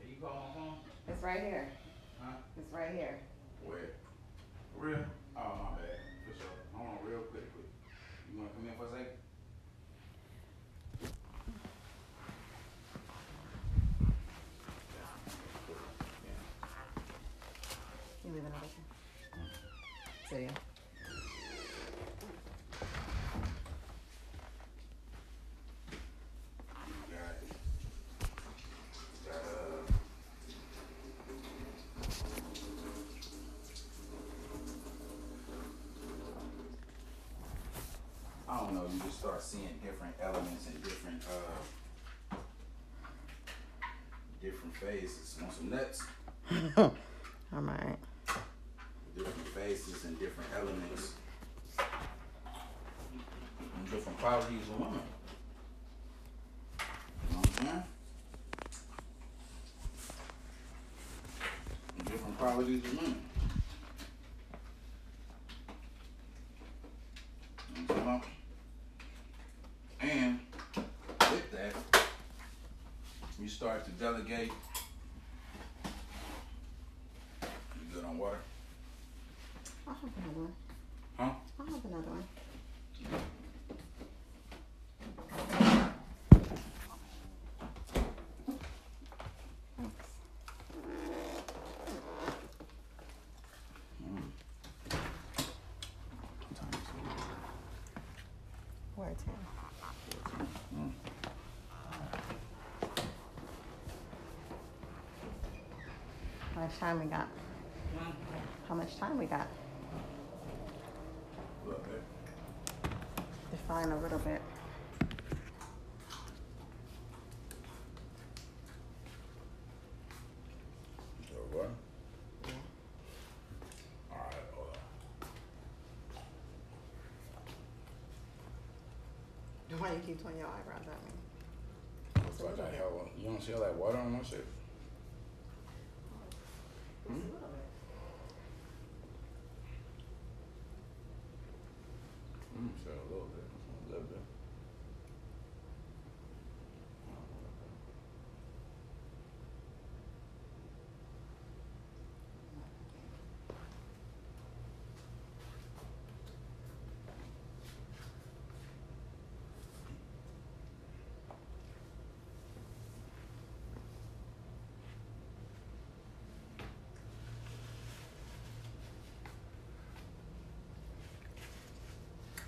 Are you call my phone? It's right here. Huh? It's right here. Where? For real? Oh my bad. For sure. Hold on, real quick, quick. You wanna come in for a second? You leaving it open? So yeah. Got it. Got, uh, I don't know, you just start seeing different elements and different, uh, different phases. Want some nuts? I'm alright. different faces and different elements and different qualities of women. You know what I'm saying? And different qualities of women. You know what I'm talking about? And with that, you start to delegate. You good on water? I'll have another one. Huh? I'll have another one. Thanks. Where to? How much time we got? How much time we got? Define a little bit. So what? Alright, hold on. Why you keep twirling your eyebrows at me? Looks like that hell. You don't see all that water on my shit? Hmm? Mm, so a little bit. A little bit.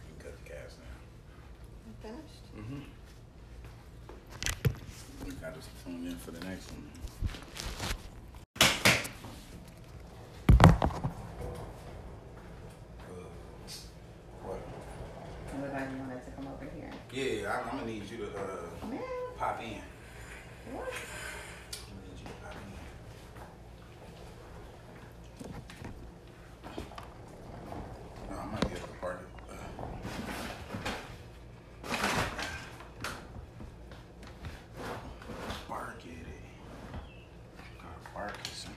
You can cut the gas now. Finished? Mm-hmm. You got to tune in for the next one. Uh, What? Everybody wanted to come over here. Yeah, I, I'm gonna need you to uh, Man, pop in. what? I'm gonna need you to pop in. No, I might be able to park it. Uh, Park it. Gotta park it. son.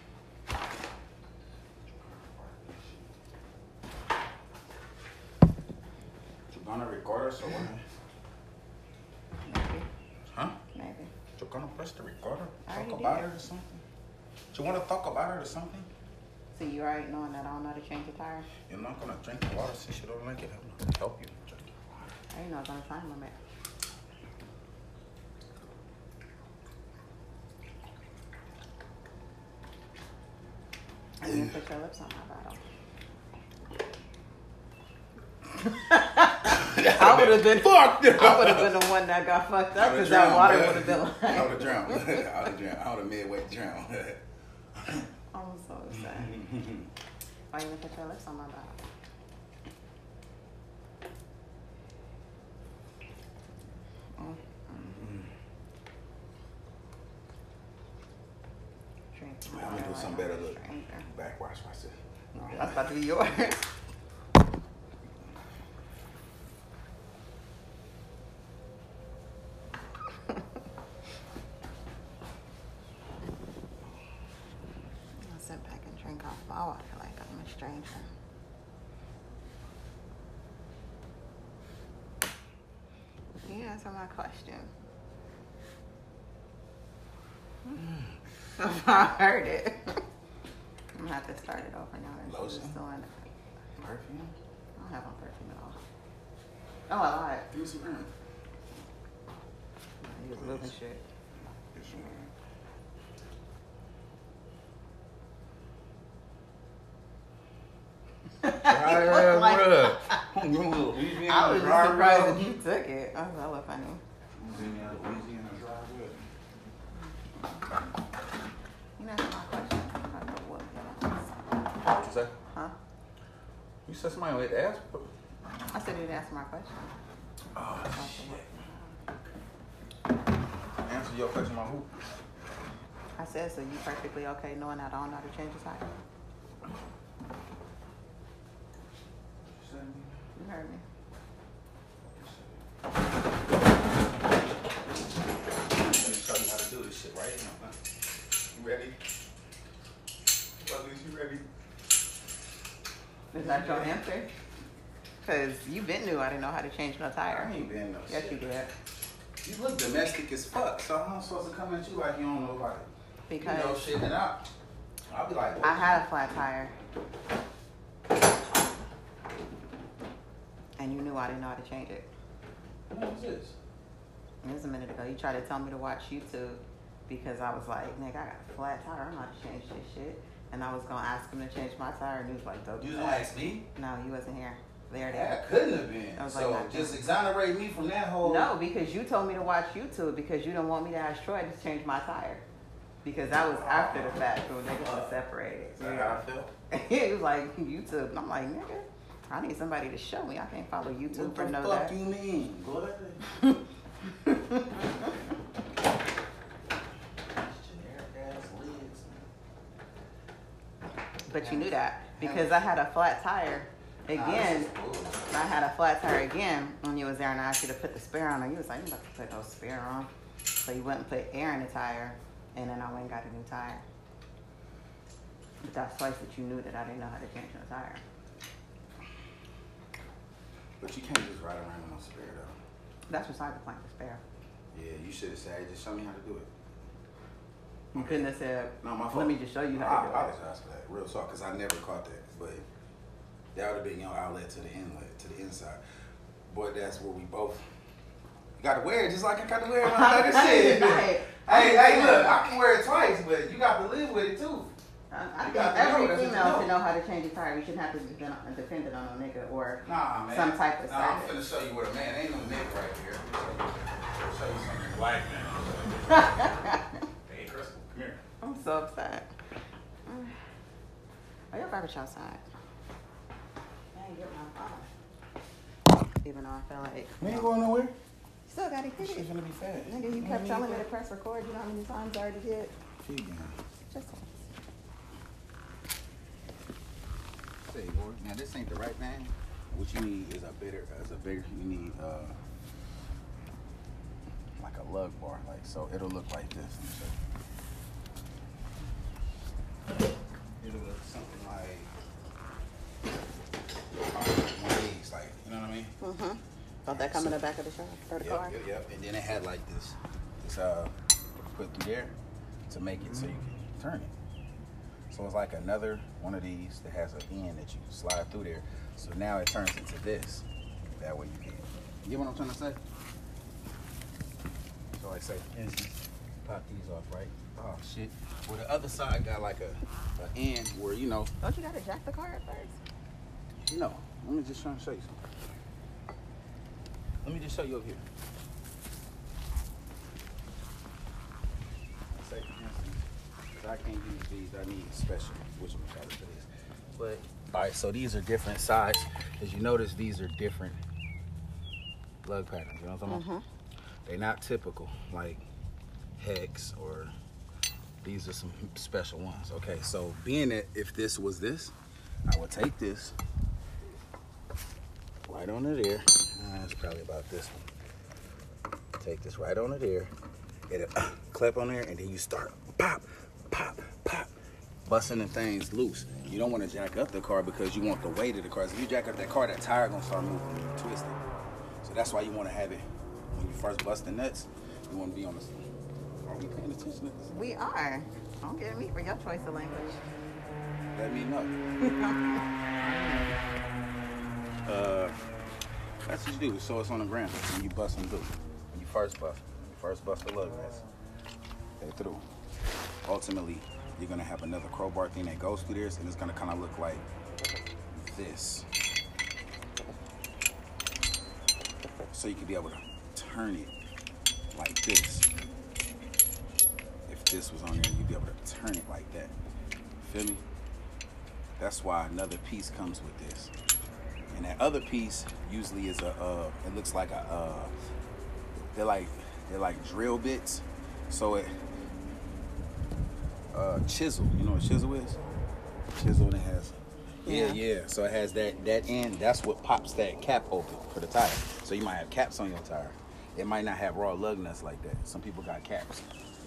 You gonna record us or what? Maybe. Huh? Maybe. You gonna press the recorder? Talk about it or something? Do you wanna talk about it or something? So you alright knowing that I don't know how to change a tire? You're not gonna drink the water since you don't like it. I'm not gonna help you drink it. I didn't know it's on a time limit. I didn't put your lips on my bottle. I would have been. Fuck you. I would have been the one that got fucked up because that water would have been I would have drowned. I would have drowned. I would have midway drowned. I'm so sad. Why you put your lips on my? Mm. Drink I'm gonna do like something better. Look, backwash myself. No, That's about to be yours. I'll sit back and drink off my water like I'm a stranger. Can you answer my question? I heard it. I'm gonna have to start it over now. Lotion? it. Perfume? I don't have on perfume at all. Oh, I lied. Give me some earn. He was moving shit. Get some earn. Dry looked ass like- rub. You want a little Louisiana I was just surprised that you took it. I was hella funny. Louisiana, Louisiana dry rub. You know, my question. I don't know what What you say? Huh? You said somebody would ask. I said you didn't answer my question. Oh shit. Answer your question about who? I said, so you perfectly okay knowing I don't know how to change the tire? You heard me. Let me show you how to do this shit right now. You ready? Buggles, you ready? Is that your answer? Because you been new. I didn't know how to change no I tire. ain't been no Yes, shit. you did. You look domestic as fuck, so I'm supposed to come at you like you don't know about it. Because you know shit I, I'll be like. I had a flat tire. And you knew I didn't know how to change it. What was this? It was a minute ago. You tried to tell me to watch YouTube because I was like, nigga, I got a flat tire. I don't know how to change this shit. And I was gonna ask him to change my tire, and he was like, "Dope." You gonna ask me? No, you wasn't here. There it is. That couldn't have been. I was like, so not just exonerate me from that whole. No, because you told me to watch YouTube because you didn't want me to ask Troy to change my tire. Because that was after the fact when niggas was separated. Is that how I felt? he was like, YouTube. And I'm like, nigga, I need somebody to show me. I can't follow YouTube What for the know fuck that. you mean, boy? Generic. But you knew that because I had a flat tire again. Nah, this is bullshit. I had a flat tire again when you was there and I asked you to put the spare on. And you was like, you about to put no spare on. So you went and put air in the tire and then I went and got a new tire. But that's twice that you knew that I didn't know how to change a tire. But you can't just ride around no spare though. That's beside the point, the spare. Yeah, you should have said, just show me how to do it. You couldn't have said, No, my fault. let me just show you I, how I to do it. apologize for that, real talk, because I never caught that. But that would have been your outlet to the inlet, to the inside. Boy, that's where we both you got to wear it just like I got to wear it. Like this shit. Hey, hey, look, I can wear it twice, but you got to live with it too. I, I think got to know, every female know. should know how to change a tire. We shouldn't have to depend on, depend it on a nigga or Nah, man. some type of Nah, I'm service. finna show you what a man ain't no nigga right here. I'll show you something black man. hey, Crystal, come here. I'm so upset. Are your garbage outside? I ain't get my phone. Even though I feel like We ain't going nowhere. still gotta This hit shit's it. gonna be fast. Nigga, you kept mm-hmm. telling me to press record. You know how many times I already did? Just once. Say, boy, now this ain't the right thing. What you need is a bigger, is a bigger. You need uh, like a lug bar, like so. It'll look like this. Let me show you. It'll look something like one of these, like you know what I mean? Mm-hmm. Don't that come in the back of the truck or the Yep, car? yep, yep. And then it had like this, this uh, put through there to make it so you can turn it. So it's like another one of these that has an end that you slide through there. So now it turns into this. That way you can. You get what I'm trying to say? So I say, instance, pop these off, right? Oh shit. Well the other side got like a, a end where you know, Don't you gotta jack the car up first? no. Let me just try and show you something. Let me just show you over here. Say for instance, I can't use these. I need special, which one for this. But all right, so these are different sides. As you notice, these are different lug patterns. You know what I'm talking about? They're not typical like hex or these are some special ones. Okay, so being that if this was this, I would take this right on it there. Uh, it's probably about this one. Take this right on it there. It'll clap on there, and then you start pop, pop, pop, busting the things loose. You don't want to jack up the car because you want the weight of the car. So if you jack up that car, that tire gonna start moving and twisting. So that's why you want to have it when you first bust the nuts. You want to be on the. Are we paying attention to this? We are. Don't get me for your choice of language. Let me know. Uh, that's what you do. So it's on the ground when you bust them through. When you first bust, when you first bust the lug nuts, they through. Ultimately, you're gonna have another crowbar thing that goes through this, and it's gonna kind of look like this. So you can be able to turn it like this. If this was on there, you'd be able to turn it like that. Feel me? That's why another piece comes with this. And that other piece usually is a, uh, it looks like a, uh, they're like, they're like drill bits. So it, uh, chisel, you know what chisel is? Chisel and it has, yeah, Yeah. yeah. So it has that, that end, that's what pops that cap open for the tire. So you might have caps on your tire. It might not have raw lug nuts like that. Some people got caps.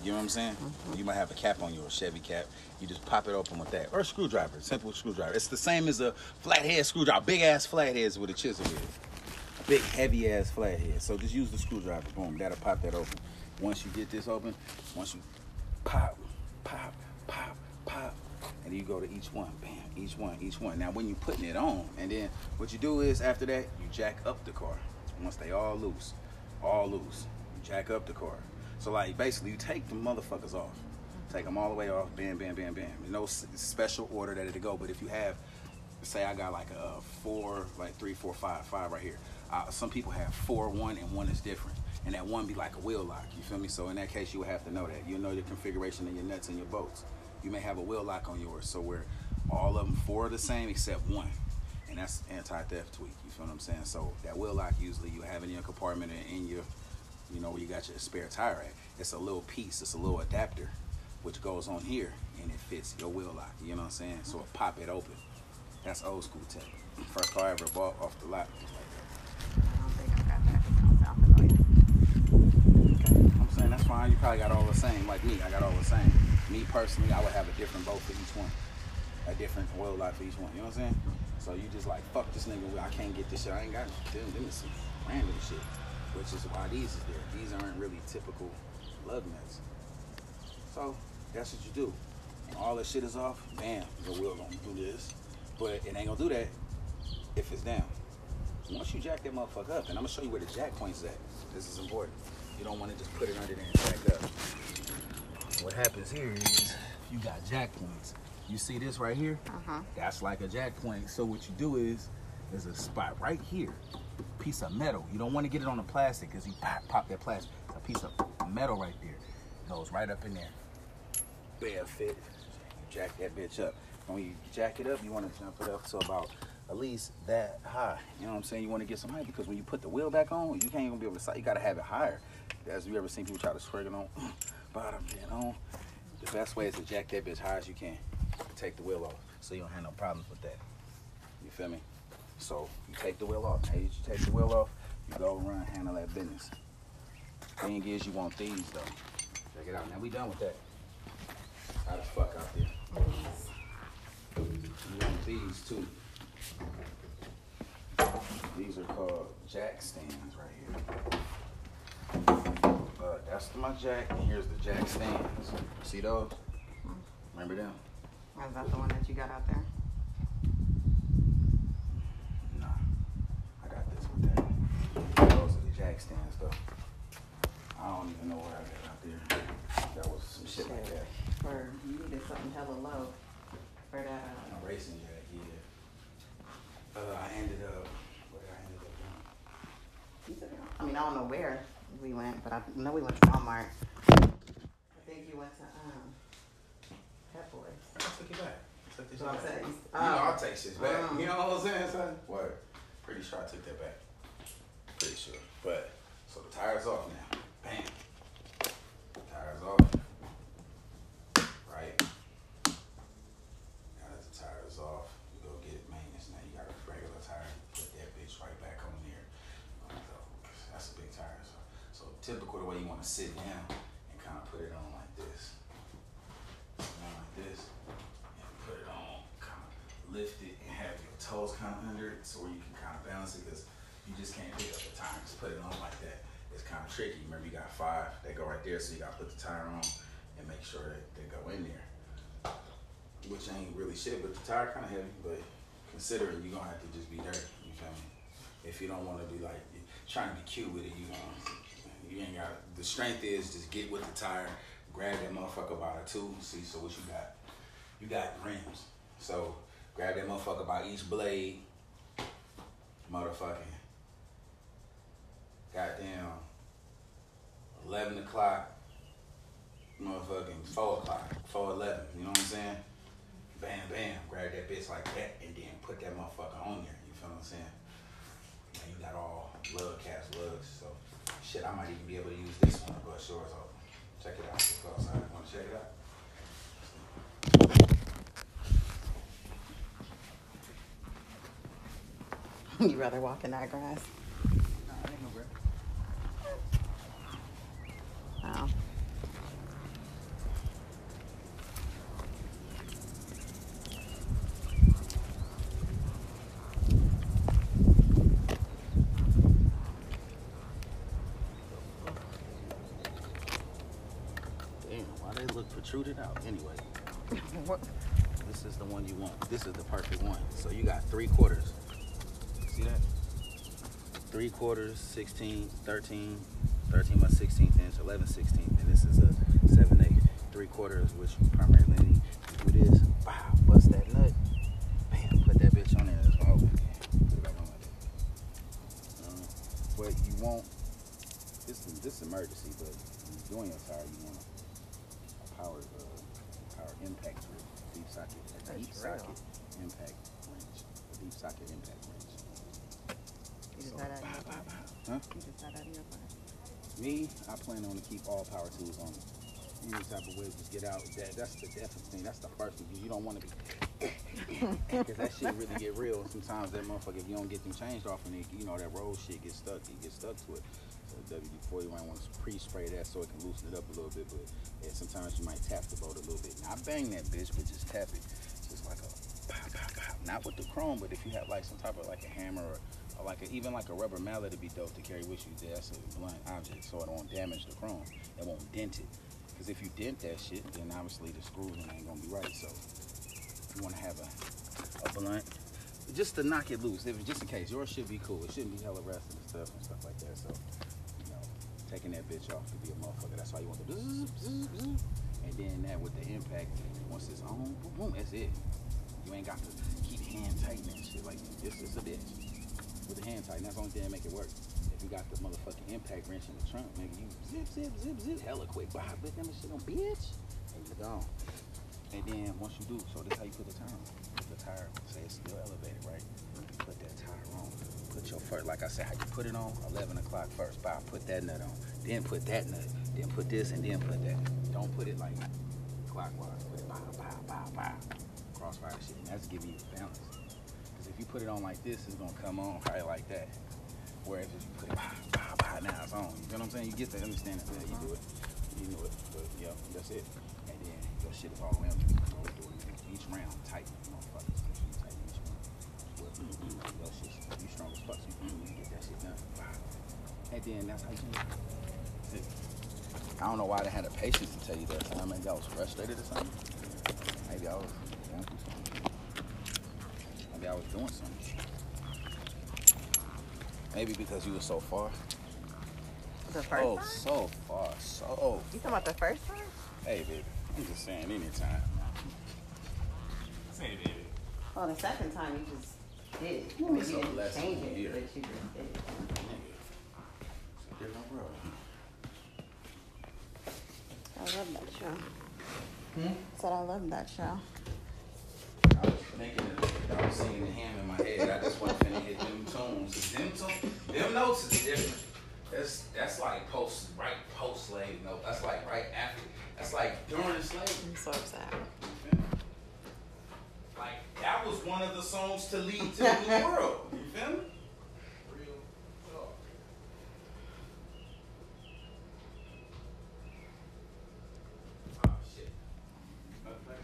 You know what I'm saying? You might have a cap on your Chevy cap. You just pop it open with that. Or a screwdriver, simple screwdriver. It's the same as a flathead screwdriver. Big ass flatheads with a chisel is. Big heavy ass flathead. So just use the screwdriver. Boom. That'll pop that open. Once you get this open, once you pop, pop, pop, pop, and you go to each one. Bam. Each one, each one. Now when you're putting it on, and then what you do is after that, you jack up the car. Once they all loose, all loose, you jack up the car. So like basically, you take the motherfuckers off, take them all the way off. Bam, bam, bam, bam. No special order that it go, but if you have, say I got like a four, like three, four, five, five right here. Uh, some people have four, one, and one is different, and that one be like a wheel lock. You feel me? So in that case, you would have to know that. You know your configuration of your nuts and your bolts. You may have a wheel lock on yours, so where all of them four are the same except one, and that's anti-theft tweak. You feel what I'm saying? So that wheel lock usually you have in your compartment and in your, you know, where you got your spare tire at. It's a little piece. It's a little adapter, which goes on here and it fits your wheel lock. You know what I'm saying? So it pop it open. That's old school tech. First car I ever bought off the lot was like that. I don't think I got that. It's gonna sound familiar. Saying that's fine. You probably got all the same, like me. I got all the same. Me personally, I would have a different boat for each one, a different oil light for each one. You know what I'm saying? So you just like fuck this nigga. I can't get this shit. I ain't got them. Them is some random shit, which is why these is there. These aren't really typical lug nuts. So that's what you do. When all that shit is off, bam, your wheel gonna do this, but it ain't gonna do that if it's down. Once you jack that motherfucker up, and I'm gonna show you where the jack point's at. This is important. You don't want to just put it under there and jack up. What happens here is you got jack points. You see this right here? Uh-huh. That's like a jack point. So what you do is, there's a spot right here, piece of metal. You don't want to get it on the plastic because you pop, pop that plastic. It's a piece of metal right there. Goes right up in there. Bare fit. You jack that bitch up. When you jack it up, you want to jump it up to about at least that high. You know what I'm saying? You want to get some height because when you put the wheel back on, you can't even be able to sight. You got to have it higher. As you ever seen people try to swing it on bottom, then on. The best way is to jack that bitch high as you can. Take the wheel off so you don't have no problems with that. You feel me? So you take the wheel off. Hey, you take the wheel off, you go run, handle that business. Thing is, you want these though. Check it out. Now we done with that. Hot the fuck out there. You want these too. These are called jack stands right here. Uh, that's my jack, and here's the jack stands. See those? Remember them? Is that the one that you got out there? Nah, I got this with that. Those are the jack stands though. I don't even know what I got out there. That was some shit like that. For you needed something hella low for that. Uh, A racing jack, yeah. Uh, I ended up, did I end up took? I mean, I don't know where we went, but I know we went to Walmart. I think you went to um, Pep Boys. I took it back. I took this So I'm back. saying, You know, I'll take shit back. Um. You know what I'm saying, son? Word. Pretty sure I took that back. Pretty sure. But, so the tire's off now. Bam. Tire's off. 100, so where you can kind of balance it because you just can't pick up the time. Just put it on like that. It's kind of tricky. Remember, you got five that go right there, so you got to put the tire on and make sure that they go in there, which ain't really shit. But the tire kind of heavy, but considering you're gonna have to just be dirty. You feel me? If you don't want to be like trying to be cute with it, you gonna you ain't got the strength is just get with the tire, grab that motherfucker by the tube, see so what you got. You got rims. So grab that motherfucker by each blade. Motherfucking. Goddamn. Eleven o'clock. Motherfucking four o'clock. Four eleven. You know what I'm saying? Bam, bam. Grab that bitch like that and then put that motherfucker on there. You feel what I'm saying? And you got all lug caps, lugs. So shit, I might even be able to use this one to bust yours open. Check it out. Let's. Wanna check it out? you rather walk in that grass? Nah, it ain't no grab. Oh. Damn, why they look protruded out anyway? What? This is the one you want. This is the perfect one. So you got three quarters. See that? Three quarters, 16, 13, 13 by 16th inch, 11 16th, and this is a 7 8. Three quarters, which primarily. You do this, wow, bust that nut, bam, put that bitch on there. That's I open again. Put it back on like that. Um, but you won't, this is, this emergency, but when you're doing your tire, you want a power, uh, power impact wrench, deep socket, a deep socket impact wrench, a deep socket impact. You just So, had that in your bah, bah, pocket? bah. Huh? You just had that in your pocket? Me, I plan on to keep all power tools on. Any type of way, just get out. That, that's the definite thing. That's the first thing. You don't want to be. Because that shit really get real. Sometimes that motherfucker, if you don't get them changed off, and it, you know that road shit gets stuck. You get stuck to it. So WD-40, you might want to pre-spray that so it can loosen it up a little bit. But yeah, sometimes you might tap the boat a little bit. Not bang that bitch, but just tap it. Just like a pow, pow, pow. Not with the chrome, but if you have like some type of like a hammer or like a, even like a rubber mallet would be dope to carry with you. That's a blunt object, so it won't damage the chrome. It won't dent it. Because if you dent that shit, then obviously the screws ain't gonna be right. So you want to have a, a blunt just to knock it loose. If just in case, yours should be cool. It shouldn't be hella rusted and stuff and stuff like that. So you know, taking that bitch off could be a motherfucker. That's why you want the and then that with the impact. Once it's on, boom, boom, that's it. You ain't got to keep hand tightening shit like this. Is a bitch with the hand tighten. That's the only thing that make it work. If you got the motherfucking impact wrench in the trunk, nigga, you zip, zip, zip, zip, hella quick. Bah, put them shit on, bitch, and you gone. And then once you do, so this how you put the tire on. Put the tire, say it's still elevated, right? Put that tire on. Put your first, like I said, how you put it on? 11 o'clock first. Bow, put that nut on. Then put that nut. Then put this and then put that. Don't put it like clockwise. Put it bow, bow, bow. Crossfire shit. And that's giving you the balance. If you put it on like this, it's to come on probably like that. Whereas if you put it bow, bow, bow, now it's on. You know what I'm saying? You get the understanding. Yeah, you do it. You know it. But yeah, that's it. And then your shit is all it each round tight. Motherfuckers. Tighten each. But your shit, you strong as fuck. You get that shit done. And then that's how you do it. I don't know why they had the patience to tell you that time. Maybe I was frustrated or something. Maybe I was to I was doing something. Maybe because you were so far. The first oh, time? so far. So. You talking about the first time? Hey, baby. I'm just saying, anytime. Say, baby. Well, the second time you just did it. Ooh, Maybe it's you a didn't blessing change to it, hear. but you just did it. Nigga. It's a different world. I love that show. Hmm? Said I love that show. I was thinking, of- I was singing the hymn in my head. I just wasn't finna hit them tunes. Them, tunes, them notes is different. That's that's like post, right post slave note. That's like right after. That's like during slavery. I'm so. You? Like that was one of the songs to lead to the new world. You feel me? Real talk. Oh shit. Matter of fact,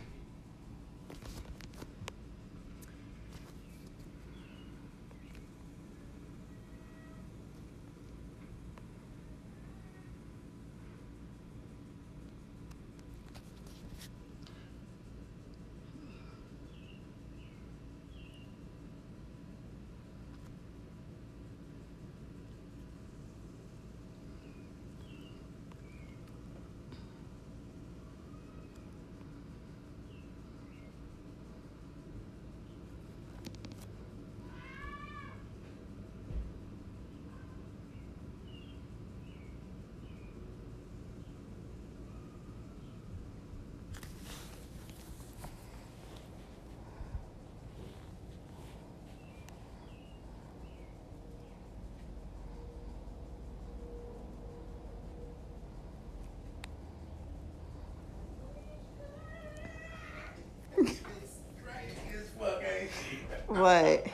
crazy as fuck, ain't she? What?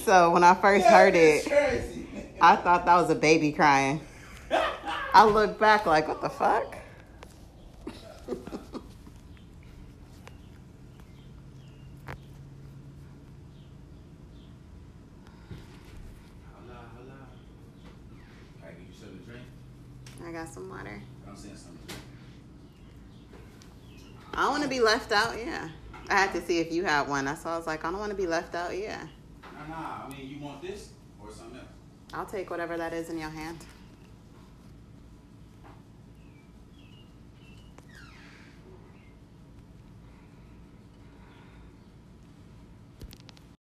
So when I first heard it, crazy. I thought that was a baby crying. I looked back like, what the fuck? Holla, holla. Can I give you something to drink? I got some water. I'm saying something to drink. I don't want to be left out. Yeah. I had to see if you had one. That's why I was like, I don't want to be left out. Yeah. Nah, nah. I mean, you want this or something else? I'll take whatever that is in your hand.